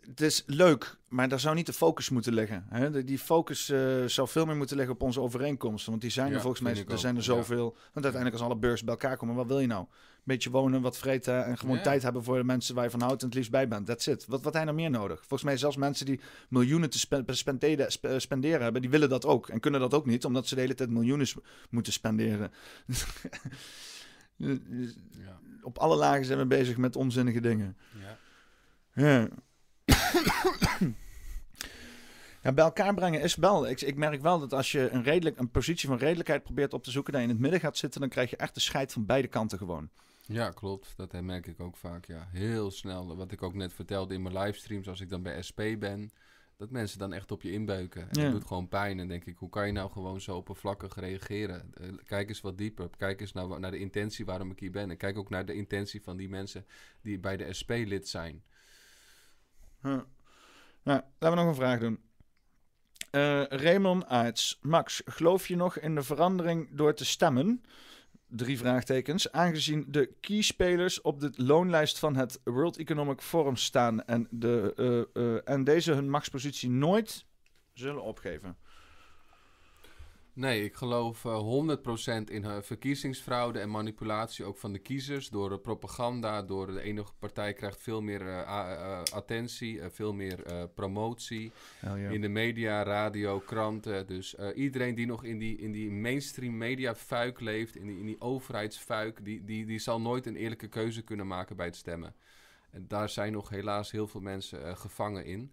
Het is leuk, maar daar zou niet de focus moeten liggen. Hè? Die focus eh, zou veel meer moeten liggen op onze overeenkomsten. Want die zijn er volgens mij, er ook, zijn er ja. zoveel. Want uiteindelijk als alle beurs bij elkaar komen, wat wil je nou? Een beetje wonen, wat vreten en gewoon Ja. tijd hebben voor de mensen waar je van houdt en het liefst bij bent. That's it. Wat, wat heb je nou meer nodig? Volgens mij zelfs mensen die miljoenen te spe- spenderen, spe- spenderen hebben, die willen dat ook. En kunnen dat ook niet, omdat ze de hele tijd miljoenen moeten spenderen. ja, Op alle lagen zijn we bezig met onzinnige dingen. ja. Ja. Bij elkaar brengen is wel. Ik, ik merk wel dat als je een, redelijk, een positie van redelijkheid probeert op te zoeken, dat je in het midden gaat zitten, dan krijg je echt de scheid van beide kanten gewoon. Ja, klopt. Dat merk ik ook vaak. Ja, heel snel. Wat ik ook net vertelde in mijn livestreams, als ik dan bij SP ben, dat mensen dan echt op je inbeuken. En Ja. dat doet gewoon pijn. En denk ik, hoe kan je nou gewoon zo oppervlakkig reageren? Eh, kijk eens wat dieper. Kijk eens naar, wa- naar de intentie waarom ik hier ben. En kijk ook naar de intentie van die mensen die bij de SP lid zijn. Nou, laten we nog een vraag doen. Eh Raymond Aerts. Max, geloof je nog in de verandering door te stemmen? Drie vraagtekens. Aangezien de keyspelers op de loonlijst van het World Economic Forum staan en, de, eh, eh, en deze hun machtspositie nooit zullen opgeven. Nee, ik geloof eh 100% in eh, verkiezingsfraude en manipulatie ook van de kiezers. Door eh, propaganda, door de ene partij krijgt veel meer eh, eh, attentie, eh, veel meer eh, promotie. In de media, radio, kranten. Dus eh, iedereen die nog in die, in die mainstream media fuik leeft, in die, in die overheidsfuik, die, die, die zal nooit een eerlijke keuze kunnen maken bij het stemmen. En daar zijn nog helaas heel veel mensen eh, gevangen in.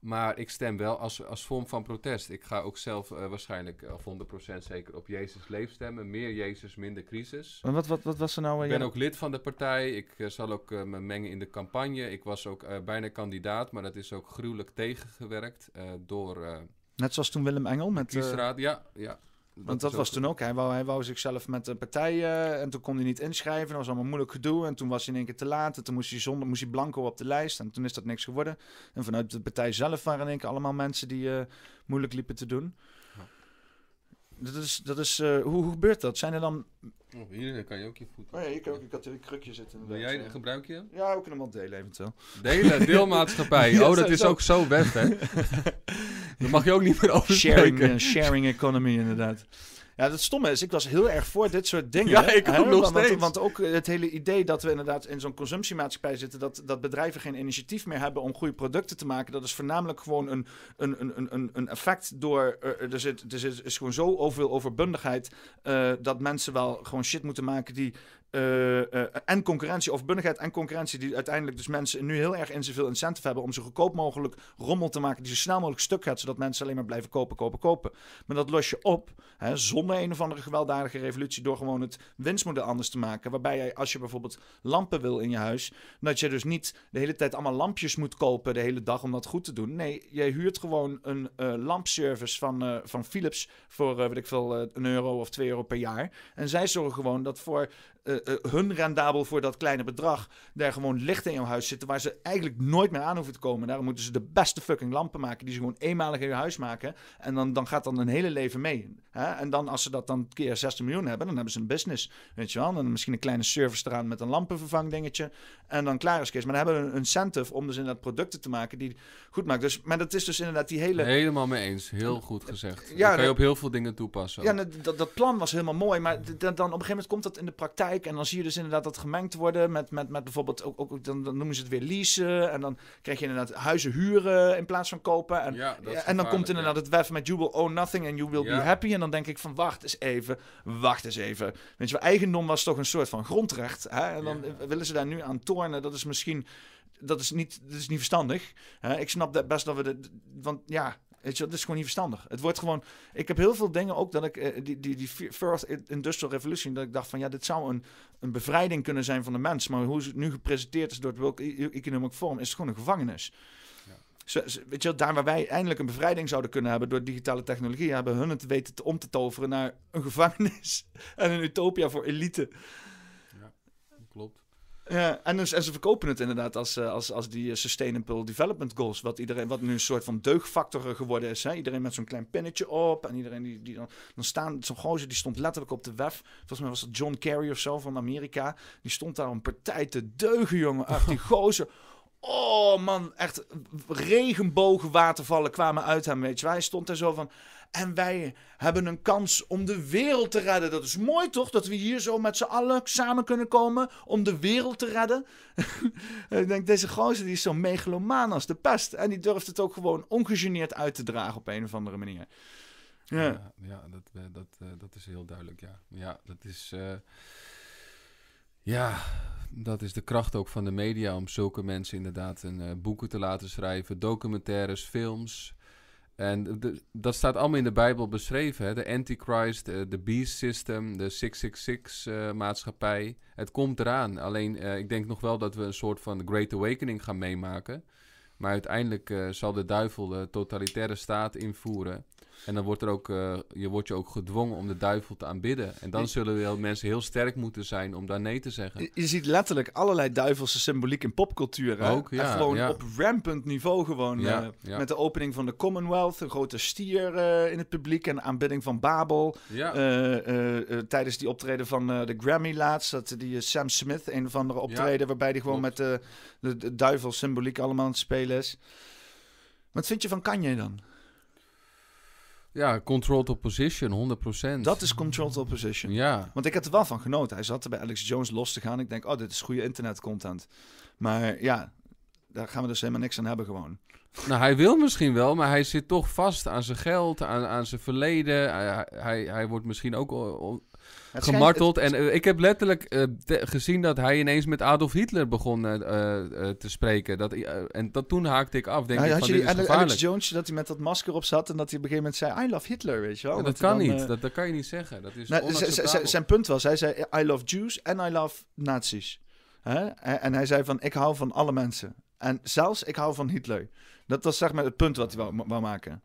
Maar ik stem wel als, als vorm van protest. Ik ga ook zelf eh, waarschijnlijk eh, of 100% zeker op Jezus leef stemmen. Meer Jezus, minder crisis. En wat, wat, wat was er nou? Ik eh, ben ja- ook lid van de partij. Ik zal ook me mengen in de campagne. Ik was ook bijna kandidaat, maar dat is ook gruwelijk tegengewerkt door Net zoals toen Willem Engel met... kiesraad. ja, ja. Want dat was toen ook. Hij wou, hij wou zichzelf met de partij eh, en toen kon hij niet inschrijven. Dat was allemaal moeilijk gedoe. En toen was hij in één keer te laat. En toen moest hij, zonder, moest hij blanco op de lijst. En toen is dat niks geworden. En vanuit de partij zelf waren in één keer allemaal mensen die eh, moeilijk liepen te doen. Ja. Dat is, dat is eh, hoe, hoe gebeurt dat? Zijn er dan... Oh, hier kan je ook je voeten. Oh ja, ik, ook, ik had er een krukje zitten. Wil jij, gebruik je? Ja, we kunnen hem wel delen eventueel. Delen, deelmaatschappij. Ja, Oh, dat is ook zo web, hè? Daar mag je ook niet meer over Sharing, eh, sharing economy inderdaad. Ja, het stomme is, ik was heel erg voor dit soort dingen. Ja, ik ook nog want, want- steeds. Want ook het hele idee dat we inderdaad in zo'n consumptiemaatschappij zitten, dat, dat bedrijven geen initiatief meer hebben om goede producten te maken, dat is voornamelijk gewoon een, een, een, een- een, effect door, eh, er, zit, er zit, is gewoon zo veel overbundigheid, eh, dat mensen wel gewoon shit moeten maken die eh, eh, en concurrentie, overbundigheid en concurrentie, die uiteindelijk dus mensen nu heel erg in zoveel incentive hebben om zo goedkoop mogelijk rommel te maken, die zo snel mogelijk stuk gaat, zodat mensen alleen maar blijven kopen, kopen, kopen. Maar dat los je op, hè, zonder een of andere gewelddadige revolutie, door gewoon het winstmodel anders te maken. Waarbij jij, als je bijvoorbeeld lampen wil in je huis, dat je dus niet de hele tijd allemaal lampjes moet kopen de hele dag om dat goed te doen. Nee, jij huurt gewoon een eh, lampservice van, van Philips voor, weet ik veel, een euro of twee euro per jaar. En zij zorgen gewoon dat voor eh, eh, hun rendabel voor dat kleine bedrag daar gewoon lichten in jouw huis zitten waar ze eigenlijk nooit meer aan hoeven te komen. Daarom moeten ze de beste fucking lampen maken die ze gewoon eenmalig in je huis maken. En dan, dan gaat dan een hele leven mee. Hè? En dan als ze dat dan keer 60 miljoen hebben, dan hebben ze een business. Weet je wel? En dan misschien een kleine service eraan met een lampenvervangdingetje. En dan klaar is Kees. Maar dan hebben we een incentive om dus inderdaad producten te maken die goed maken. Dus, maar dat is dus inderdaad die hele... Helemaal mee eens. Heel goed gezegd. Ja, Ja, kan je dat- op heel veel dingen toepassen. Ja, dat, dat plan was helemaal mooi, maar dan, dan op een gegeven moment komt dat in de praktijk en dan zie je dus inderdaad dat gemengd worden met, met, met bijvoorbeeld, ook, ook, dan, dan noemen ze het weer leasen en dan krijg je inderdaad huizen huren in plaats van kopen. En, Ja, dat en dan komt inderdaad het wef met you will own nothing and you will be happy. En dan denk ik van wacht eens even, wacht eens even. Weet je eigendom was toch een soort van grondrecht. Hè? En dan Ja. willen ze daar nu aan tornen. Dat is misschien, dat is niet, dat is niet verstandig. Hè? Ik snap dat best dat we, de, want ja... Weet je, dat is gewoon niet verstandig. Het wordt gewoon. Ik heb heel veel dingen ook dat ik. eh, die, die, die First Industrial Revolution. Dat ik dacht van ja, dit zou een, een bevrijding kunnen zijn van de mens. Maar hoe het nu gepresenteerd is door het World E- Economic Forum. is het gewoon een gevangenis. Weet je daar waar wij eindelijk een bevrijding zouden kunnen hebben door digitale technologie, hebben hun het weten te om te toveren naar een gevangenis en een utopia voor elite. Klopt. Ja, en, dus, en ze verkopen het inderdaad als, eh, als, als die eh, Sustainable Development Goals, wat, iedereen, wat nu een soort van deugdfactor geworden is. Hè? Iedereen met zo'n klein pinnetje op en iedereen die, die dan, dan staan, zo'n gozer die stond letterlijk op de web. Volgens mij was dat John Kerry of zo van Amerika. Die stond daar een partij te deugen, jongen. Echt, die gozer. Oh man, echt regenboogwatervallen kwamen uit hem, weet je. Hij stond daar zo van... En wij hebben een kans om de wereld te redden. Dat is mooi toch? Dat we hier zo met z'n allen samen kunnen komen om de wereld te redden. En ik denk, deze gozer die is zo megalomaan als de pest. En die durft het ook gewoon ongegeneerd uit te dragen op een of andere manier. Ja. Ja, ja dat, eh, dat, eh, dat is heel duidelijk, ja. Ja, dat is... eh, ja, dat is de kracht ook van de media om zulke mensen inderdaad een, eh, boeken te laten schrijven, documentaires, films. En de- dat staat allemaal in de Bijbel beschreven. Hè? De Antichrist, eh, de Beast System, de 666-maatschappij. het komt eraan. Alleen, eh, ik denk nog wel dat we een soort van Great Awakening gaan meemaken. Maar uiteindelijk eh, zal de duivel de totalitaire staat invoeren. En dan wordt er ook, eh, je wordt je ook gedwongen om de duivel te aanbidden. En dan zullen wel mensen heel sterk moeten zijn om daar nee te zeggen. Je- Je ziet letterlijk allerlei duivelse symboliek in popcultuur. Hè? Ook, ja, En gewoon ja. op rampant niveau gewoon. Ja, eh. Met de opening van de Commonwealth, een grote stier eh, in het publiek en aanbidding van Babel. Tijdens die optreden van de Grammy laatst, dat die Sam Smith, een of andere optreden, waarbij die gewoon klopt. met de, de, de duivel symboliek allemaal aan het spelen is. Wat vind je van Kanye dan? Ja controlled opposition, 100%. Dat is controlled opposition. Ja, Want ik had er wel van genoten. Hij zat er bij Alex Jones los te gaan. Ik denk, oh, dit is goede internetcontent. Maar ja, daar gaan we dus helemaal niks aan hebben gewoon. nou hij wil misschien wel, maar hij zit toch vast aan zijn geld, aan, aan zijn verleden. Hij, hij, hij wordt misschien ook Het gemarteld. En eh, ik heb letterlijk eh, gezien dat hij ineens met Adolf Hitler begon eh, te spreken. Dat, en dat, toen haakte ik af. Denk Ja, ik had van, je die. Alex Jones, dat hij met dat masker op zat en dat hij op een gegeven moment zei, I love Hitler, weet je wel? Ja, Dat kan dan, niet. dat, dat kan je niet zeggen. Dat is Nou, zijn punt was, hij zei I love Jews en I love nazi's. Hè? En hij zei van, ik hou van alle mensen. En zelfs, ik hou van Hitler. Dat was zeg maar het punt wat hij wou, wou maken.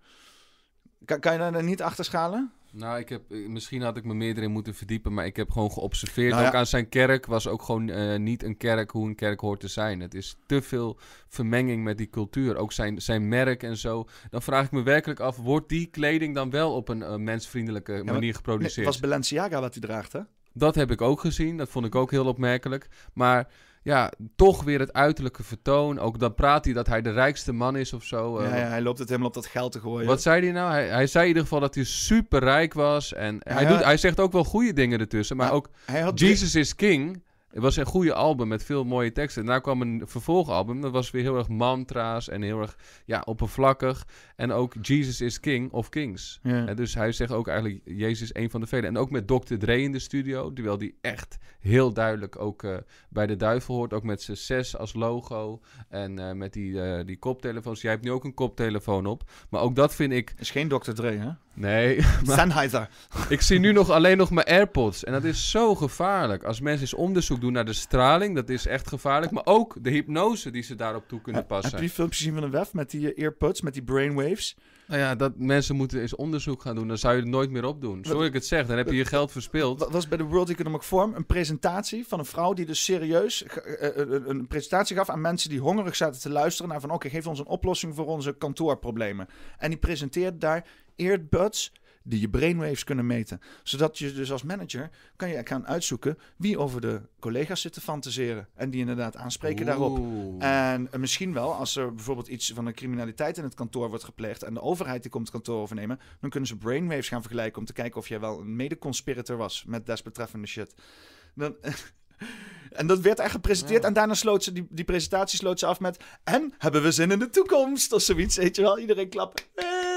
Kan, kan je daar niet achter schalen? Nou, ik heb, eh, misschien had ik me meer erin moeten verdiepen, maar ik heb gewoon geobserveerd. Nou ja. Ook aan zijn kerk was ook gewoon eh, niet een kerk hoe een kerk hoort te zijn. Het is te veel vermenging met die cultuur. Ook zijn, zijn merk en zo. Dan vraag ik me werkelijk af, wordt die kleding dan wel op een eh, mensvriendelijke manier geproduceerd? het was Balenciaga wat hij draagt, hè? Dat heb ik ook gezien. Dat vond ik ook heel opmerkelijk. Maar ja, toch weer het uiterlijke vertoon. Ook dan praat hij dat hij de rijkste man is of zo. Ja, Eh, ja, hij loopt het helemaal op dat geld te gooien. Wat zei hij nou? Hij, hij zei in ieder geval dat hij super rijk was. En hij, Ja. doet, hij zegt ook wel goede dingen ertussen. Maar Maar ook hij had Jesus is King. Het was een goede album met veel mooie teksten. Daarna kwam een vervolgalbum. Dat was weer heel erg mantra's en heel erg ja, oppervlakkig. En ook Jesus is King of Kings. Ja. En dus hij zegt ook eigenlijk, Jezus is een van de velen. En ook met Dr. Dre in de studio, terwijl die echt heel duidelijk ook eh, bij de duivel hoort. Ook met zijn 6 als logo en eh, met die, eh, die koptelefoons. Jij hebt nu ook een koptelefoon op. Maar ook dat vind ik, Is geen Dr. Dre, hè? nee, Sennheiser. ik zie nu nog alleen nog mijn AirPods. En dat is zo gevaarlijk. Als mensen eens onderzoek doen naar de straling, dat is echt gevaarlijk. Maar ook de hypnose die ze daarop toe kunnen Heb je passen. die filmpjes gezien van de WEF met die eh, earbuds, met die brainwaves? Nou ja, dat mensen moeten eens onderzoek gaan doen. Dan zou je het nooit meer opdoen. Sorry ik het zeg, dan heb je je geld verspild. Dat was bij de World Economic Forum een presentatie van een vrouw die dus serieus eh, eh, een, een presentatie gaf aan mensen die hongerig zaten te luisteren naar van oké, geef ons een oplossing voor onze kantoorproblemen. En die presenteerde daar earbuds die je brainwaves kunnen meten. Zodat je dus als manager kan je gaan uitzoeken wie over de collega's zit te fantaseren. En die inderdaad aanspreken daarop. En eh, misschien wel, als er bijvoorbeeld iets van een criminaliteit in het kantoor wordt gepleegd en de overheid die komt het kantoor overnemen, dan kunnen ze brainwaves gaan vergelijken om te kijken of jij wel een mede-conspirator was met desbetreffende shit. Dan, en dat werd echt gepresenteerd Ja. en daarna sloot ze die, die presentatie sloot ze af met en hebben we zin in de toekomst of zoiets, weet je wel? Iedereen klappen. Hey!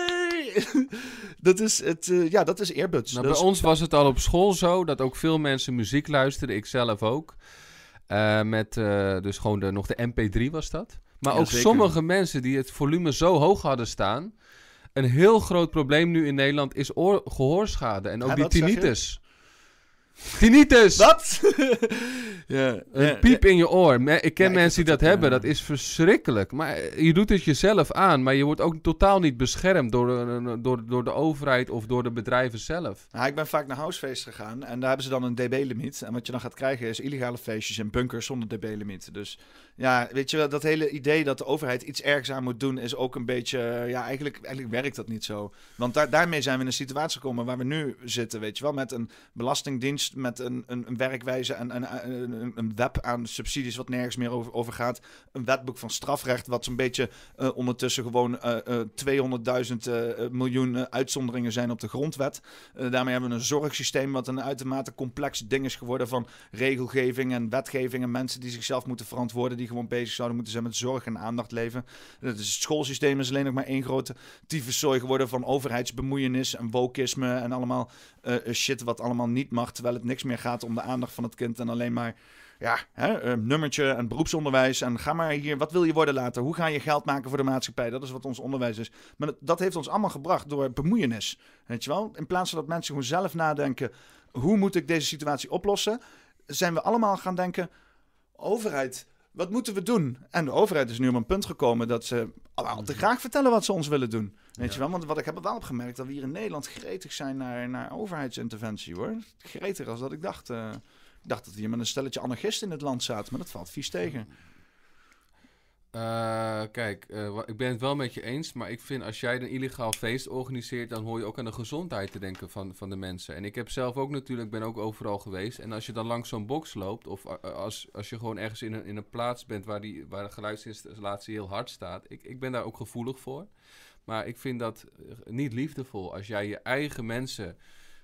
dat is het, eh, ja, dat is earbuds. Nou, Dat bij is- ons was het al op school zo dat ook veel mensen muziek luisterden. Ik zelf ook. Eh, met eh, dus gewoon de, nog de MP3 was dat. Maar Ja, ook zeker. sommige mensen die het volume zo hoog hadden staan. Een heel groot probleem nu in Nederland is oor- gehoorschade. En ook Ja, die tinnitus. Tinnitus! Wat? ja, Een piep in je oor. Ik ken Ja, ik mensen die dat hebben. Dat is verschrikkelijk. Maar eh, je doet het jezelf aan. Maar je wordt ook totaal niet beschermd door, eh, door, door de overheid of door de bedrijven zelf. Nou, ik ben vaak naar housefeest gegaan en daar hebben ze dan een dB-limiet. En wat je dan gaat krijgen is illegale feestjes en bunkers zonder dB-limiet. Dus ja, weet je wel, dat hele idee dat de overheid iets ergs aan moet doen is ook een beetje... eh, Ja, eigenlijk, eigenlijk werkt dat niet zo. Want daar, daarmee zijn we in een situatie gekomen waar we nu zitten, weet je wel. Met een belastingdienst, met een, een, een werkwijze en een, een, een web aan subsidies wat nergens meer over, over gaat. Een wetboek van strafrecht wat zo'n beetje eh, ondertussen gewoon eh, eh, 200.000 eh, miljoen uitzonderingen zijn op de grondwet. Daarmee hebben we een zorgsysteem wat een uitermate complex ding is geworden van regelgeving en wetgeving en mensen die zichzelf moeten verantwoorden, die gewoon bezig zouden moeten zijn met zorg en aandacht leven. Het schoolsysteem is alleen nog maar één grote tyfuszooi geworden van overheidsbemoeienis en wokisme en allemaal eh, eh, shit wat allemaal niet mag, terwijl het niks meer gaat om de aandacht van het kind en alleen maar ja, hè, eh, nummertje en beroepsonderwijs. En ga maar hier, wat wil je worden later? Hoe ga je geld maken voor de maatschappij? Dat is wat ons onderwijs is. Maar dat heeft ons allemaal gebracht door bemoeienis. Weet je wel? In plaats van dat mensen gewoon zelf nadenken: hoe moet ik deze situatie oplossen? Zijn we allemaal gaan denken: overheid. Wat moeten we doen? En de overheid is nu op een punt gekomen dat ze al te graag vertellen wat ze ons willen doen. Weet je wel? Want wat ik heb wel opgemerkt, dat we hier in Nederland gretig zijn naar, naar overheidsinterventie hoor. Gretiger als dat ik dacht. eh. Ik dacht dat we hier met een stelletje anarchisten in het land zaten, maar dat valt vies tegen. Eh, kijk, eh, ik ben het wel met je eens, maar ik vind als jij een illegaal feest organiseert, dan hoor je ook aan de gezondheid te denken van, van de mensen. En ik heb zelf ook natuurlijk, ben ook overal geweest. En als je dan langs zo'n box loopt, of als, als je gewoon ergens in een, in een plaats bent waar, die, waar de geluidsinstallatie heel hard staat, ik, ik ben daar ook gevoelig voor. Maar ik vind dat eh, niet liefdevol als jij je eigen mensen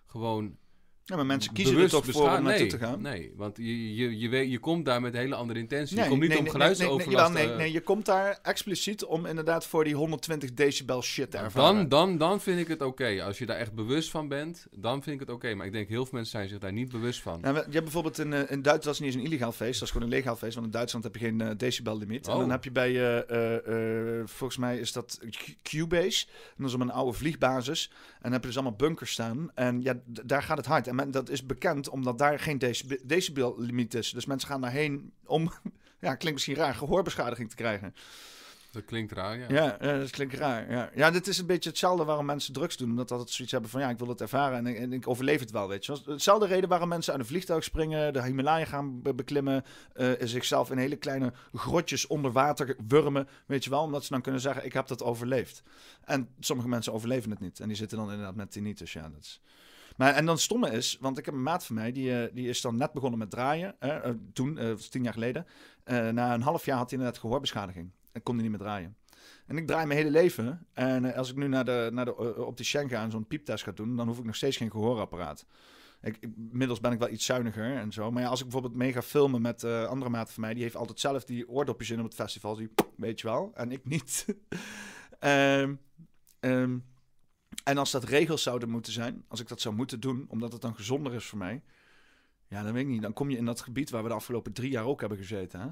gewoon Ja, maar mensen kiezen er toch voor om naartoe te gaan. Nee, want je, je, je, weet, je komt daar met hele andere intenties. Nee, je komt niet om geluidsoverlast... Nee, nee, nee, je komt daar expliciet om inderdaad voor die 120 decibel shit te ervaren. Dan, dan, dan vind ik het oké. Als je daar echt bewust van bent, dan vind ik het oké. Maar ik denk heel veel mensen zijn zich daar niet bewust van. Nou, je hebt bijvoorbeeld in, eh, in Duitsland, is niet eens een illegaal feest, dat is gewoon een legaal feest, want in Duitsland heb je geen eh, decibel-limiet. En Oh. dan heb je bij, eh, volgens mij is dat Cubase, en dat is op een oude vliegbasis. En dan heb je dus allemaal bunkers staan. En ja, daar gaat het hard. En men- dat is bekend omdat daar geen decib- decibel-limiet is. Dus mensen gaan daarheen om, ja, klinkt misschien raar, gehoorbeschadiging te krijgen. Dat klinkt raar, ja. Ja, ja, dat klinkt raar. Ja. ja, dit is een beetje hetzelfde waarom mensen drugs doen. Omdat dat zoiets hebben van, ja, ik wil het ervaren en, ik- en ik overleef het wel, weet je. Hetzelfde reden waarom mensen uit een vliegtuig springen, de Himalaya gaan be- beklimmen, eh, zichzelf in hele kleine grotjes onder water wurmen, weet je wel. Omdat ze dan kunnen zeggen, ik heb dat overleefd. En sommige mensen overleven het niet. En die zitten dan inderdaad met tinnitus, ja. Dat is... En dan stomme is, want ik heb een maat van mij, die, eh, die is dan net begonnen met draaien. eh, toen, eh, tien jaar geleden. Eh, na een half jaar had hij inderdaad gehoorbeschadiging. En kon hij niet meer draaien. En ik draai mijn hele leven. En eh, als ik nu naar de, naar de uh, opticien ga en zo'n pieptest ga doen, dan hoef ik nog steeds geen gehoorapparaat. Ik, inmiddels ben ik wel iets zuiniger en zo. Maar ja, als ik bijvoorbeeld mee ga filmen met eh, andere maten van mij, die heeft altijd zelf die oordopjes in op het festival. Die, weet je wel, en ik niet. Ehm, en als dat regels zouden moeten zijn, als ik dat zou moeten doen, omdat het dan gezonder is voor mij. Ja, dan weet ik niet. Dan kom je in dat gebied waar we de afgelopen drie jaar ook hebben gezeten. Hè?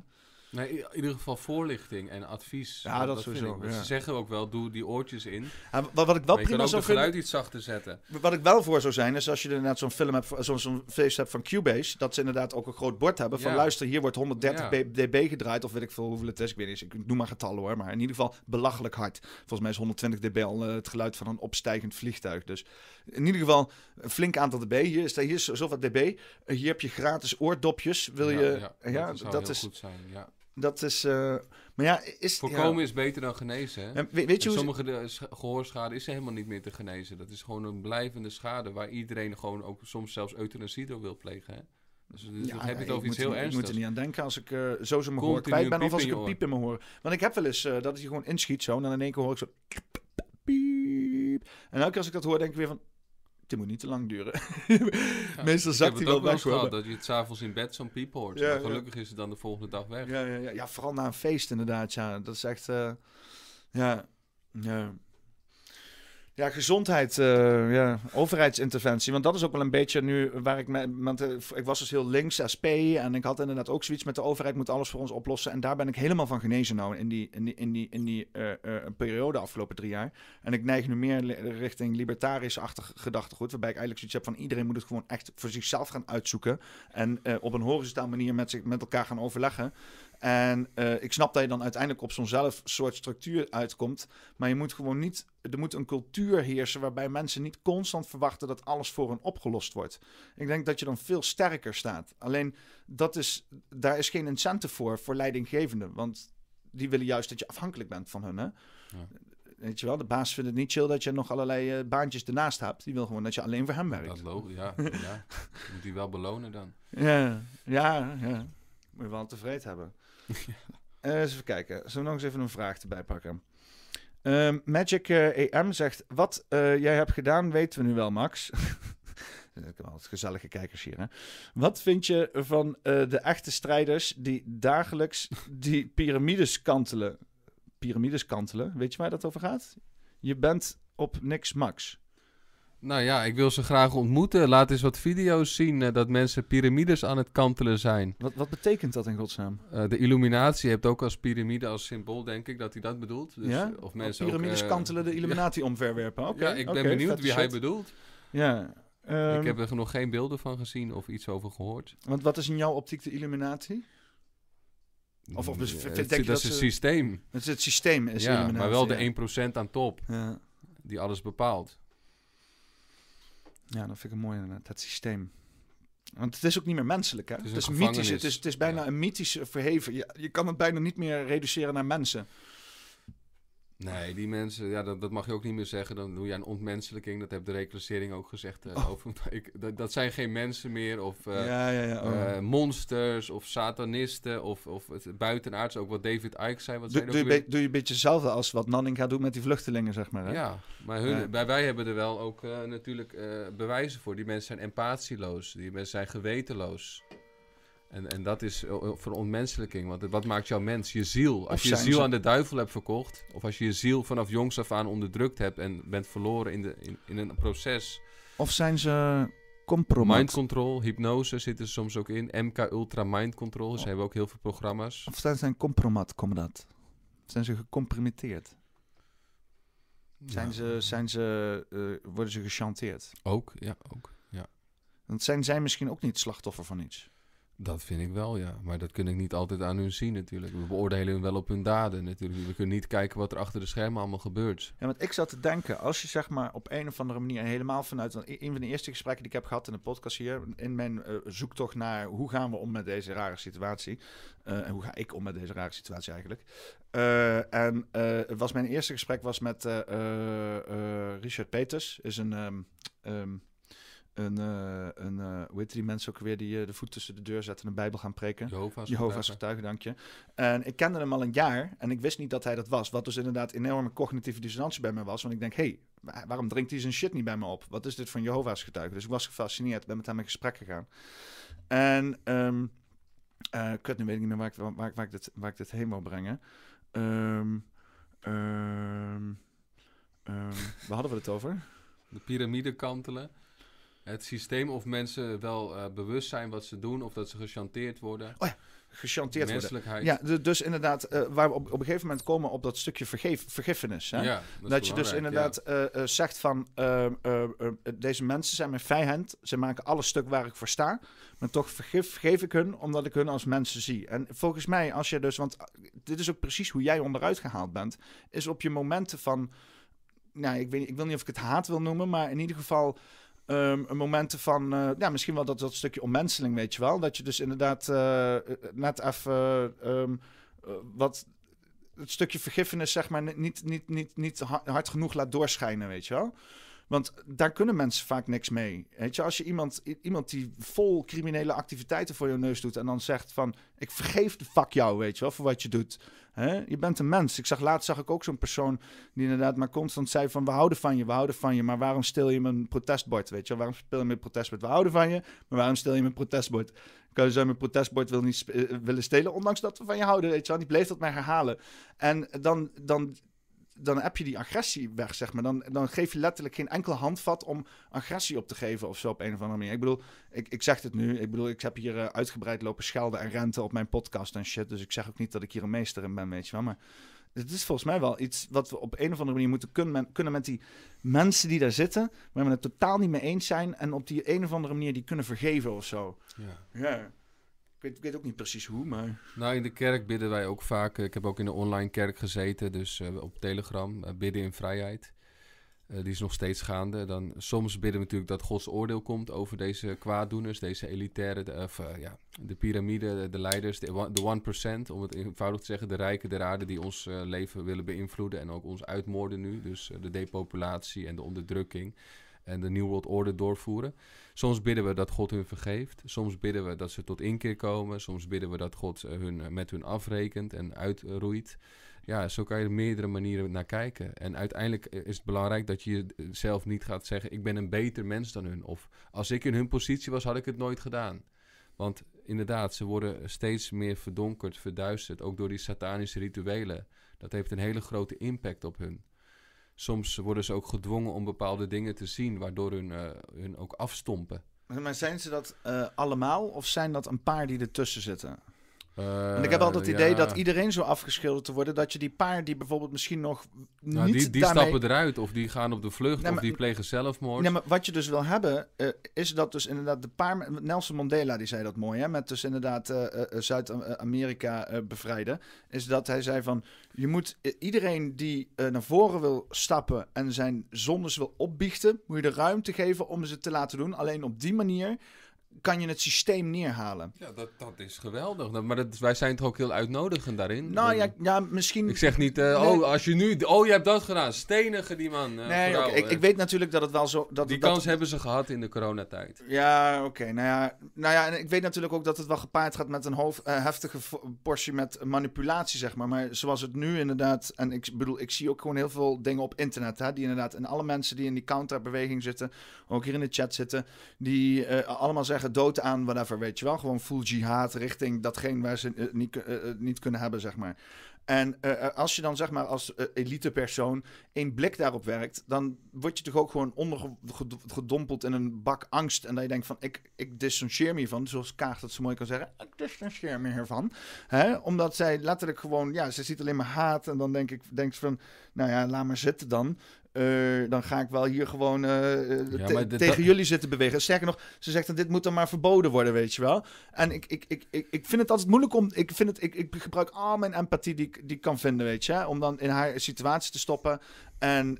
Nee, in ieder geval voorlichting en advies. Ja, dat vind sowieso, ik. Ja. Ze zeggen ook wel, doe die oortjes in. En wat, wat ik wel maar prima zou het vinden... geluid iets zachter zetten. Wat ik wel voor zou zijn, is als je inderdaad zo'n film hebt, zo'n zo'n feest hebt van Cubase, dat ze inderdaad ook een groot bord hebben van Ja. luister, hier wordt 130 Ja. dB gedraaid, of weet ik veel hoeveel het is, ik weet niet, eens, ik noem maar getallen hoor, maar in ieder geval belachelijk hard. Volgens mij is 120 dB al eh, het geluid van een opstijgend vliegtuig, dus in ieder geval een flink aantal dB. Hier is, hier is zoveel dB, hier heb je gratis oordopjes, wil je, ja, dat, zou dat is, goed zijn. Ja. Dat is, eh, maar ja, is... Voorkomen ja. is beter dan genezen. Hè? En weet je En hoe... sommige de, sch- gehoorschade is helemaal niet meer te genezen. Dat is gewoon een blijvende schade waar iedereen gewoon ook soms zelfs euthanasie door wil plegen. Hè? Dus, dus dan heb je het over iets heel er, Ik ernstigs. moet er niet aan denken als ik eh, zo zo mijn hoor kwijt ben. Of als ik een piep in mijn hoor. Want ik heb wel eens eh, dat je gewoon inschiet zo. En dan in één keer hoor ik zo... Piep. En elke keer als ik dat hoor, denk ik weer van... Dit moet niet te lang duren. Meestal Ik zakt hij het wel weg. gehad, dat je het s'avonds in bed zo'n piep hoort. Ja, maar ja. gelukkig is het dan de volgende dag weg. Ja, ja, ja, ja, vooral na een feest inderdaad. Ja, dat is echt... eh, ja, ja. Ja, gezondheid, eh, ja, overheidsinterventie. Want dat is ook wel een beetje nu waar ik me. Want eh, ik was dus heel links, SP. En ik had inderdaad ook zoiets met de overheid moet alles voor ons oplossen. En daar ben ik helemaal van genezen nou in die, in die, in die, in die eh, periode afgelopen drie jaar. En ik neig nu meer richting libertarisch-achtig gedachtegoed. Waarbij ik eigenlijk zoiets heb van iedereen moet het gewoon echt voor zichzelf gaan uitzoeken. En op een horizontaal manier met, zich, met elkaar gaan overleggen. En eh, ik snap dat je dan uiteindelijk op zo'n zelf soort structuur uitkomt. Maar je moet gewoon niet. Er moet een cultuur heersen waarbij mensen niet constant verwachten dat alles voor hen opgelost wordt. Ik denk dat je dan veel sterker staat. Alleen dat is, daar is geen incentive voor, voor leidinggevenden. Want die willen juist dat je afhankelijk bent van hun. Hè? Weet je wel, de baas vindt het niet chill dat je nog allerlei eh, baantjes ernaast hebt. Die wil gewoon dat je alleen voor hem werkt. Dat logisch, ja. ja. Je moet die wel belonen dan. Ja, ja, ja. Moet je wel tevreden hebben. Eens even kijken. Zullen we nog eens even een vraag erbij pakken? Ehm, Magic EM zegt: Wat eh, jij hebt gedaan, weten we nu wel, Max. Altijd gezellige kijkers hier. Hè? Wat vind je van de echte strijders die dagelijks die piramides kantelen? Piramides kantelen, weet je waar dat over gaat? Je bent op niks max. Nou ja, ik wil ze graag ontmoeten. Laat eens wat video's zien eh, dat mensen piramides aan het kantelen zijn. Wat, wat betekent dat in godsnaam? Eh, de illuminatie hebt ook als piramide als symbool, denk ik, dat hij dat bedoelt. Dus, ja? Of mensen ook, piramides eh, kantelen de Illuminati omverwerpen. Oké, ja, ik ben benieuwd wie hij bedoelt. Ja. ehm, ik heb er nog geen beelden van gezien of iets over gehoord. Want wat is in jouw optiek de Illuminati? Of- of dus het- je dat dat is ze- systeem. Het is het systeem is ja, Illuminati. maar wel de ja. 1% aan top Ja. die alles bepaalt. Ja, dat vind ik mooi inderdaad, het systeem. Want het is ook niet meer menselijk, hè? Het Het is mythisch, het is, het is bijna Ja. een mythisch verheven. Je, je kan het bijna niet meer reduceren naar mensen. Nee, die mensen, ja, dat, dat mag je ook niet meer zeggen. Dan doe je een ontmenselijking. Dat heeft de reclassering ook gezegd. eh, Oh. over, ik, dat, dat zijn geen mensen meer. Of eh, ja, ja, ja. oh. eh, monsters. Of satanisten. Of, of het buitenaards. Ook wat David Icke zei. Wat doe, zei doe, je weer? doe je een beetje hetzelfde als wat Nanning gaat doen met die vluchtelingen, zeg maar. Hè? Ja, maar hun. Bij, wij hebben er wel ook natuurlijk bewijzen voor. Die mensen zijn empatieloos. Die mensen zijn gewetenloos. En, en dat is eh, voor onmenselijking. Want wat maakt jouw mens? Je ziel. Als Of je je ziel ze- aan de duivel hebt verkocht. Of als je je ziel vanaf jongs af aan onderdrukt hebt. En bent verloren in, de, in, in een proces. Of zijn ze compromat? Mind control, hypnose zitten ze soms ook in. MK Ultra Mind Control. Ze hebben ook heel veel programma's. Of zijn ze een compromat, kom dat? Zijn ze gecomprimeerd? Zijn Ja, ze, zijn ze, eh, worden ze gechanteerd? Ook, ja, ook. Ja. Want zijn zij misschien ook niet slachtoffer van iets? Dat vind ik wel, ja. Maar dat kun ik niet altijd aan hun zien natuurlijk. We beoordelen hun wel op hun daden natuurlijk. We kunnen niet kijken wat er achter de schermen allemaal gebeurt. Ja, want ik zat te denken, als je zeg maar op een of andere manier helemaal vanuit een van de eerste gesprekken die ik heb gehad in de podcast hier, in mijn eh, zoektocht naar hoe gaan we om met deze rare situatie, eh, en hoe ga ik om met deze rare situatie eigenlijk. Eh, en was mijn eerste gesprek was met Richard Peters, is een ehm, ehm, een, eh, een eh, hoe heet die mensen ook weer die eh, de voet tussen de deur zetten en een bijbel gaan preken. Jehovah's Jehovah's getuigen. dank je. En ik kende hem al een jaar en ik wist niet dat hij dat was. Wat dus inderdaad enorme cognitieve dissonantie bij me was. Want ik denk, hé, hey, wa- waarom drinkt hij zijn shit niet bij me op? Wat is dit van Jehovah's getuigen? Dus ik was gefascineerd, ben met hem in gesprek gegaan. En, eh kut, nu weet ik niet meer waar ik, waar, waar, ik, dit, waar ik dit heen wil brengen. Ehm, waar hadden we het over? De piramide kantelen. Het systeem of mensen wel eh, bewust zijn wat ze doen of dat ze gechanteerd worden. Gechanteerd worden. Menselijkheid. Ja, du- dus inderdaad, eh, waar we op, op een gegeven moment komen op dat stukje vergeef, vergiffenis. Hè? Ja, Dat, je dus inderdaad eh, zegt van, eh, eh, eh, deze mensen zijn mijn vijand. Ze maken alles stuk waar ik voor sta. Maar toch vergif, vergeef ik hun, omdat ik hun als mensen zie. En volgens mij, als je dus, want dit is ook precies hoe jij onderuit gehaald bent, is op je momenten van, nou, ik, weet, ik wil niet of ik het haat wil noemen, maar in ieder geval ehm, een momenten van, eh, ja, misschien wel dat, dat stukje ommenseling, weet je wel. Dat je dus inderdaad eh, eh, net even ehm, eh, wat het stukje vergiffenis, zeg maar, niet, niet, niet, niet ha- hard genoeg laat doorschijnen, weet je wel. Want daar kunnen mensen vaak niks mee. Weet je, als je iemand, iemand die vol criminele activiteiten voor je neus doet en dan zegt van, ik vergeef de fuck jou, weet je wel, voor wat je doet. Hè? Je bent een mens. Ik zag laatst zag ik ook zo'n persoon die inderdaad maar constant zei van, we houden van je, we houden van je, maar waarom stil je mijn protestbord, weet je? Waarom speel je mijn protestbord? We houden van je, maar waarom stil je mijn protestbord? Kan je zo mijn protestbord wil niet eh, willen stelen, ondanks dat we van je houden, weet je wel? Die bleef dat maar herhalen. En dan, dan, dan heb je die agressie weg, zeg maar. Dan, dan geef je letterlijk geen enkel handvat om agressie op te geven of zo op een of andere manier. Ik bedoel, ik, ik zeg het nu. Ik bedoel, ik heb hier eh, uitgebreid lopen schelden en renten op mijn podcast en shit. Dus ik zeg ook niet dat ik hier een meester in ben, weet je wel. Maar het is volgens mij wel iets wat we op een of andere manier moeten kunnen, kunnen met die mensen die daar zitten, waar we het totaal niet mee eens zijn en op die een of andere manier die kunnen vergeven of zo. Ja. Ja. Ik weet, ook niet precies hoe, maar... Nou, in de kerk bidden wij ook vaak. Ik heb ook in de online kerk gezeten, dus eh, op Telegram. eh, bidden in vrijheid. Eh, die is nog steeds gaande. Dan, soms bidden we natuurlijk dat Gods oordeel komt over deze kwaaddoeners, deze elitaire, de, ja, de piramide, de, de leiders, de, one- de 1%, om het eenvoudig te zeggen, de rijken der aarde die ons leven willen beïnvloeden en ook ons uitmoorden nu. Dus de depopulatie en de onderdrukking en de New World Order doorvoeren. Soms bidden we dat God hun vergeeft. Soms bidden we dat ze tot inkeer komen. Soms bidden we dat God eh, hun, eh, met hun afrekent en uitroeit. Ja, zo kan je er meerdere manieren naar kijken. En uiteindelijk eh, is het belangrijk dat je zelf niet gaat zeggen: Ik ben een beter mens dan hun. Of als ik in hun positie was, had ik het nooit gedaan. Want inderdaad, ze worden steeds meer verdonkerd, verduisterd. Ook door die satanische rituelen. Dat heeft een hele grote impact op hun. Soms worden ze ook gedwongen om bepaalde dingen te zien, waardoor hun, eh, hun ook afstompen. Maar zijn ze dat eh, allemaal of zijn dat een paar die ertussen zitten? Eh, Want ik heb altijd het idee ja. dat iedereen zo afgeschilderd te worden... dat je die paar die bijvoorbeeld misschien nog Nou, niet die die daarmee... stappen eruit, of die gaan op de vlucht, Nee, of die plegen zelfmoord. Nee, maar wat je dus wil hebben, eh, is dat dus inderdaad de paar... Nelson Mandela, die zei dat mooi, hè? Met dus inderdaad eh, eh, eh, Zuid-Amerika eh, bevrijden. Is dat hij zei van, je moet eh, iedereen die eh, naar voren wil stappen... en zijn zondes wil opbiechten, moet je de ruimte geven om ze te laten doen. Alleen op die manier kan je het systeem neerhalen. Ja, dat, dat is geweldig. Maar dat, wij zijn toch ook heel uitnodigend daarin? Nou ja, ja misschien... Ik zeg niet, eh, Nee. oh, als je nu, oh, je hebt dat gedaan, stenigen die man. eh, Nee, ik, ik weet natuurlijk dat het wel zo... Dat, die dat, kans hebben ze gehad in de coronatijd. Ja, oké. Nou, ja, nou ja, en ik weet natuurlijk ook dat het wel gepaard gaat met een hoofd, eh, heftige portie met manipulatie, zeg maar. Maar zoals het nu inderdaad, en ik bedoel, ik zie ook gewoon heel veel dingen op internet, hè, die inderdaad, en alle mensen die in die counterbeweging zitten, ook hier in de chat zitten, die allemaal zeggen dood aan whatever, weet je wel. Gewoon full jihad richting datgene waar ze eh, niet, eh, eh, niet kunnen hebben, zeg maar. En als je dan zeg maar als eh, elitepersoon één blik daarop werkt, dan word je toch ook gewoon ondergedompeld in een bak angst. En dat je denkt van, ik, ik dissocieer me hiervan. Zoals Kaag dat zo mooi kan zeggen. Ik dissocieer me hiervan. Hè? Omdat zij letterlijk gewoon, ja, ze ziet alleen maar haat. En dan denk ik, denk ze van, nou ja, laat maar zitten dan. Eh, dan ga ik wel hier gewoon eh, eh, Ja, te- maar dit- tegen dat- jullie zitten bewegen. Sterker nog, ze zegt dan dit moet dan maar verboden worden, weet je wel. En ik, ik, ik, ik, ik vind het altijd moeilijk om. Ik, vind het, ik, ik gebruik al mijn empathie die, ik- die ik kan vinden, weet je. Om dan in haar situatie te stoppen. En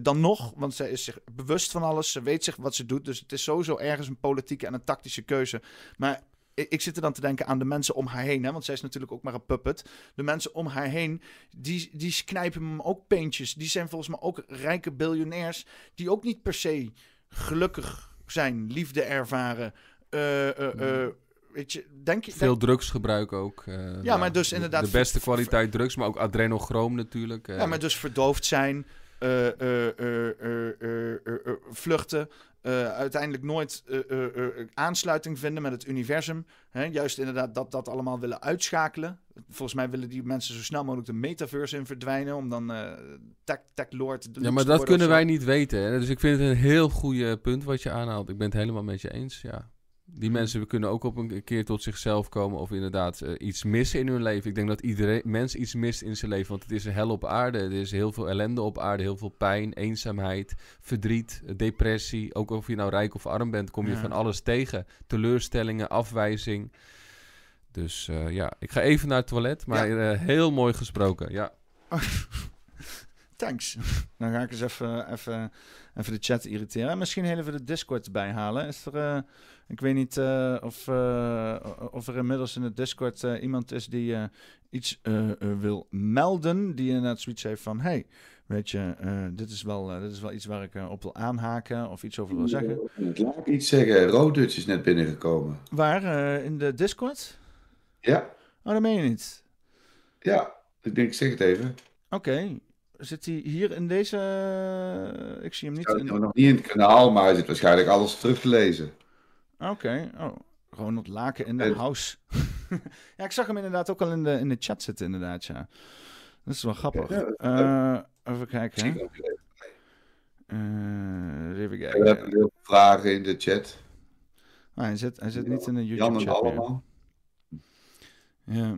dan nog, want zij is zich bewust van alles. Ze weet zich wat ze doet. Dus het is sowieso ergens een politieke en een tactische keuze. Maar ik, ik zit er dan te denken aan de mensen om haar heen. Hè, want zij is natuurlijk ook maar een puppet. De mensen om haar heen, die, die knijpen hem ook peentjes. Die zijn volgens mij ook rijke biljonairs. Die ook niet per se gelukkig zijn, liefde ervaren. eh, eh, eh, weet je, denk je... Veel drugsgebruik ook. Ja, maar dus de- inderdaad De beste kwaliteit drugs, maar ook adrenochroom natuurlijk. Ja, maar dus verdoofd zijn, vluchten, eh, uiteindelijk nooit eh, eh, aansluiting vinden met het universum. Hè? Juist inderdaad dat, dat allemaal willen uitschakelen. Volgens mij willen die mensen zo snel mogelijk de metaverse in verdwijnen, om dan tech, tech lord Ja, maar dat kunnen wij niet weten. Hè? Dus ik vind het een heel goede punt wat je aanhaalt. Ik ben het helemaal met je eens, ja. Die mensen kunnen ook op een keer tot zichzelf komen of inderdaad eh, iets missen in hun leven. Ik denk dat iedereen mens iets mist in zijn leven, want het is een hel op aarde. Er is heel veel ellende op aarde, heel veel pijn, eenzaamheid, verdriet, eh, depressie. Ook of je nou rijk of arm bent, kom je Ja. van alles tegen. Teleurstellingen, afwijzing. Dus eh, ja, ik ga even naar het toilet, maar heel mooi gesproken. Ja. Thanks. Dan ga ik eens even, even, even de chat irriteren. En misschien heel even de Discord erbij halen. Is er, ik weet niet eh, of, eh, of er inmiddels in de Discord eh, iemand is die iets wil melden. Die inderdaad zoiets heeft van: hey, weet je, dit, is wel, dit is wel iets waar ik op wil aanhaken of iets over wil zeggen. Laat ik iets zeggen. Roodutch is net binnengekomen. Waar? in de Discord? Ja, Oh, dat meen je niet. ja. Ik denk, ik zeg het even. Oké. Zit hij hier in deze. ik zie hem niet. In... nog niet in het kanaal, maar hij zit waarschijnlijk alles terug te lezen. Oké, oh. Ronald Laken in de En- house. ja, ik zag hem inderdaad ook al in de, in de chat zitten, inderdaad, ja. Dat is wel grappig. Ja, Eh, even kijken, hè. Eh, even We kijken. hebben heel veel vragen in de chat. Ah, hij, zit, hij zit niet in de YouTube-chat meer. allemaal. Ja.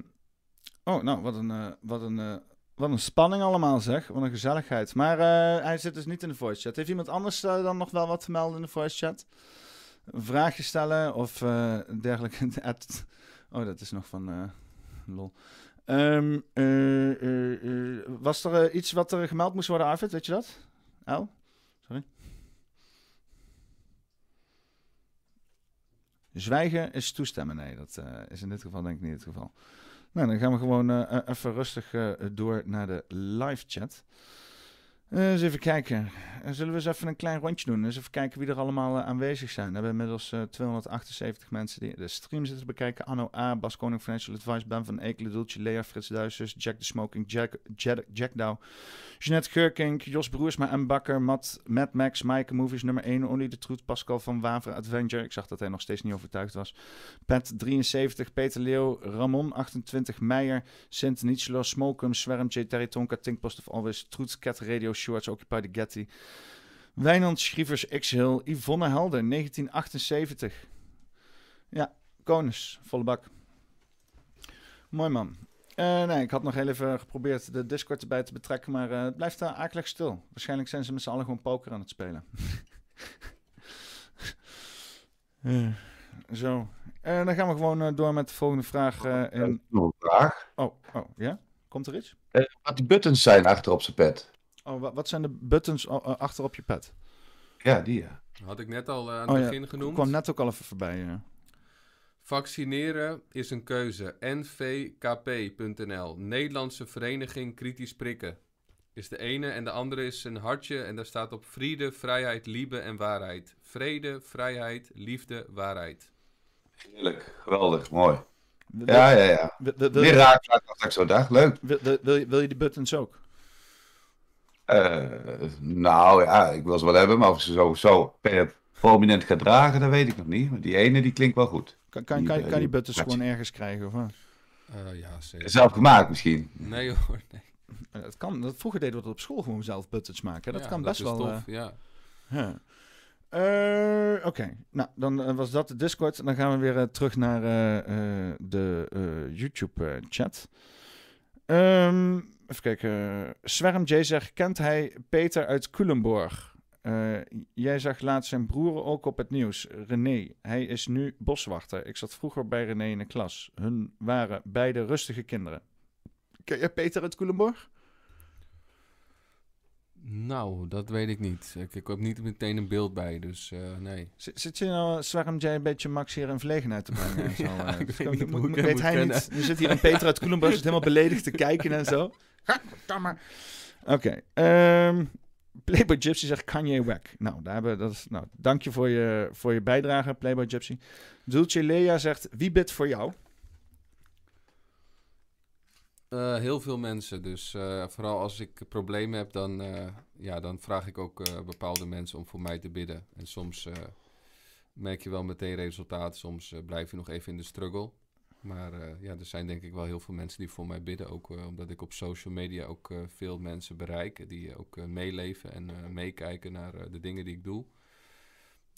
Oh, nou, wat een, eh, wat, een, wat een spanning allemaal, zeg. Wat een gezelligheid. Maar hij zit dus niet in de voice chat. Heeft iemand anders dan nog wel wat te melden in de voice chat? Een vraagje stellen of eh, dergelijke? Oh, dat is nog van eh, lol. Ehm, eh, was er iets wat er gemeld moest worden, Arvid? Weet je dat? El? Sorry. Zwijgen is toestemmen. Nee, dat is in dit geval denk ik niet het geval. Nou, dan gaan we gewoon even rustig door naar de live chat. Eh, eens even kijken. Eh, zullen we eens even een klein rondje doen? Eens even kijken wie er allemaal eh, aanwezig zijn. We hebben inmiddels eh, 278 mensen die de stream zitten te bekijken. Anno A, Bas Koning Financial Advice, Ben van Ekelen, Dulce, Lea, Frits Duisers, Jack de Smoking, Jack, Jack, Jack Douw, Jeanette Geurkink, Jos Broersma, M. Bakker, Matt, Matt Max, Maaike Movies nummer 1, Only de Troet, Pascal van Waveren Adventure. Ik zag dat hij nog steeds niet overtuigd was. Pet 73, Peter Leeuw, Ramon 28, Meijer, Sint Nietzsche, Smokum, Swerm, J. Terry Tonka, Tinkpost of Always, Troets, Cat Radio, Shorts, Occupy the Getty. Wijnand Schrievers, X-Hill, Yvonne Helder, 1978. Ja, Konus, volle bak. Mooi man. Eh, nee, ik had nog heel even geprobeerd de Discord erbij te betrekken, maar eh, het blijft daar akelig stil. Waarschijnlijk zijn ze met z'n allen gewoon poker aan het spelen. Eh, zo. Eh, dan gaan we gewoon eh, door met de volgende vraag. eh, in... Nog een vraag. Oh, oh, ja? Komt er iets? Wat die buttons zijn achter op zijn pet. Oh, wa- wat zijn de buttons oh, eh, achter op je pad? Ja, die ja. Had ik net al eh, aan Oh het ja, begin Ik genoemd. kwam net ook al even voorbij. ja. Vaccineren is een keuze. nvkp.nl. Nederlandse Vereniging Kritisch Prikken. Is de ene en de andere is een hartje en daar staat op vrede, vrijheid, liefde en waarheid. Vrede, vrijheid, liefde, waarheid. Heerlijk. Geweldig. Mooi. Wil- Ja, ja, ja. wil- wil- wil- Meer raakvlaak als ik zo dacht. Leuk. wil- wil- wil je- Wil je die buttons ook? Eh, nou ja, ik wil ze wel hebben, maar of ze zo, zo prominent gaat dragen, dat weet ik nog niet. Maar die ene, die klinkt wel goed. Kan, kan, Die, kan, eh, kan die die buttons gewoon ergens krijgen? Of wat? Eh, ja, zeker. Zelf gemaakt misschien. Nee hoor, nee. Eh, Dat kan, dat, vroeger deden we dat op school gewoon zelf buttons maken. Dat Ja, kan best is wel. tof, eh, ja. huh. Eh, Oké, nou dan eh, was dat de Discord. Dan gaan we weer eh, terug naar eh, eh, de eh, YouTube-chat. Ehm, even kijken. Swerm J zegt: Kent hij Peter uit Culemborg? Eh, jij zag laatst zijn broer ook op het nieuws. René. Hij is nu boswachter. Ik zat vroeger bij René in de klas. Hun waren beide rustige kinderen. Ken je Peter uit Culemborg? Nou, dat weet ik niet. Ik, ik heb niet meteen een beeld bij, dus eh, nee. Zit, zit je nou, Swarm J, een beetje Max hier in verlegenheid te brengen? En zo, Ja, eh? ik weet niet moet- moet hij kennen. niet. Nu zit hier een Peter uit Koelenburg, zit helemaal beledigd te kijken en zo. Oké. ehm, Playboy Gypsy zegt Kanye Wack. Nou, daar hebben, dat is, nou, dank je voor je, voor je bijdrage, Playboy Gypsy. Dulce Lea zegt, wie bidt voor jou? Eh, heel veel mensen. Dus eh, vooral als ik problemen heb, dan, eh, ja, dan vraag ik ook bepaalde mensen om voor mij te bidden. En soms merk je wel meteen resultaat. Soms blijf je nog even in de struggle. Maar eh, ja, er zijn denk ik wel heel veel mensen die voor mij bidden. Ook eh, omdat ik op social media ook eh, veel mensen bereik. Die ook meeleven en meekijken naar de dingen die ik doe.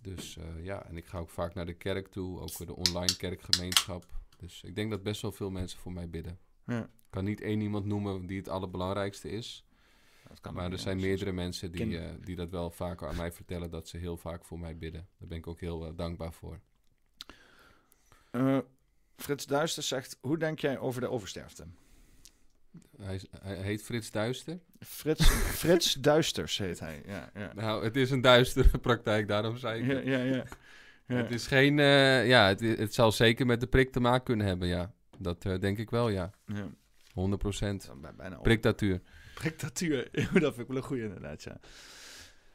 Dus ja, en ik ga ook vaak naar de kerk toe. Ook de online kerkgemeenschap. Dus ik denk dat best wel veel mensen voor mij bidden. Ja. Ik kan niet één iemand noemen die het allerbelangrijkste is. Kan Maar er ja. zijn meerdere mensen die, die dat wel vaker aan mij vertellen. Dat ze heel vaak voor mij bidden. Daar ben ik ook heel dankbaar voor. Eh, Frits Duister zegt, hoe denk jij over de oversterfte? Hij, is- hij heet Frits Duister. Frits, Frits Duisters heet hij. Ja, ja. Nou, het is een duistere praktijk, daarom zei ik Ja, het. ja, ja. ja. Het is geen... eh, ja, het, het zal zeker met de prik te maken kunnen hebben, ja. Dat eh, denk ik wel, ja. ja. 100 procent. Dan bij- Bijna Priktatuur. Priktatuur. dat vind ik wel een goeie inderdaad, ja.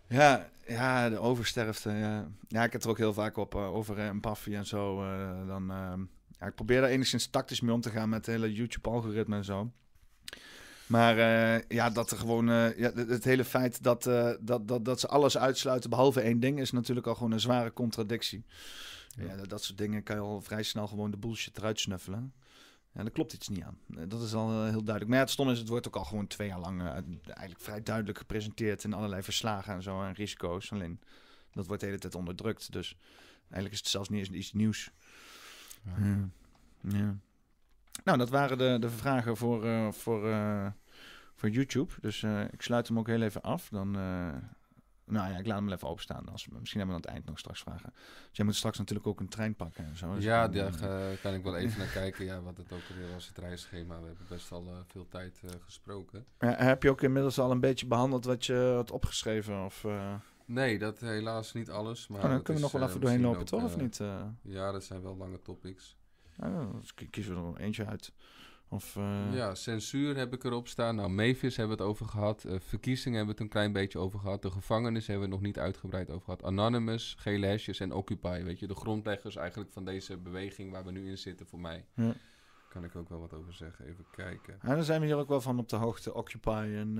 Ja, ja, de oversterfte. Ja, ja ik heb het er ook heel vaak op eh, over eh, empathie en zo. dan, eh, ja, ik probeer daar enigszins tactisch mee om te gaan met het hele YouTube-algoritme en zo. Maar eh, ja, dat er gewoon. eh, ja, het, hele feit dat, eh, dat, dat, dat ze alles uitsluiten behalve één ding is natuurlijk al gewoon een zware contradictie. Ja. Ja, dat, dat soort dingen kan je al vrij snel gewoon de bullshit eruit snuffelen. Ja, daar klopt iets niet aan. Dat is al heel duidelijk. Maar ja, het stom is, het wordt ook al gewoon twee jaar lang eigenlijk vrij duidelijk gepresenteerd in allerlei verslagen en zo en risico's. Alleen dat wordt de hele tijd onderdrukt. Dus eigenlijk is het zelfs niet eens iets nieuws. Ja. ja. Nou, dat waren de, de vragen voor, eh, voor, eh, voor YouTube. Dus eh, ik sluit hem ook heel even af. Dan, nou ja, ik laat hem even openstaan. Als, misschien hebben we aan het eind nog straks vragen. Dus jij moet straks natuurlijk ook een trein pakken en zo. Dus Ja, daar kan ik wel even naar kijken. Ja, wat het ook alweer was, het reisschema. We hebben best al veel tijd gesproken. Ja, heb je ook inmiddels al een beetje behandeld wat je had opgeschreven? Of, Nee, dat helaas niet alles. Maar oh, dan kunnen we nog wel eh, even doorheen lopen, toch? Of eh, niet? eh? Ja, dat zijn wel lange topics. Nou, ki- kiezen we er nog eentje uit. Of, Ja, censuur heb ik erop staan. Nou, Mavis hebben we het over gehad. Eh, verkiezingen hebben we het een klein beetje over gehad. De gevangenis hebben we het nog niet uitgebreid over gehad. Anonymous, gele hesjes en Occupy. Weet je, de grondleggers eigenlijk van deze beweging waar we nu in zitten voor mij. Ja. Kan ik ook wel wat over zeggen. Even kijken. Ja, dan zijn we hier ook wel van op de hoogte. Occupy en...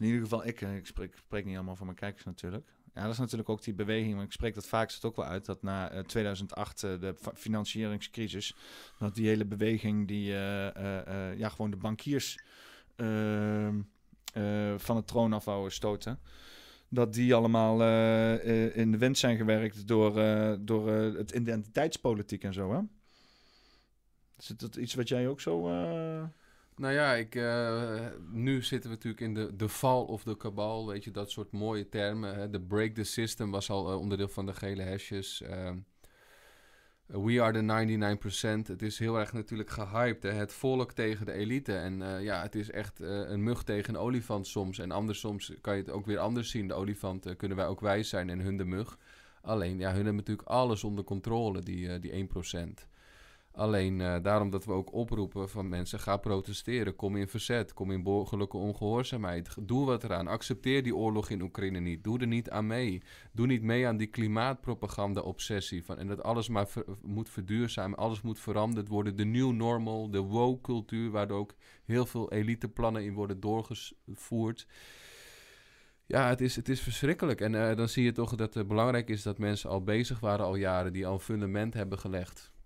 in ieder geval ik. eh, Ik spreek, spreek niet allemaal voor mijn kijkers natuurlijk. Ja, dat is natuurlijk ook die beweging. Maar ik spreek dat vaak ook wel uit. Dat na eh, 2008, eh, de fa- financieringscrisis... Dat die hele beweging die... eh, eh, eh, ja, gewoon de bankiers... ehm, eh, van het troon af wouden stoten. Dat die allemaal eh, eh, in de wind zijn gewerkt door, eh, door eh, het identiteitspolitiek en zo, hè? Is dat iets wat jij ook zo... Nou ja, ik, eh, nu zitten we natuurlijk in de, de fall of the cabal, weet je, dat soort mooie termen. Hè. De break the system was al eh, onderdeel van de gele hesjes. Ehm, we are the 99%. Het is heel erg natuurlijk gehyped, hè. het volk tegen de elite. En eh, ja, het is echt een mug tegen een olifant soms. En anders soms kan je het ook weer anders zien. De olifant kunnen wij ook wijs zijn en hun de mug. Alleen, ja, hun hebben natuurlijk alles onder controle, die, die 1%. Alleen eh, daarom dat we ook oproepen van mensen, ga protesteren, kom in verzet, kom in burgerlijke ongehoorzaamheid. Doe wat eraan, accepteer die oorlog in Oekraïne niet, doe er niet aan mee. Doe niet mee aan die klimaatpropaganda-obsessie van, en dat alles maar ver- moet verduurzamen, alles moet veranderd worden. De new normal, de woke-cultuur, waar ook heel veel eliteplannen in worden doorgevoerd. Ja, het is, het is verschrikkelijk. En eh, dan zie je toch dat het belangrijk is dat mensen al bezig waren al jaren, die al een fundament hebben gelegd.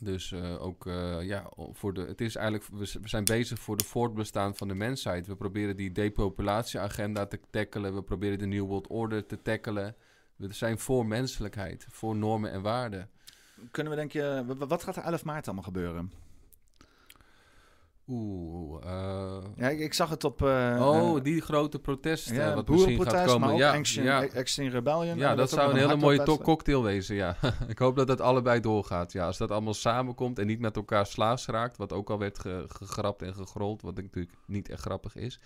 Dus eh, ook, eh, ja, voor de, het is eigenlijk, we, zijn bezig voor de voortbestaan van de mensheid. We proberen die depopulatieagenda te tackelen. We proberen de New World Order te tackelen. We zijn voor menselijkheid, voor normen en waarden. Kunnen we denk je, wat gaat er 11 maart allemaal gebeuren? Oeh, eh, Ja, ik, ik zag het op. eh, oh, die grote protesten, ja, wat misschien gaat komen. ja, Action, ja, Rebellion. ja, En dat zou een hele mooie to- cocktail wezen, ja. ik hoop dat dat allebei doorgaat. Ja, als dat allemaal samenkomt en niet met elkaar slaas raakt, wat ook al werd ge- gegrapt en gegrold, wat natuurlijk niet echt grappig is.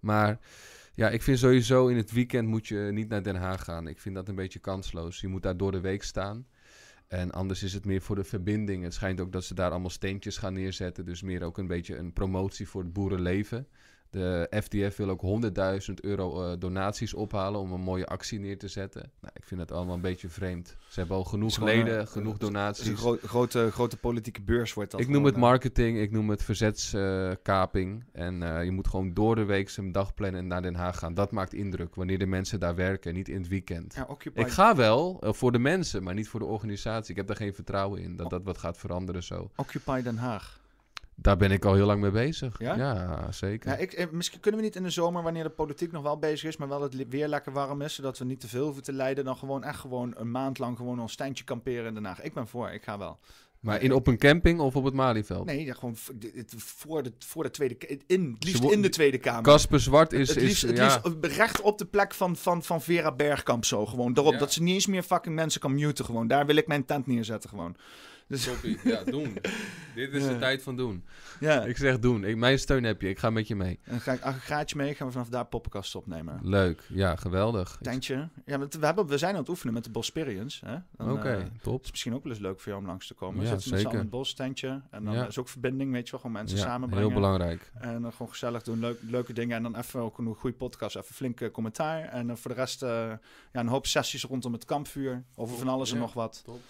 Maar ja, ik vind sowieso in het weekend moet je niet naar Den Haag gaan. Ik vind dat een beetje kansloos. Je moet daar door de week staan. En anders is het meer voor de verbinding. Het schijnt ook dat ze daar allemaal steentjes gaan neerzetten. Dus meer ook een beetje een promotie voor het boerenleven. De FDF wil ook 100.000 euro eh, donaties ophalen om een mooie actie neer te zetten. Nou, ik vind het allemaal een beetje vreemd. Ze hebben al genoeg gewoon, leden, eh, genoeg donaties. een gro- grote, grote politieke beurs wordt dat. Ik noem het eh. marketing, ik noem het verzetskaping. en je moet gewoon door de week zijn dag plannen en naar Den Haag gaan. Dat maakt indruk wanneer de mensen daar werken, niet in het weekend. Ja, Ik ga wel voor de mensen, maar niet voor de organisatie. Ik heb daar geen vertrouwen in dat dat wat gaat veranderen zo. Occupy Den Haag. Daar ben ik al heel lang mee bezig. Ja? Ja, zeker. Ja, ik, eh, misschien kunnen we niet in de zomer, wanneer de politiek nog wel bezig is, maar wel het weer lekker warm is, zodat we niet te veel hoeven te lijden, dan gewoon echt gewoon een maand lang gewoon ons standje kamperen in Den Haag. Ik ben voor, ik ga wel. maar in, op een camping of op het Malieveld? Nee, ja, gewoon voor de, voor de Tweede in, het liefst in de Tweede Kamer. Casper Zwart is... het is liefst, het ja, liefst recht op de plek van, van, van Vera Bergkamp zo. Gewoon daarop. Ja. Dat ze niet eens meer fucking mensen kan muten. Gewoon. Daar wil ik mijn tent neerzetten. Gewoon. Dus toppie. Ja, doen. Dit is Ja. de tijd van doen. ja. Ik zeg doen. Ik, mijn steun heb je. Ik ga met je mee. En dan ga ik aggregaatje mee. Gaan we vanaf daar poppenkast opnemen. Leuk. Ja, geweldig. Tentje. Ja, we, hebben, we zijn aan het oefenen met de Bosperience. Dan, Oké, eh, top. is misschien ook wel eens leuk voor jou om langs te komen. Ja, Zitten met z'n zeker. allen in het bos, tentje. En dan Ja. is ook verbinding, weet je wel. Gewoon mensen Ja, samenbrengen. heel belangrijk. En dan gewoon gezellig doen, leuk, leuke dingen. En dan even ook een goede podcast, even flink eh, commentaar. En eh, voor de rest ja, een hoop sessies rondom het kampvuur. Over van alles en nog wat. top.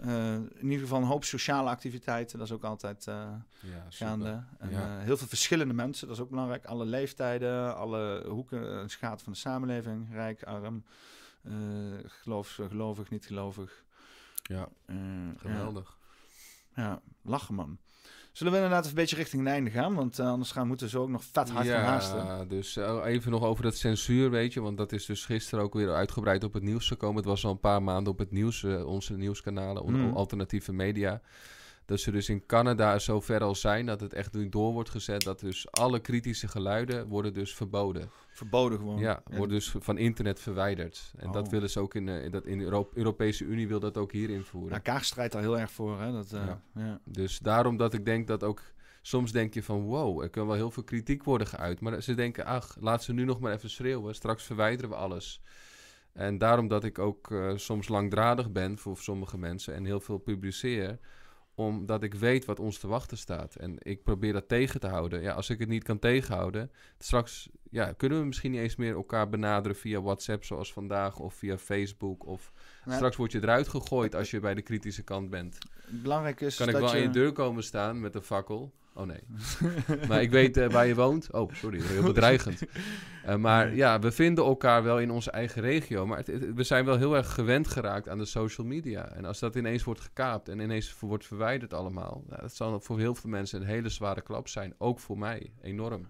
Eh, in ieder geval een hoop sociale activiteiten. Dat is ook altijd Ja, super. gaande. En Ja. eh, heel veel verschillende mensen, dat is ook belangrijk. Alle leeftijden, alle hoeken en schaat van de samenleving. Rijk, arm, geloof, gelovig, niet gelovig. Ja, geweldig. Ja, ja, lachen man. Zullen we inderdaad een beetje richting het einde gaan? Want eh, anders gaan moeten we zo ook nog vet hard gaan haasten. Ja, dus eh, even nog over dat censuur, weet je. Want dat is dus gisteren ook weer uitgebreid op het nieuws gekomen. Het was al een paar maanden op het nieuws, eh, onze nieuwskanalen, Hmm. alternatieve media. Dat ze dus in Canada zo ver al zijn dat het echt door wordt gezet. Dat dus alle kritische geluiden worden dus verboden. Verboden gewoon. Ja, worden dus van internet verwijderd. En dat Oh. willen ze ook in, eh, in dat in de Euro- Europese Unie wil dat ook hier invoeren. Ja, Kaag strijdt daar heel erg voor. Hè? Dat, eh, Ja. ja. Dus daarom dat ik denk dat ook... Soms denk je van, wow, er kan wel heel veel kritiek worden geuit. Maar ze denken, ach, laat ze nu nog maar even schreeuwen. Straks verwijderen we alles. En daarom dat ik ook eh, soms langdradig ben voor sommige mensen en heel veel publiceer. Omdat ik weet wat ons te wachten staat. En ik probeer dat tegen te houden. Ja, als ik het niet kan tegenhouden, straks ja, kunnen we misschien niet eens meer elkaar benaderen via WhatsApp zoals vandaag of via Facebook. Of straks word je eruit gegooid als je bij de kritische kant bent. Belangrijk is Kan ik wel je... aan je deur komen staan met een fakkel? Oh nee. maar ik weet eh, waar je woont. Oh, sorry, heel bedreigend. Eh, maar Nee. ja, we vinden elkaar wel in onze eigen regio. Maar het- het- we zijn wel heel erg gewend geraakt aan de social media. En als dat ineens wordt gekaapt en ineens wordt verwijderd allemaal... Dat zal voor heel veel mensen een hele zware klap zijn. Ook voor mij, enorm.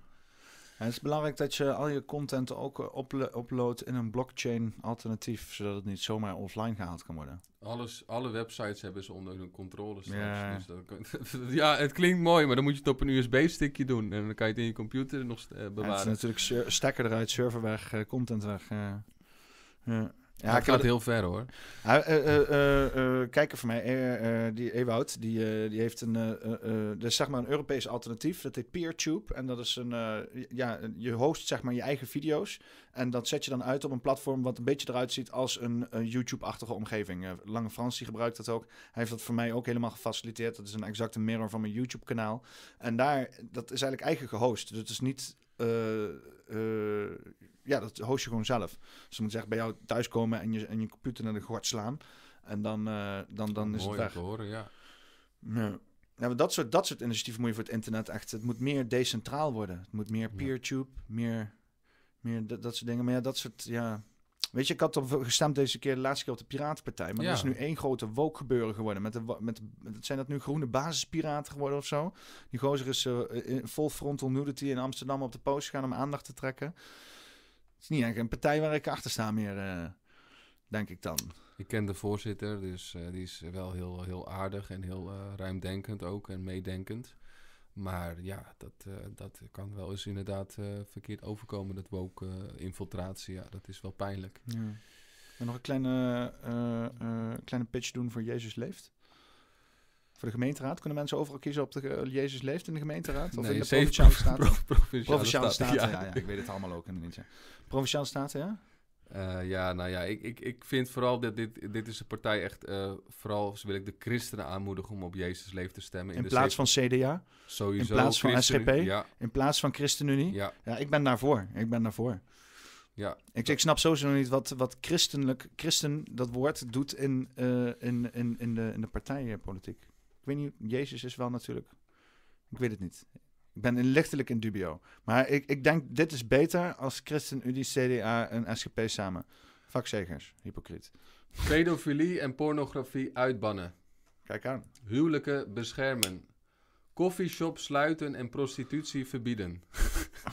Ja, het is belangrijk dat je al je content ook eh, uplo- uploadt in een blockchain alternatief, zodat het niet zomaar offline gehaald kan worden. Alles, alle websites hebben ze onder hun controle straks. Ja. Dus dat ja, het klinkt mooi, maar dan moet je het op een USB-stickje doen. En dan kan je het in je computer nog eh, Ja, het is bewaren. natuurlijk stekker eruit, server weg, eh, content weg. eh. ja. Ja, ik het gaat heel ver hoor. Eh, kijker van mij, die Ewout, die, eh, die heeft een, eh eh, dat is zeg maar een Europees alternatief. Dat heet PeerTube. En dat is een, ja, je host zeg maar je eigen video's. En dat zet je dan uit op een platform wat een beetje eruit ziet als een, een YouTube-achtige omgeving. Lange Frans die gebruikt dat ook. Hij heeft dat voor mij ook helemaal gefaciliteerd. Dat is een exacte mirror van mijn YouTube-kanaal. En daar, dat is eigenlijk eigen gehost. Dus het is niet... ja, dat host je gewoon zelf. Dus je moet zeggen, bij jou thuiskomen en je, en je computer naar de gort slaan. En dan, eh, dan, dan is het Mooi weg. te horen, ja. Ja. Ja, maar dat soort, dat soort initiatieven moet je voor het internet echt... Het moet meer decentraal worden. Het moet meer Ja. PeerTube, meer, meer dat, dat soort dingen. Maar ja, dat soort... Ja. Weet je, ik had op gestemd deze keer de laatste keer op de Piratenpartij. Maar Ja. dat is nu één grote woke gebeuren geworden. Met de, met, met, zijn dat nu groene basispiraten geworden of zo? Die gozer is eh, in vol frontal nudity in Amsterdam op de post gegaan om aandacht te trekken. Het is niet echt een partij waar ik achter sta meer, eh, denk ik dan. Ik ken de voorzitter, dus eh, die is wel heel, heel aardig en heel eh, ruimdenkend ook en meedenkend. Maar ja, dat, dat kan wel eens inderdaad verkeerd overkomen, dat woke infiltratie. Ja, dat is wel pijnlijk. Ja. En nog een kleine, kleine pitch doen voor Jezus Leeft. Voor de gemeenteraad. Kunnen mensen overal kiezen op de ge- Jezus Leeft in de gemeenteraad? Of in de Provinciale Staten? pro- provinciale Provinciale staten, Staten, ja. ja. Ik weet het allemaal ook in niet. Provinciale Staten, ja? Eh, ja, nou ja, ik, ik, ik vind vooral dat dit, dit is een partij echt... eh, vooral wil ik de christenen aanmoedigen om op Jezus leven te stemmen. In de plaats van CDA, Sowieso. in plaats van. SGP? Ja, in plaats van ChristenUnie. Ja, ja, ik ben daarvoor. Ik ben daarvoor. ja. Ik, ik snap sowieso niet wat, wat christelijk, christen, dat woord, doet in, eh, in, in, in, de, in de partijpolitiek. Ik weet niet, Jezus is wel natuurlijk... Ik weet het niet. Ik ben lichtelijk in dubio. Maar ik, ik denk, dit is beter als ChristenUnie, CDA en SGP samen. Vakzegers, hypocriet. Pedofilie en pornografie uitbannen. Kijk aan. Huwelijken beschermen. Coffeeshop sluiten en prostitutie verbieden.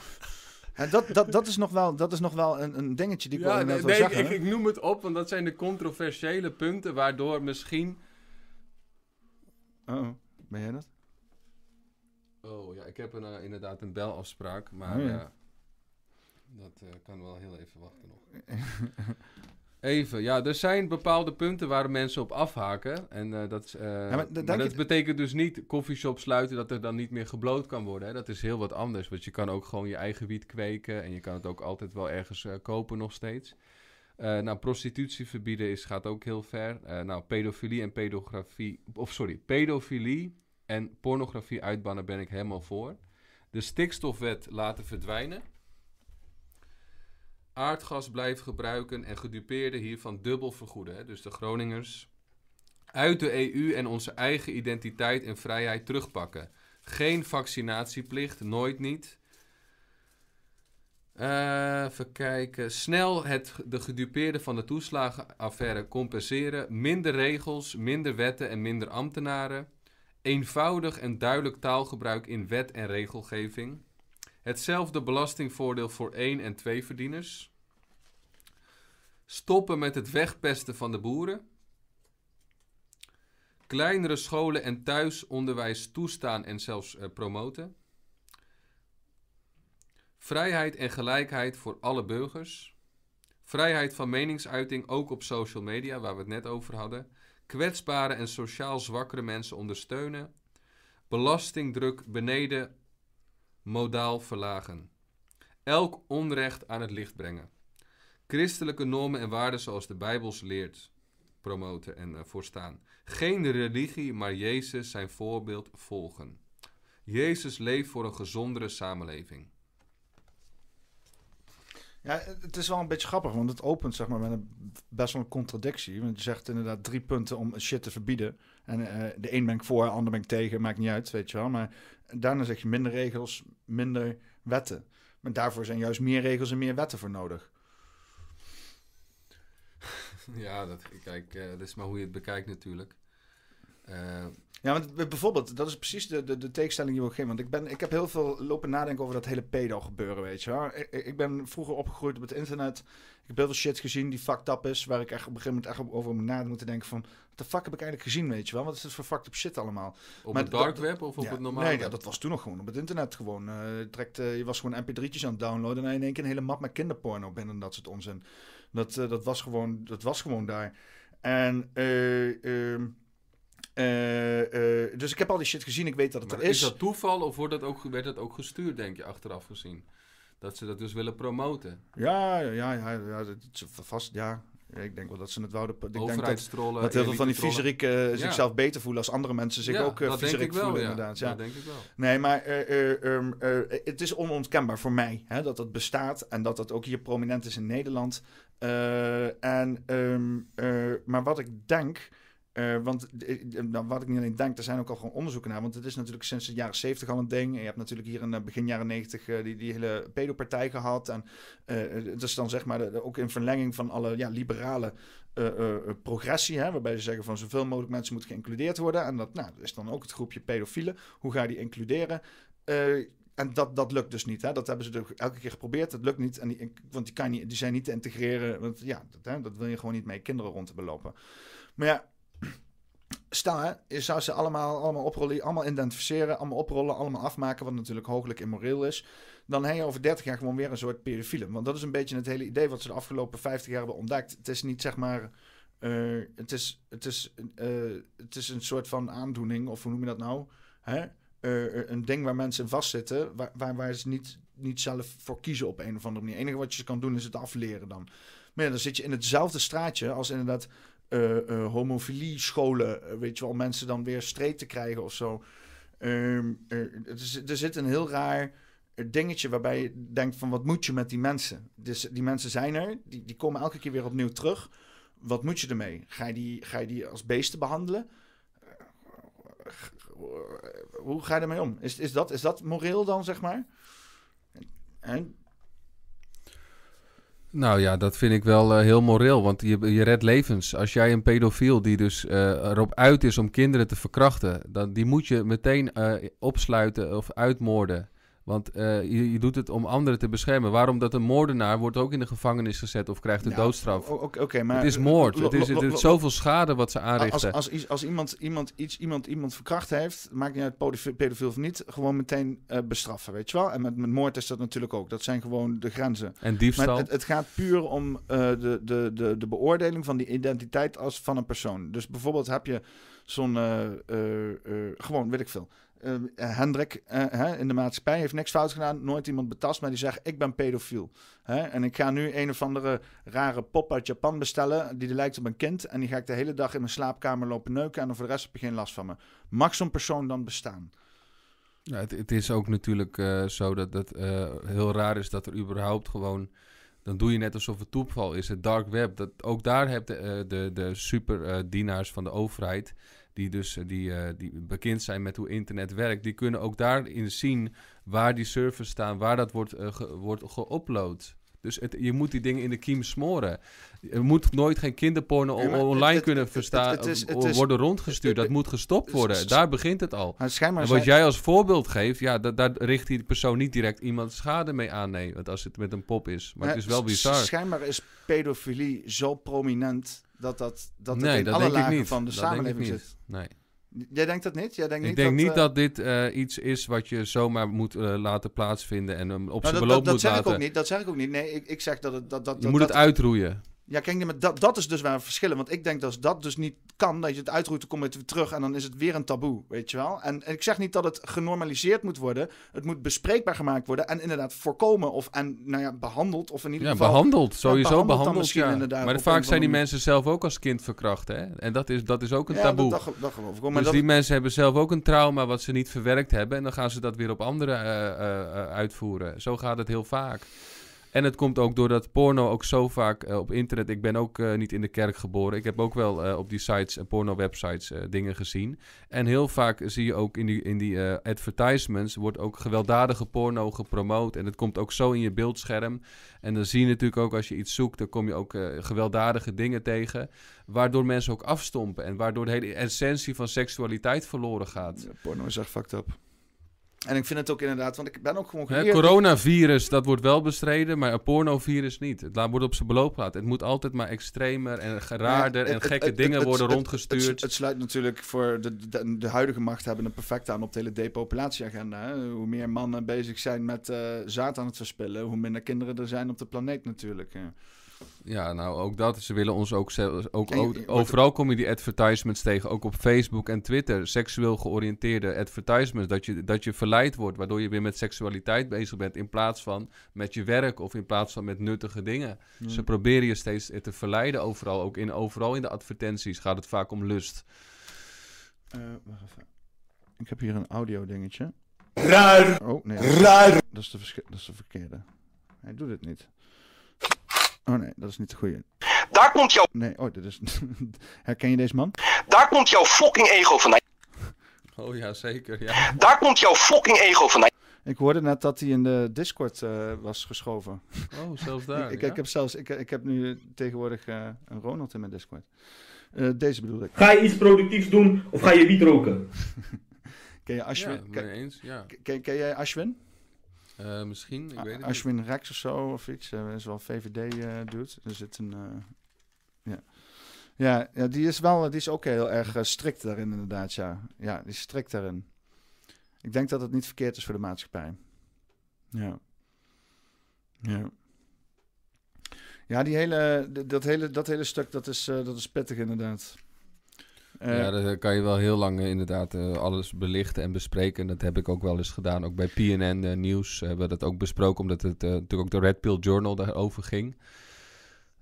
En dat, dat, dat is nog wel, dat is nog wel een, een dingetje die ik wel Ja, inderdaad nee, wil ik, zeggen. ik, ik noem het op, want dat zijn de controversiële punten waardoor misschien... Oh, ben jij dat? Oh ja, ik heb een, eh, inderdaad een belafspraak, maar Oh, ja. ja. dat eh, kan wel heel even wachten nog. Even, ja, er zijn bepaalde punten waar mensen op afhaken. En eh, dat, is, eh, maar maar, d- denk dat je- betekent dus niet koffieshop sluiten dat er dan niet meer gebloot kan worden. Hè? Dat is heel wat anders, want je kan ook gewoon je eigen wiet kweken en je kan het ook altijd wel ergens eh, kopen nog steeds. Eh, nou, prostitutie verbieden is, gaat ook heel ver. Eh, nou, pedofilie en pedografie, of sorry, pedofilie en pornografie uitbannen ben ik helemaal voor. De stikstofwet laten verdwijnen. Aardgas blijven gebruiken en gedupeerden hiervan dubbel vergoeden. Hè? Dus de Groningers uit de EU en onze eigen identiteit en vrijheid terugpakken. Geen vaccinatieplicht, nooit niet. Eh, even kijken. Snel het, de gedupeerden van de toeslagenaffaire compenseren. Minder regels, minder wetten en minder ambtenaren. Eenvoudig en duidelijk taalgebruik in wet en regelgeving. Hetzelfde belastingvoordeel voor één- en tweeverdieners. Stoppen met het wegpesten van de boeren. Kleinere scholen en thuisonderwijs toestaan en zelfs eh, promoten. Vrijheid en gelijkheid voor alle burgers. Vrijheid van meningsuiting ook op social media, waar we het net over hadden. Kwetsbare en sociaal zwakkere mensen ondersteunen. Belastingdruk beneden modaal verlagen. Elk onrecht aan het licht brengen. Christelijke normen en waarden zoals de Bijbels leert promoten en eh, voorstaan. Geen religie, maar Jezus zijn voorbeeld volgen. Jezus leeft voor een gezondere samenleving. Ja, het is wel een beetje grappig, want het opent zeg maar met een best wel een contradictie. Want je zegt inderdaad drie punten om shit te verbieden. En eh, de een ben ik voor, de ander ben ik tegen, maakt niet uit, weet je wel. Maar daarna zeg je minder regels, minder wetten. Maar daarvoor zijn juist meer regels en meer wetten voor nodig. Ja, dat, kijk, eh, dat is maar hoe je het bekijkt natuurlijk. Eh, Ja, want bijvoorbeeld, dat is precies de, de, de tegenstelling die we geven. Want ik, ben, ik heb heel veel lopen nadenken over dat hele pedo gebeuren, weet je wel. Ik, ik ben vroeger opgegroeid op het internet. Ik heb heel veel shit gezien die fucked up is. Waar ik echt op een gegeven moment echt over moet nadenken. Moeten denken van, wat de fuck heb ik eigenlijk gezien, weet je wel. Wat is dit voor fucked up shit allemaal? op Maar het dark web of op Ja, het normale Nee, ja, dat was toen nog gewoon op het internet gewoon. direct, eh, je was gewoon mp3'tjes aan het downloaden en in één keer een hele map met kinderporno binnen en dat soort onzin. Dat, eh, dat, was, gewoon, dat was gewoon daar. En eh, ehm, eh, eh, dus ik heb al die shit gezien, ik weet dat het Maar er is is. dat toeval of wordt dat ook, werd dat ook gestuurd, denk je, achteraf gezien? Dat ze dat dus willen promoten. Ja, ja, ja, ja, dat is vast, ja. Ik denk wel dat ze het wouden. Ik denk dat, dat heel veel van die viezerieken Ja. zichzelf beter voelen als andere mensen zich Ja, ook uh, viezerik wel, voelen, ja. inderdaad. Ja. Dat denk ik wel. Nee, maar eh, eh, ehm, eh, het is onontkenbaar voor mij hè, dat dat bestaat en dat dat ook hier prominent is in Nederland. Eh, en, ehm, eh, maar wat ik denk, eh, want nou, wat ik niet alleen denk, er zijn ook al gewoon onderzoeken naar, want het is natuurlijk sinds de jaren 70 al een ding. Je hebt natuurlijk hier in begin jaren 90 eh, die, die hele pedopartij gehad. En het is dan zeg maar ook in verlenging van alle ja, liberale progressie, hè, waarbij ze zeggen van zoveel mogelijk mensen moeten geïncludeerd worden. En dat nou, is dan ook het groepje pedofielen. Hoe ga je die includeren? En dat, dat lukt dus niet. Hè? Dat hebben ze elke keer geprobeerd. Dat lukt niet. En die, want die, kan niet, die zijn niet te integreren. Want ja, dat, hè, dat wil je gewoon niet mee kinderen rond te belopen. Maar ja, hè, je zou ze allemaal, allemaal oprollen, allemaal identificeren, allemaal oprollen, allemaal afmaken, wat natuurlijk hooglijk immoreel is. Dan heb je over 30 jaar gewoon weer een soort pedofielen. Want dat is een beetje het hele idee wat ze de afgelopen 50 jaar hebben ontdekt. Het is niet zeg maar. eh, het, is, het, is, eh, het is een soort van aandoening, of hoe noem je dat nou? Hè? eh, een ding waar mensen vastzitten, waar, waar, ze niet, niet zelf voor kiezen op een of andere manier. Het enige wat je kan doen is het afleren dan. Maar dan zit je in hetzelfde straatje als inderdaad eh, homofilie scholen. eh, weet je wel, mensen dan weer streed te krijgen of zo. Ehm, er, er zit een heel raar dingetje waarbij je denkt van wat moet je met die mensen? Dus die mensen zijn er, die, die komen elke keer weer opnieuw terug. Wat moet je ermee? Ga je die, ga je die als beesten behandelen? Eh, Hoe ga je ermee om? Is, is, dat, is dat moreel dan, zeg maar? En, Nou ja, dat vind ik wel eh, heel moreel, want je, je redt levens. Als jij een pedofiel die dus eh, erop uit is om kinderen te verkrachten, dan die moet je meteen eh, opsluiten of uitmoorden. Want eh, je, je doet het om anderen te beschermen. Waarom dat een moordenaar wordt ook in de gevangenis gezet of krijgt de Nou, doodstraf? maar... het is moord. Het is, het is zoveel schade wat ze Als, aanrichten. als, iets- als iemand, iemand, iets, iemand iemand verkracht heeft, maakt niet uit pedofiel, of niet, gewoon meteen eh, bestraffen, weet je wel? En met, met moord is dat natuurlijk ook. Dat zijn gewoon de grenzen. en Maar diefstal. het, het gaat puur om eh, de, de, de, de beoordeling van die identiteit als van een persoon. Dus bijvoorbeeld heb je zo'n, gewoon, weet ik veel. Eh, Hendrik eh, hè, in de maatschappij heeft niks fout gedaan, nooit iemand betast, maar die zegt: Ik ben pedofiel. Hè? En ik ga nu een of andere rare pop uit Japan bestellen, die lijkt op een kind. En die ga ik de hele dag in mijn slaapkamer lopen neuken. En voor de rest heb je geen last van me. Mag zo'n persoon dan bestaan? Het, het is ook natuurlijk eh, zo dat het heel raar is dat er überhaupt gewoon... Dan doe je net alsof het toeval is. Het dark web, dat, ook daar heb de, de, de superdienaars van de overheid... die dus eh, die, eh, die bekend zijn met hoe internet werkt... die kunnen ook daarin zien waar die servers staan... waar dat wordt, eh, ge, wordt geüpload. Dus het, je moet die dingen in de kiem smoren. Er moet nooit geen kinderporno online het- kunnen verstaan, worden rondgestuurd. Dat moet gestopt worden. Daar begint het al. Maar En wat zijn- jij als voorbeeld geeft, ja, da- daar richt die persoon niet direct iemand schade mee aan. Nee, want als het met een pop is. Maar het is wel bizar. Schijnbaar is pedofilie zo prominent dat, dat, dat nee, in dat alle denk ik lagen niet. van de Dat denk ik samenleving niet. zit. Nee. Jij denkt dat niet? Jij denkt Ik niet denk dat, niet eh, dat dit eh, iets is wat je zomaar moet eh, laten plaatsvinden en hem op nou, zijn dat, beloop dat, dat moet zeg ik ook niet. Dat zeg ik ook niet. Nee, ik, ik zeg dat het dat dat Je dat, moet dat, het uitroeien. Ja, kijk, maar dat, dat is dus waar we verschillen. Want ik denk dat als dat dus niet kan, dat je het uitroeit, dan kom je weer terug en dan is het weer een taboe, weet je wel. En, en ik zeg niet dat het genormaliseerd moet worden. Het moet bespreekbaar gemaakt worden en inderdaad voorkomen of en, nou ja, behandeld. Of in ieder Ja, geval... behandeld. Sowieso behandeld behandeld, misschien ja. inderdaad Maar vaak zijn die mensen zelf ook als kind verkracht, hè. En dat is, dat is ook een ja, taboe. Dat, dat, dat geloof ik ook. Maar dus die mensen hebben zelf ook een trauma wat ze niet verwerkt hebben. En dan gaan ze dat weer op anderen eh, eh, eh, uitvoeren. Zo gaat het heel vaak. En het komt ook doordat porno ook zo vaak eh, op internet... Ik ben ook eh, niet in de kerk geboren. Ik heb ook wel eh, op die sites, en porno-websites, dingen gezien. En heel vaak zie je ook in die, in die advertisements... wordt ook gewelddadige porno gepromoot. En het komt ook zo in je beeldscherm. En dan zie je natuurlijk ook als je iets zoekt... dan kom je ook gewelddadige dingen tegen... waardoor mensen ook afstompen. En waardoor de hele essentie van seksualiteit verloren gaat. Porno is echt fucked up. En ik vind het ook inderdaad, want ik ben ook gewoon geleerd- coronavirus, dat wordt wel bestreden, maar een pornovirus niet. Het wordt op zijn beloop gelaten. Het moet altijd maar extremer en raarder Ja, en het- gekke het- dingen het- worden het- rondgestuurd. Het, het sluit natuurlijk voor de, de, de huidige machthebbenden perfect aan op de hele depopulatieagenda. Hè? Hoe meer mannen bezig zijn met eh, zaad aan het verspillen, hoe minder kinderen er zijn op de planeet natuurlijk. Ja, nou ook dat. Ze willen ons ook, zelfs- ook, overal kom je die advertisements tegen, ook op Facebook en Twitter. Seksueel georiënteerde advertisements, dat je, dat je verleid wordt, waardoor je weer met seksualiteit bezig bent in plaats van met je werk of in plaats van met nuttige dingen. Ze proberen je steeds te verleiden overal, ook in, overal in de advertenties gaat het vaak om lust. Eh, wacht even. Ik heb hier een audio dingetje. Raar, Oh, nee. raar. Dat is de, dat is de verkeerde. Hij doet het niet. Oh nee, dat is niet de goede. Daar komt jouw, Nee, oh, dit is... Herken je deze man? daar komt jouw fucking ego vandaan. Oh ja, zeker. Ja. Daar komt jouw fucking ego vandaan. Ik hoorde net dat hij in de Discord eh, was geschoven. Oh, zelfs daar. ik, ja? ik heb zelfs, ik, ik heb nu tegenwoordig eh, een Ronald in mijn Discord. Eh, deze bedoel ik. Ga je iets productiefs doen of ga je wiet roken? Ken je Ja, Ashwin? ken, eens, ja. ken, ken jij Ashwin? Eh, misschien, ik weet het niet. Ashwin Rex of zo of iets. eh is wel VVD-dude. er zit een... eh, ja. Ja, ja, die is wel, die is ook heel erg eh, strikt daarin inderdaad, ja. Ja, die is strikt daarin. Ik denk dat het niet verkeerd is voor de maatschappij. Ja. Ja. Ja, die hele, dat, hele, dat hele stuk, dat is, eh, dat is pittig inderdaad. Eh, ja, daar kan je wel heel lang eh, inderdaad eh, alles belichten en bespreken. Dat heb ik ook wel eens gedaan. Ook bij PNN Nieuws hebben we dat ook besproken, omdat het natuurlijk ook de Red Pill Journal daarover ging.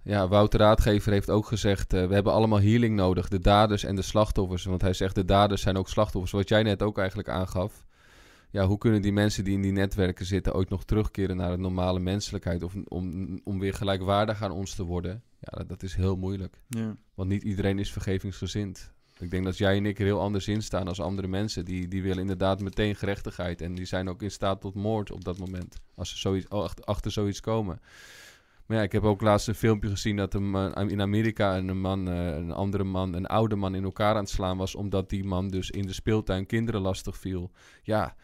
Ja, Wouter Raadgever heeft ook gezegd: we hebben allemaal healing nodig, de daders en de slachtoffers. Want hij zegt: de daders zijn ook slachtoffers. Wat jij net ook eigenlijk aangaf. Ja, hoe kunnen die mensen die in die netwerken zitten ooit nog terugkeren naar een normale menselijkheid? Of om, om weer gelijkwaardig aan ons te worden? Ja, dat, dat is heel moeilijk. Ja. Want niet iedereen is vergevingsgezind. Ik denk dat jij en ik er heel anders in staan als andere mensen. Die, die willen inderdaad meteen gerechtigheid. En die zijn ook in staat tot moord op dat moment. Als ze zoiets, oh, achter, zoiets komen. Maar ja, ik heb ook laatst een filmpje gezien dat een in Amerika een man, eh, een andere man, een oude man in elkaar aan het slaan was. Omdat die man dus in de speeltuin kinderen lastig viel. Ja,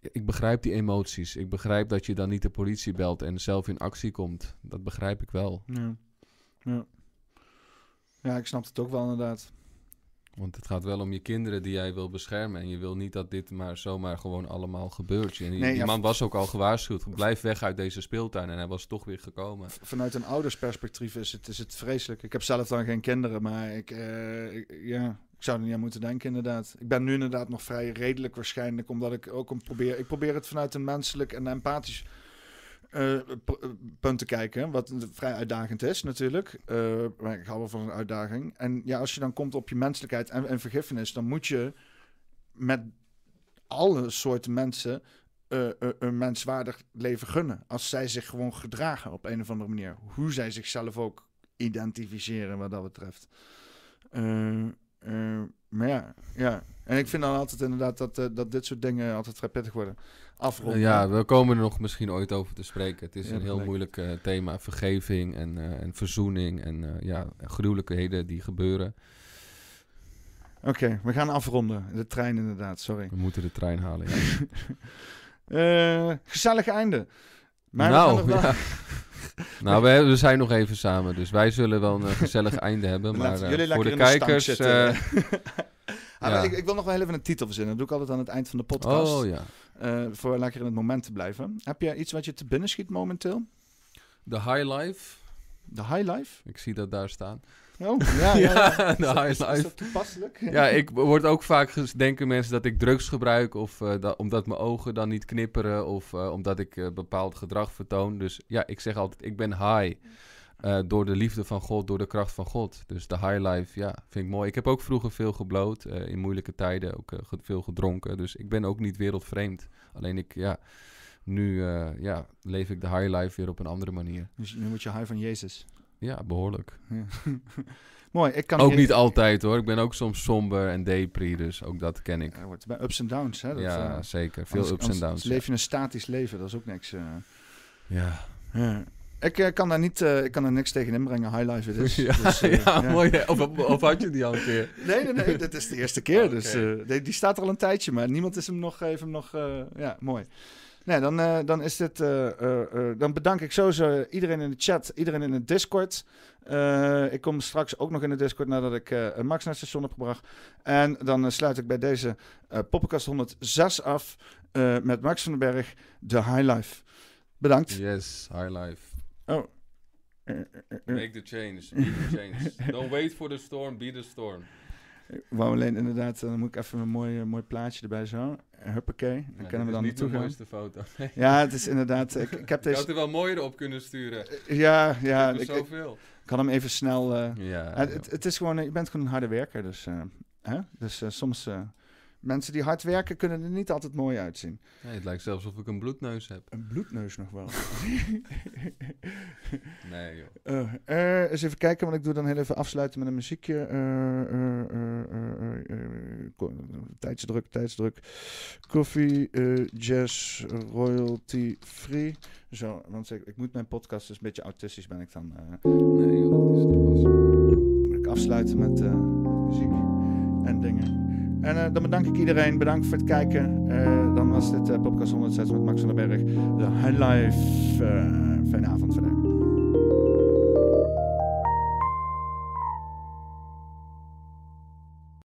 ik begrijp die emoties. Ik begrijp dat je dan niet de politie belt en zelf in actie komt. Dat begrijp ik wel. Ja. Ja. Ja, ik snap het ook wel inderdaad. Want het gaat wel om je kinderen die jij wil beschermen. En je wil niet dat dit maar zomaar gewoon allemaal gebeurt. En die, Nee, die ja, man was ook al gewaarschuwd. Blijf weg uit deze speeltuin. En hij was toch weer gekomen. Vanuit een oudersperspectief is het, is het vreselijk. Ik heb zelf dan geen kinderen, maar ik, eh, ik- ja, ik zou er niet aan moeten denken inderdaad. Ik ben nu inderdaad nog vrij redelijk waarschijnlijk, omdat ik ook een probeer... Ik probeer het vanuit een menselijk en empathisch eh, eh, punt te kijken, wat vrij uitdagend is natuurlijk. Eh, maar ik hou wel van een uitdaging. En ja, als je dan komt op je menselijkheid en, en vergiffenis, dan moet je met alle soorten mensen een menswaardig leven gunnen. Als zij zich gewoon gedragen op een of andere manier. Hoe zij zichzelf ook identificeren wat dat betreft. Maar ja, ja. En ik vind dan altijd inderdaad dat, dat dit soort dingen altijd vrij pittig worden. Afronden. ja, we komen er nog misschien ooit over te spreken. Het is Ja, een heel moeilijk eh, thema. Vergeving en, eh, en verzoening. En eh, ja, gruwelijkheden die gebeuren. Oké, we gaan afronden. De trein inderdaad, sorry. We moeten de trein halen. Ja. Gezellig einde. Maar we nou, wel- ja. nou we, we zijn nog even samen. Dus wij zullen wel een gezellig einde hebben. Maar voor de kijkers... Ah, ja. ik, ik wil nog wel even een titel verzinnen. Dat doe ik altijd aan het eind van de podcast. oh ja. Eh, voor lekker in het moment te blijven. Heb je iets wat je te binnen schiet momenteel? De High Life. De High Life? Ik zie dat daar staan. Oh, ja, ja. ja. De High is, is Life. dat toepasselijk? Ja, ik word ook vaak denken mensen dat ik drugs gebruik of da- omdat mijn ogen dan niet knipperen of eh, omdat ik bepaald gedrag vertoon. Dus ja, ik zeg altijd, ik ben high eh, door de liefde van God, door de kracht van God. Dus de high life, ja, vind ik mooi. Ik heb ook vroeger veel gebloot, eh, in moeilijke tijden ook eh, veel gedronken. Dus ik ben ook niet wereldvreemd. Alleen ik, ja, nu ja, leef ik de high life weer op een andere manier. Dus nu moet je high van Jezus. Ja, behoorlijk. Ja. Mooi, ik kan Ook niet altijd hoor. Ik ben ook soms somber en depri, dus ook dat ken ik. Er wordt bij ups en downs, hè? Dat, ja, zeker. Veel anders- ups en anders downs. leef je een statisch leven, dat is ook niks. Ja. Ja. Ik eh, kan daar niet, eh, ik kan er niks tegen inbrengen. High life het is. Ja, Dus, eh, ja, mooi. Of, of had je die al een keer? Nee, nee, nee, dit is de eerste keer. Dus die, die staat er al een tijdje, maar niemand is hem nog, heeft hem nog. ja, mooi. Nee, dan, dan is dit. dan bedank ik sowieso iedereen in de chat, iedereen in de Discord. Ik kom straks ook nog in de Discord nadat ik Max naar het station heb gebracht. En dan sluit ik bij deze Poppenkast 106 af met Max van den Berg, de High Life. Bedankt. Yes, high life. Oh. Eh, eh, eh, eh. Make the change. Be the change. Don't wait for the storm, be the storm. Ik wou alleen inderdaad, dan moet ik even een mooi, eh, mooi plaatje erbij zo. Huppakee, dan Ja, kunnen we dan is naartoe niet de gaan. mooiste foto. Nee. Ja, het is inderdaad. Ik, ik heb Je deze. had er wel mooier op kunnen sturen. Ja, ja. Ja, Ik, zoveel. ik had hem even snel. eh, Ja, het, het, het is gewoon. eh, Je bent gewoon een harde werker, dus. eh, hè? Dus eh, soms. Mensen die hard werken kunnen er niet altijd mooi uitzien. Nee, het lijkt zelfs of ik een bloedneus heb. Een bloedneus nog wel. Nee, joh. Eh, eens even kijken, want ik doe dan heel even afsluiten met een muziekje. Eh, tijdsdruk, tijdsdruk. Koffie, jazz, royalty free. Zo, want ik, ik moet mijn podcast, dus een beetje autistisch ben ik dan. Nee, joh, dat is zo. moet ik afsluiten met, met muziek en dingen. En eh, dan bedank ik iedereen. Bedankt voor het kijken. Eh, dan was dit eh, podcast 106 met Max van den Berg. De High Life. Eh, fijne avond vandaag.